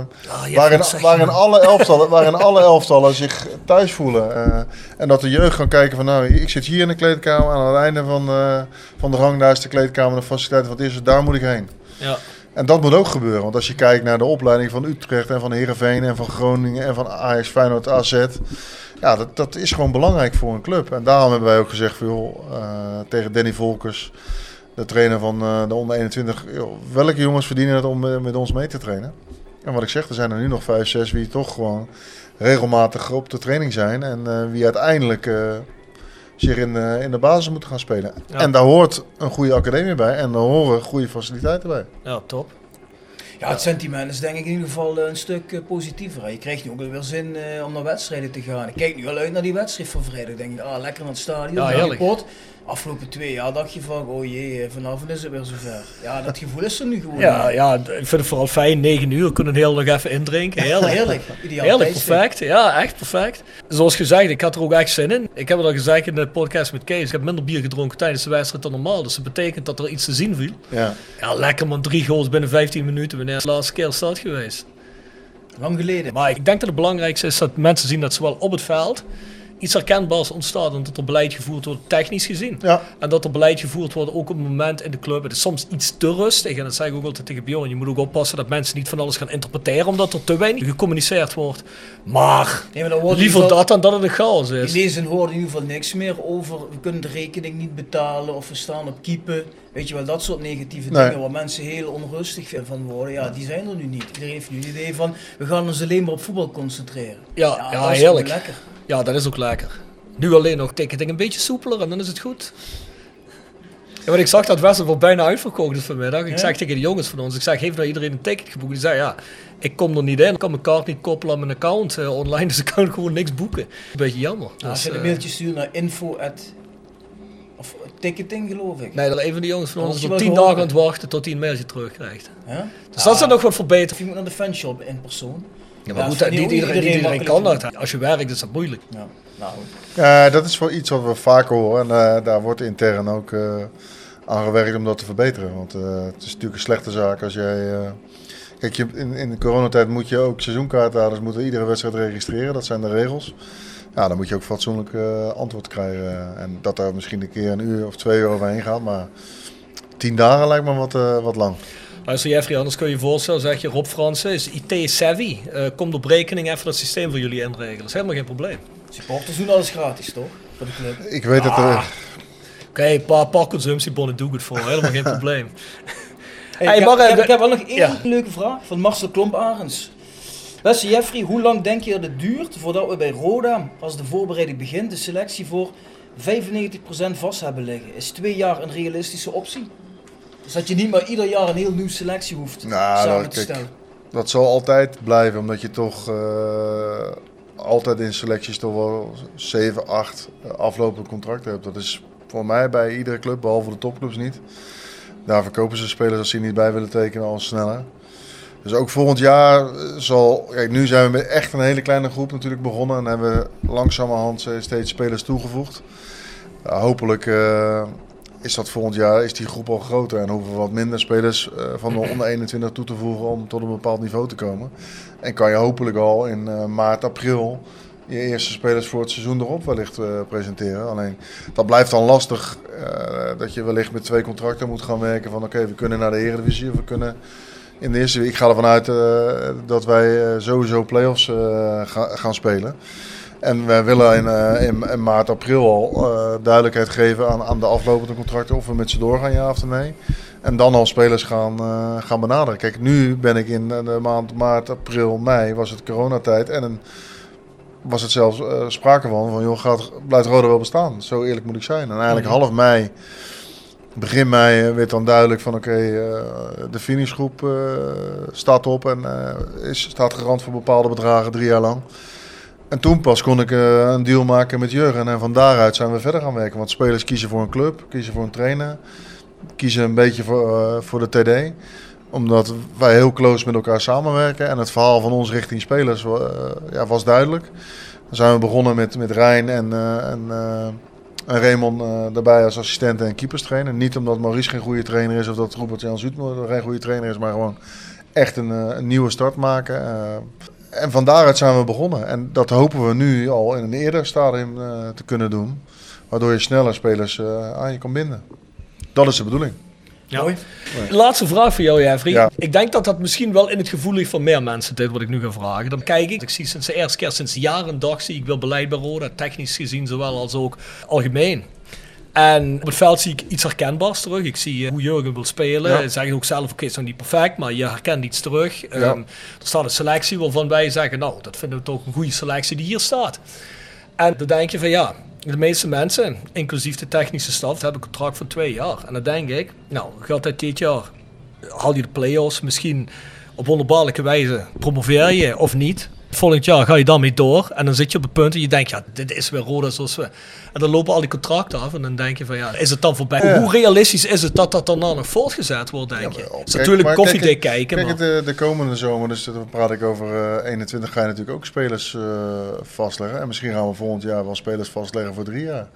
Speaker 2: ja,
Speaker 4: waarin, alle elftallen, waarin alle elftallen zich thuis voelen. eh, en dat de jeugd kan kijken van nou, ik zit hier in de kleedkamer. Aan het einde van, eh, van de gang, daar is de kleedkamer, de faciliteiten. Wat is het? Daar moet ik heen.
Speaker 2: Ja.
Speaker 4: En dat moet ook gebeuren. Want als je kijkt naar de opleiding van Utrecht en van Heerenveen en van Groningen en van Ajax, Feyenoord, AZ. Ja, dat, dat is gewoon belangrijk voor een club. En daarom hebben wij ook gezegd eh, tegen Danny Volkers, de trainer van eh, de onder 21. joh, welke jongens verdienen het om eh, met ons mee te trainen? En wat ik zeg, er zijn er nu nog vijf, zes wie toch gewoon regelmatig op de training zijn. En eh, wie uiteindelijk eh, zich in, eh, in de basis moeten gaan spelen.
Speaker 2: Ja.
Speaker 4: En daar hoort een goede academie bij. En daar horen goede faciliteiten bij.
Speaker 2: Ja, top.
Speaker 3: Ja, het sentiment is denk ik in ieder geval een stuk positiever. Je krijgt nu ook weer zin eh, om naar wedstrijden te gaan. Ik kijk nu al uit naar die wedstrijd van vrijdag. Ik denk, ah, lekker naar het stadion.
Speaker 2: Ja, heerlijk.
Speaker 3: Afgelopen twee jaar dacht je van, oh jee, eh, vanavond is het weer zover. Ja, dat gevoel is er nu gewoon.
Speaker 2: Ja, ja, ik vind het vooral fijn. 9 uur kunnen heel nog even indrinken. Heerlijk.
Speaker 3: Heerlijk. Ideaal
Speaker 2: Heerlijk,
Speaker 3: tijdstip.
Speaker 2: perfect. Ja, echt perfect. Zoals gezegd, ik had er ook echt zin in. Ik heb het al gezegd in de podcast met Kees. Ik heb minder bier gedronken tijdens de wedstrijd dan normaal. Dus dat betekent dat er iets te zien viel.
Speaker 4: Ja.
Speaker 2: Ja, lekker man. Drie goals binnen 15 minuten. Wanneer is de laatste keer dat geweest?
Speaker 3: Lang geleden.
Speaker 2: Maar ik denk dat het belangrijkste is dat mensen zien dat zowel op het veld iets herkenbaars ontstaat en dat er beleid gevoerd wordt, technisch gezien.
Speaker 4: Ja.
Speaker 2: En dat er beleid gevoerd wordt ook op het moment in de club. Het is soms iets te rustig en dat zeg ik ook altijd tegen Bjorn. Je moet ook oppassen dat mensen niet van alles gaan interpreteren omdat er te weinig gecommuniceerd wordt. Maar
Speaker 3: Nee, maar dan wordt in
Speaker 2: liever
Speaker 3: geval-
Speaker 2: dat dan dat het een chaos
Speaker 3: Ik
Speaker 2: is.
Speaker 3: lees en hoor in ieder geval niks meer over, we kunnen de rekening niet betalen of we staan op keepen. Weet je wel, dat soort negatieve
Speaker 4: Nee.
Speaker 3: dingen waar mensen heel onrustig van worden, ja, die zijn er nu niet. Iedereen heeft nu het idee van, we gaan ons alleen maar op voetbal concentreren.
Speaker 2: Ja,
Speaker 3: dat
Speaker 2: ja
Speaker 3: is
Speaker 2: heerlijk.
Speaker 3: lekker.
Speaker 2: Ja, dat is ook lekker. Nu alleen nog ticketing een beetje soepeler en dan is het goed. Ja, want ik zag dat Wessel wel bijna uitverkocht is vanmiddag. Ik
Speaker 3: Ja?
Speaker 2: zeg tegen de jongens van ons, ik zeg, heeft nou iedereen een ticket geboekt? Die zei, ja, ik kom er niet in. Ik kan mijn kaart niet koppelen aan mijn account eh, online, dus ik kan gewoon niks boeken. Een beetje jammer.
Speaker 3: Nou, als
Speaker 2: Dus,
Speaker 3: je een
Speaker 2: eh,
Speaker 3: mailtje stuurt naar info at Of ticketing geloof ik.
Speaker 2: Nee, dat een van die jongens van ons is
Speaker 3: je
Speaker 2: op
Speaker 3: wel
Speaker 2: 10
Speaker 3: gehoord.
Speaker 2: dagen aan het wachten tot hij een mailtje terugkrijgt.
Speaker 3: Ja?
Speaker 2: Dus dat is er nog wat verbeterd.
Speaker 3: Of je moet naar de fanshop in persoon.
Speaker 2: Ja, maar
Speaker 3: Ja,
Speaker 2: goed,
Speaker 3: dat
Speaker 2: niet iedereen, niet iedereen
Speaker 3: makkelijk
Speaker 2: kan dat. Als je werkt is dat moeilijk.
Speaker 3: Ja, nou.
Speaker 4: Ja, dat is wel iets wat we vaker horen. En eh, daar wordt intern ook eh, aan gewerkt om dat te verbeteren. Want eh, het is natuurlijk een slechte zaak als jij... eh, kijk, je, in, in de coronatijd moet je ook seizoenkaarthouders moeten iedere wedstrijd registreren. Dat zijn de regels. Ja, dan moet je ook fatsoenlijk eh, antwoord krijgen. En dat er misschien een keer een uur of twee uur overheen gaat. Maar tien dagen lijkt me wat, eh, wat lang.
Speaker 2: Luister Jeffrey, anders kun je je voorstellen, zeg je Rob Fransen is IT-savvy. Eh, komt op rekening even dat systeem voor jullie inregelen. Dat is helemaal geen probleem.
Speaker 3: Supporters doen alles gratis, toch? Voor de club.
Speaker 4: Ik weet dat er...
Speaker 2: Ah. Oké, een paar, paar consumptiebonnen doe ik het voor. Helemaal geen probleem.
Speaker 3: Hey,
Speaker 2: Hey,
Speaker 3: ik,
Speaker 2: maar,
Speaker 3: heb, ik,
Speaker 2: eh,
Speaker 3: heb, ik heb wel nog één
Speaker 2: ja.
Speaker 3: leuke vraag van Marcel Klomp-Arens. Beste Jeffrey, hoe lang denk je dat het duurt voordat we bij Roda, als de voorbereiding begint, de selectie voor 95% vast hebben liggen? Is twee jaar een realistische optie? Dus dat je niet maar ieder jaar een heel nieuwe selectie hoeft
Speaker 4: Nou,
Speaker 3: samen
Speaker 4: dat-
Speaker 3: te
Speaker 4: kijk,
Speaker 3: stellen.
Speaker 4: Dat zal altijd blijven, omdat je toch eh, altijd in selecties toch wel 7, 8 aflopende contracten hebt. Dat is voor mij bij iedere club, behalve de topclubs niet. Daar verkopen ze spelers als ze niet bij willen tekenen al sneller. Dus ook volgend jaar eh, zal. Kijk, nu zijn we met echt een hele kleine groep natuurlijk begonnen. En hebben we langzamerhand eh, steeds spelers toegevoegd. Hopelijk eh, is dat volgend jaar is die groep al groter. En hoeven we wat minder spelers eh, van de onder 21 toe te voegen om tot een bepaald niveau te komen. En kan je hopelijk al in eh, maart, april je eerste spelers voor het seizoen erop wellicht eh, presenteren. Alleen dat blijft dan lastig dat je wellicht met twee contracten moet gaan werken. Van oké, we kunnen naar de Eredivisie of we kunnen in de eerste. Ik ga ervan uit dat wij sowieso play-offs ga- gaan spelen. En we willen in, eh, in, in maart, april al eh, duidelijkheid geven aan, aan de aflopende contracten of we met ze doorgaan, ja of nee. En dan al spelers gaan, eh, gaan benaderen. Kijk, nu ben ik in de maand maart, april, mei, was het coronatijd. En een, was het zelfs sprake van, van joh, gaat, blijft Roda wel bestaan? Zo eerlijk moet ik zijn. En eigenlijk
Speaker 3: Mhm.
Speaker 4: half mei, begin mei, werd dan duidelijk van oké, de finishgroep staat op en is, staat garant voor bepaalde bedragen drie jaar lang. En toen pas kon ik eh, een deal maken met Jurgen. En van daaruit zijn we verder gaan werken. Want spelers kiezen voor een club, kiezen voor een trainer, kiezen een beetje voor, eh, voor de TD. Omdat wij heel close met elkaar samenwerken. En het verhaal van ons richting spelers eh, ja, was duidelijk. Dan zijn we begonnen met, met Rijn en, en, en Raymond daarbij als assistent en keeperstrainer. Niet omdat Maurice geen goede trainer is of dat Robert Jan Zoetmoor geen goede trainer is. Maar gewoon echt een, een nieuwe start maken. En van daaruit zijn we begonnen. En dat hopen we nu al in een eerder stadium eh, te kunnen doen. Waardoor je sneller spelers eh, aan je kan binden. Dat is de bedoeling.
Speaker 2: Ja. Laatste vraag voor jou, Jeffrey.
Speaker 4: Ja.
Speaker 2: Ik denk dat dat misschien wel in het gevoel ligt van meer mensen, dit wat ik nu ga vragen. Dan kijk ik, ik zie sinds de eerste keer sinds jaren en dag zie ik wel beleid bij Roda, technisch gezien zowel als ook algemeen. En op het veld zie ik iets herkenbaars terug. Ik zie eh, hoe Jurgen wil spelen.
Speaker 4: Ja.
Speaker 2: Ze zeggen ook zelf, oké, het is nog niet perfect, maar je herkent iets terug.
Speaker 4: Ja.
Speaker 2: Ehm, er staat een selectie waarvan wij zeggen, nou, dat vinden we toch een goede selectie die hier staat. En dan denk je van ja, de meeste mensen, inclusief de technische staf, hebben een contract van twee jaar. En dan denk ik, nou, geldt dat dit jaar? Haal je de play-offs misschien op wonderbaarlijke wijze, promoveer je of niet? Volgend jaar ga je daarmee door en dan zit je op het punt en je denkt, ja, dit is weer Roda zoals we. En dan lopen al die contracten af en dan denk je van, ja, is het dan voorbij?
Speaker 4: Ja.
Speaker 2: Hoe realistisch is het dat dat daarna nog voortgezet wordt, denk je? Het is
Speaker 4: Kijk,
Speaker 2: natuurlijk
Speaker 4: maar
Speaker 2: koffiedik
Speaker 4: kijk,
Speaker 2: kijken,
Speaker 4: Kijk,
Speaker 2: maar...
Speaker 4: de, de komende zomer, dus dan praat ik over eh 21, ga je natuurlijk ook spelers eh, vastleggen. En misschien gaan we volgend jaar wel spelers vastleggen voor drie jaar.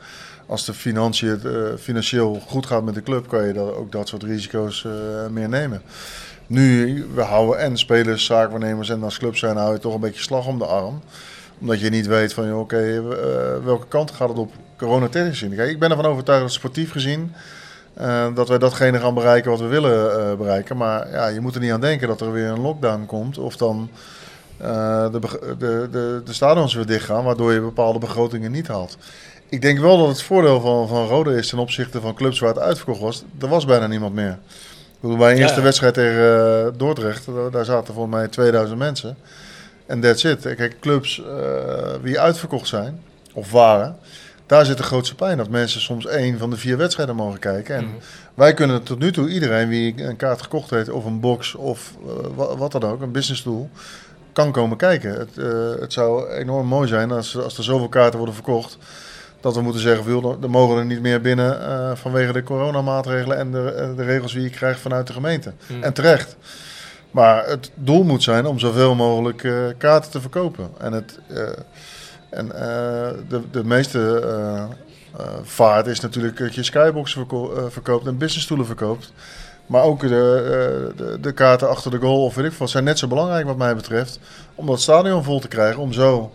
Speaker 4: Als de financiën, eh, financieel goed gaat met de club, kan je dat, ook dat soort risico's eh, meer nemen. Nu, we houden en spelers, zaakwaarnemers en als club zijn, hou je toch een beetje slag om de arm. Omdat je niet weet van, oké, eh, welke kant gaat het op coronatechnisch. Kijk, ik ben ervan overtuigd dat sportief gezien, eh, dat wij datgene gaan bereiken wat we willen eh, bereiken. Maar ja, je moet er niet aan denken dat er weer een lockdown komt. Of dan eh, de, de, de, de stadions weer dichtgaan, waardoor je bepaalde begrotingen niet haalt. Ik denk wel dat het voordeel van, van Rode is ten opzichte van clubs waar het uitverkocht was. Er was bijna niemand meer. Ik bedoel,
Speaker 2: Ja,
Speaker 4: eerste
Speaker 2: ja.
Speaker 4: wedstrijd tegen eh, Dordrecht, daar- daar zaten volgens mij 2000 mensen. En that's it. Kijk, clubs eh die uitverkocht zijn, of waren, daar zit de grootste pijn. Dat mensen soms één van de vier wedstrijden mogen kijken. En wij kunnen tot nu toe iedereen wie een kaart gekocht heeft, of een box, of eh, wa- wat dan ook, een business tool, kan komen kijken. Het, eh, het zou enorm mooi zijn als, als er zoveel kaarten worden verkocht. Dat we moeten zeggen, joh, er mogen er niet meer binnen uh, vanwege de coronamaatregelen en de, de regels die je krijgt vanuit de gemeente.
Speaker 2: Hmm.
Speaker 4: En terecht. Maar het doel moet zijn om zoveel mogelijk uh, kaarten te verkopen. En, het, uh, en de, de meeste vaart is natuurlijk dat je skyboxen verko verkoopt en businessstoelen verkoopt. Maar ook de, de, de, kaarten achter de goal of weet ik wat zijn net zo belangrijk wat mij betreft. Om dat stadion vol te krijgen, om zo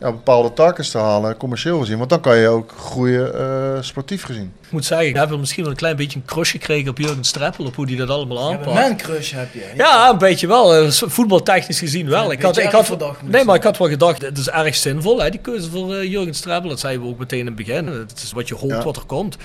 Speaker 4: ja, bepaalde takken te halen, commercieel gezien. Want dan kan je ook groeien uh, sportief gezien.
Speaker 2: Ik moet zeggen, ik heb wel misschien wel een klein beetje een crush gekregen op Jurgen Streppel, op hoe die dat allemaal aanpakt.
Speaker 3: Ja, een crush heb je.
Speaker 2: Ja, ja, een beetje wel. Uh, voetbaltechnisch gezien wel.
Speaker 3: Ja,
Speaker 2: ik had, ik had,
Speaker 3: verdacht,
Speaker 2: nee, maar ik had wel gedacht, het is erg zinvol, hè, die keuze voor uh, Jurgen Streppel. Dat zeiden we ook meteen in het begin. Het is wat je hoopt, wat er komt.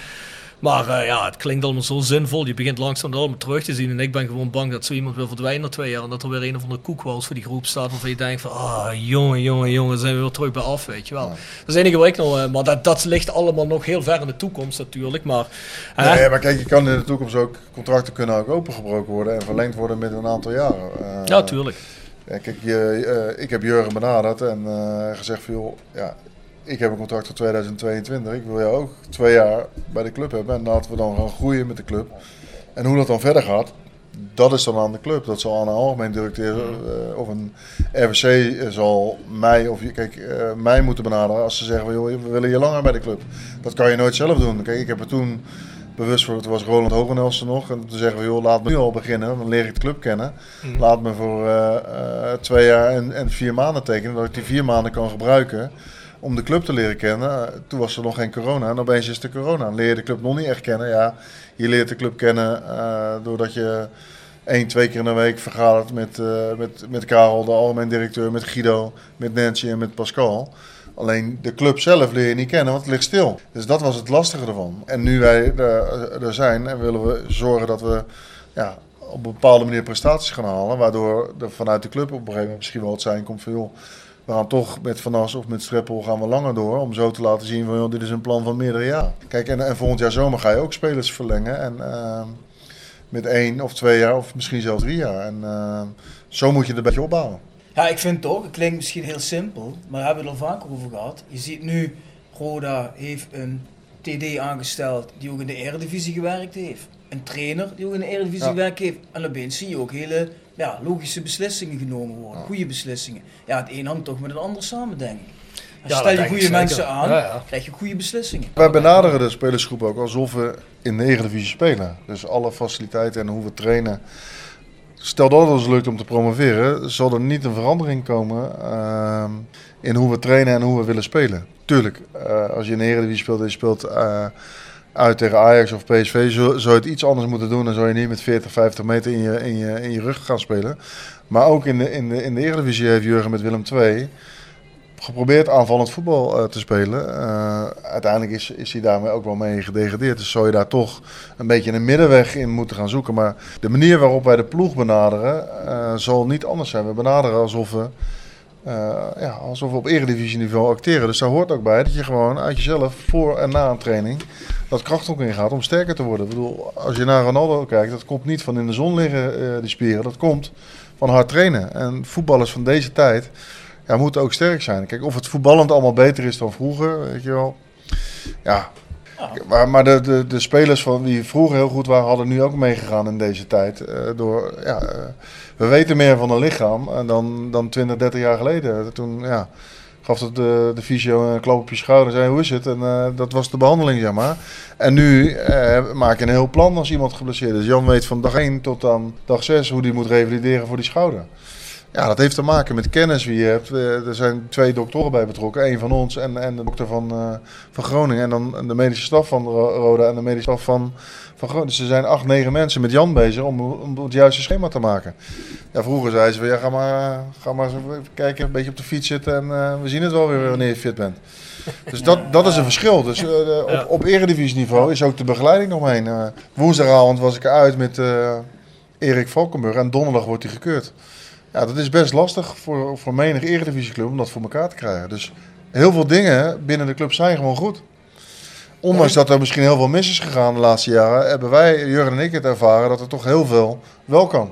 Speaker 2: Maar uh, ja, het klinkt allemaal zo zinvol. Je begint langzaam allemaal terug te zien. En ik ben gewoon bang dat zo iemand wil verdwijnen na twee jaar. En dat er weer een of andere koekwals voor die groep staat. Waarvan je denkt van, ah, jongen, jongen, jongen, zijn we weer terug bij af, weet je wel. Ja. Dat is het enige wat ik nog... Uh, maar dat, dat ligt allemaal nog heel ver in de toekomst natuurlijk. Maar,
Speaker 4: uh, nee, maar kijk, je kan in de toekomst ook... Contracten kunnen ook opengebroken worden en verlengd worden met een aantal jaren.
Speaker 2: ja, tuurlijk.
Speaker 4: Ja, kijk, je, ik heb Jurgen benaderd en gezegd van, joh, ja, ik heb een contract tot 2022. Ik wil jou ook twee jaar bij de club hebben. En laten we dan gaan groeien met de club. En hoe dat dan verder gaat, dat is dan aan de club. Dat zal aan een algemeen directeur uh, of een RVC zal mij of kijk, uh, mij moeten benaderen als ze zeggen joh, we willen je langer bij de club. Dat kan je nooit zelf doen. Kijk, ik heb er toen bewust voor, het was Roland Hogenelsen nog. En te zeggen, joh, laat me nu al beginnen, dan leer ik de club kennen. Mm. Laat me voor uh, twee jaar en, en vier maanden tekenen, dat ik die vier maanden kan gebruiken om de club te leren kennen. Toen was er nog geen corona en opeens is de corona. Leer je de club nog niet echt kennen. Ja, je leert de club kennen uh, doordat je één, twee keer in de week vergadert met, uh, met, met Karel, de algemeen directeur, met Guido, met Nancy en met Pascal. Alleen de club zelf leer je niet kennen, want het ligt stil. Dus dat was het lastige ervan. En nu wij er, er zijn en willen we zorgen dat we ja, op een bepaalde manier prestaties gaan halen. Waardoor er vanuit de club op een gegeven moment misschien wel het zijn komt van joh, we gaan toch met Van As of met Streppel gaan we langer door. Om zo te laten zien van joh, dit is een plan van meerdere jaren. Kijk, en, en volgend jaar zomer ga je ook spelers verlengen. En uh, met één of twee jaar of misschien zelfs drie jaar. En uh, zo moet je het een beetje opbouwen.
Speaker 3: Ja, ik vind toch, het klinkt misschien heel simpel, maar daar hebben we het al vaker over gehad. Je ziet nu, Roda heeft een TD aangesteld die ook in de Eredivisie gewerkt heeft. Een trainer die ook in de Eredivisie ja. gewerkt heeft. En opeens zie je ook hele ja, logische beslissingen genomen worden. Ja. Goede beslissingen. Ja, het een hangt toch met het ander samen, denk ik. Als je
Speaker 2: Ja,
Speaker 3: stel je goede mensen aan,
Speaker 2: Ja, ja.
Speaker 3: krijg je goede beslissingen.
Speaker 4: Wij benaderen de spelersgroep ook alsof we in de Eredivisie spelen. Dus alle faciliteiten en hoe we trainen. Stel dat het ons lukt om te promoveren, zal er niet een verandering komen ehm, in hoe we trainen en hoe we willen spelen. Tuurlijk, eh, als je in de Eredivisie speelt en je speelt eh, uit tegen Ajax of PSV, zou zou het iets anders moeten doen. Dan zou je niet met 40, 50 meter in je, in je, in je rug gaan spelen. Maar ook in de, in de, in de Eredivisie heeft Jurgen met Willem II geprobeerd aanvallend voetbal eh, te spelen. Eh, uiteindelijk is, is hij daarmee ook wel mee gedegradeerd. Dus zou je daar toch een beetje een middenweg in moeten gaan zoeken. Maar de manier waarop wij de ploeg benaderen eh, zal niet anders zijn. We benaderen alsof we, ja, alsof we op eredivisieniveau acteren. Dus daar hoort ook bij dat je gewoon uit jezelf voor en na een training dat kracht ook ingaat om sterker te worden. Ik bedoel, als je naar Ronaldo kijkt, dat komt niet van in de zon liggen, eh, die spieren. Dat komt van hard trainen. En voetballers van deze tijd ja, moeten ook sterk zijn. Kijk, of het voetballend allemaal beter is dan vroeger, weet je wel. Ja, maar, maar de, de, spelers van die vroeger heel goed waren, hadden nu ook meegegaan in deze tijd. Eh, door, ja, eh, we weten meer van een lichaam eh, dan, dan 20, 30 jaar geleden. Toen ja, gaf het de, de fysio een klap op je schouder en zei hoe is het? En dat was de behandeling, zeg maar. En nu maak je een heel plan als iemand geblesseerd is. Jan weet van dag 1 tot aan dag 6 hoe die moet revalideren voor die schouder. Ja, dat heeft te maken met kennis wie je hebt. Er zijn twee doktoren bij betrokken. Eén van ons en, en de dokter van, eh, van Groningen. En dan de medische staf van Ro- Roda en de medische staf van, van Groningen. Dus er zijn acht, negen mensen met Jan bezig om, om het juiste schema te maken. Ja, vroeger zei ze van ja, ga maar, ga maar eens even kijken, een beetje op de fiets zitten. En eh, we zien het wel weer wanneer je fit bent. Dus dat, dat is een verschil. Dus de- op, op eredivisieniveau is ook de begeleiding nog mee. Eh, woensdagavond was ik eruit met eh, Erik Valkenburg en donderdag wordt hij gekeurd. Ja, dat is best lastig voor, voor menig eredivisieclub om dat voor elkaar te krijgen. Dus heel veel dingen binnen de club zijn gewoon goed. Ondanks dat er misschien heel veel mis is gegaan de laatste jaren, hebben wij, Jurgen en ik, het ervaren dat er toch heel veel wel kan.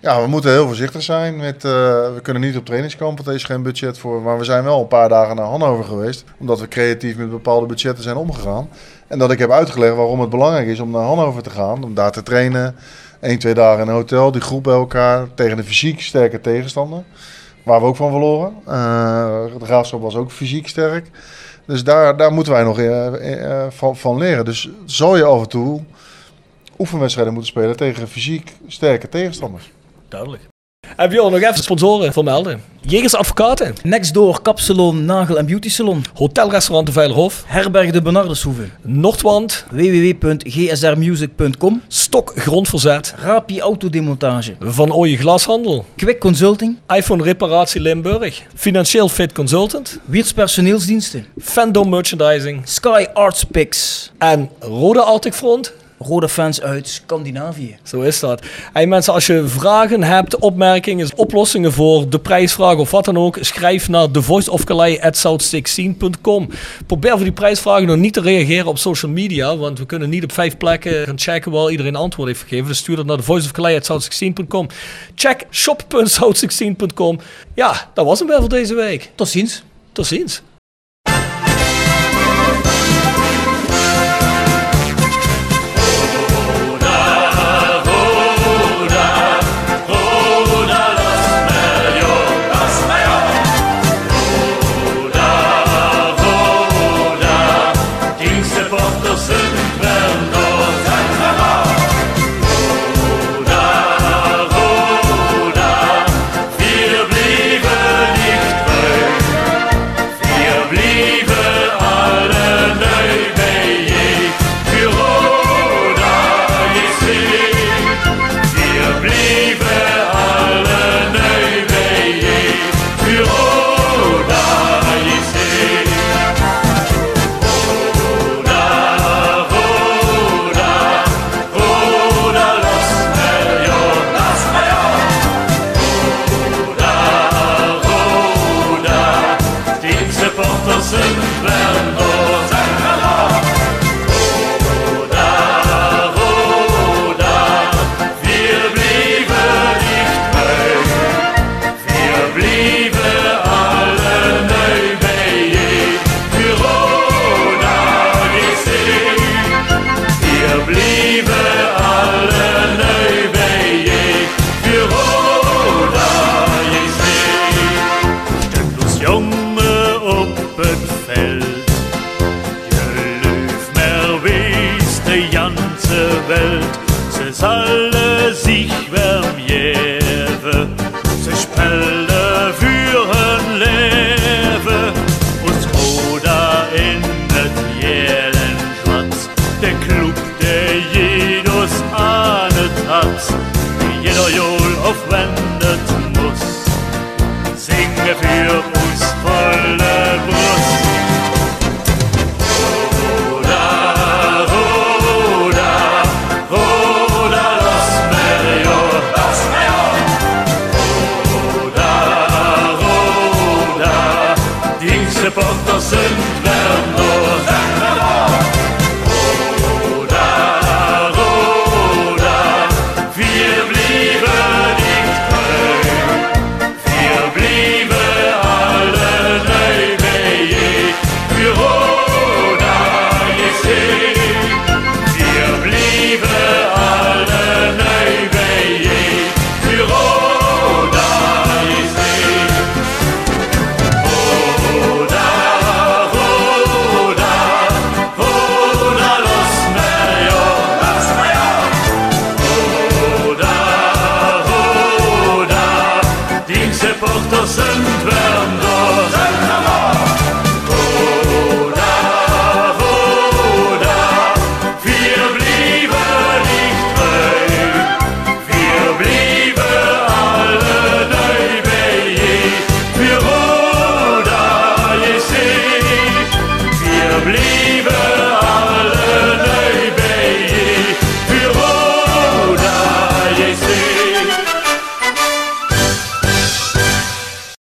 Speaker 4: Ja, we moeten heel voorzichtig zijn. Met, uh, we kunnen niet op trainingskamp, want er is geen budget voor. Maar we zijn wel een paar dagen naar Hannover geweest. Omdat we creatief met bepaalde budgetten zijn omgegaan. En dat ik heb uitgelegd waarom het belangrijk is om naar Hannover te gaan. Om daar te trainen. 1, 2 dagen in een hotel, die groep bij elkaar. Tegen een fysiek sterke tegenstander. Waar we ook van verloren. Uh, de graafschap was ook fysiek sterk. Dus daar, daar moeten wij nog uh, van, van leren. Dus zal je af en toe oefenwedstrijden moeten spelen tegen fysiek sterke tegenstanders.
Speaker 6: Duidelijk. Heb je nog even sponsoren vermelden? Jegers Advocaten.
Speaker 3: Nextdoor Kapsalon, Nagel en Beauty Salon.
Speaker 6: Hotelrestaurant de Veilerhof.
Speaker 3: Herberg de Bernardeshoeve.
Speaker 6: Noordwand.
Speaker 3: www.gsrmusic.com.
Speaker 6: Stok Grondverzet.
Speaker 3: Rapi Autodemontage.
Speaker 6: Van Ooije Glashandel.
Speaker 3: Quick Consulting.
Speaker 6: iPhone Reparatie Limburg. Financieel Fit Consultant.
Speaker 3: Wiers Personeelsdiensten.
Speaker 6: Fandom Merchandising.
Speaker 3: Sky Arts Picks.
Speaker 6: En Rode Arctic Front
Speaker 3: rode fans uit Scandinavië.
Speaker 6: Zo is dat. Hey mensen, als je vragen hebt, opmerkingen, oplossingen voor de prijsvraag of wat dan ook, schrijf naar thevoiceofcalais.south16.com. Probeer voor die prijsvragen nog niet te reageren op social media, want we kunnen niet op vijf plekken gaan checken waar iedereen antwoord heeft gegeven. Dus stuur dat naar thevoiceofcalais.south16.com. Check shop.south16.com. Ja, dat was hem weer voor deze week.
Speaker 3: Tot ziens.
Speaker 6: Tot ziens.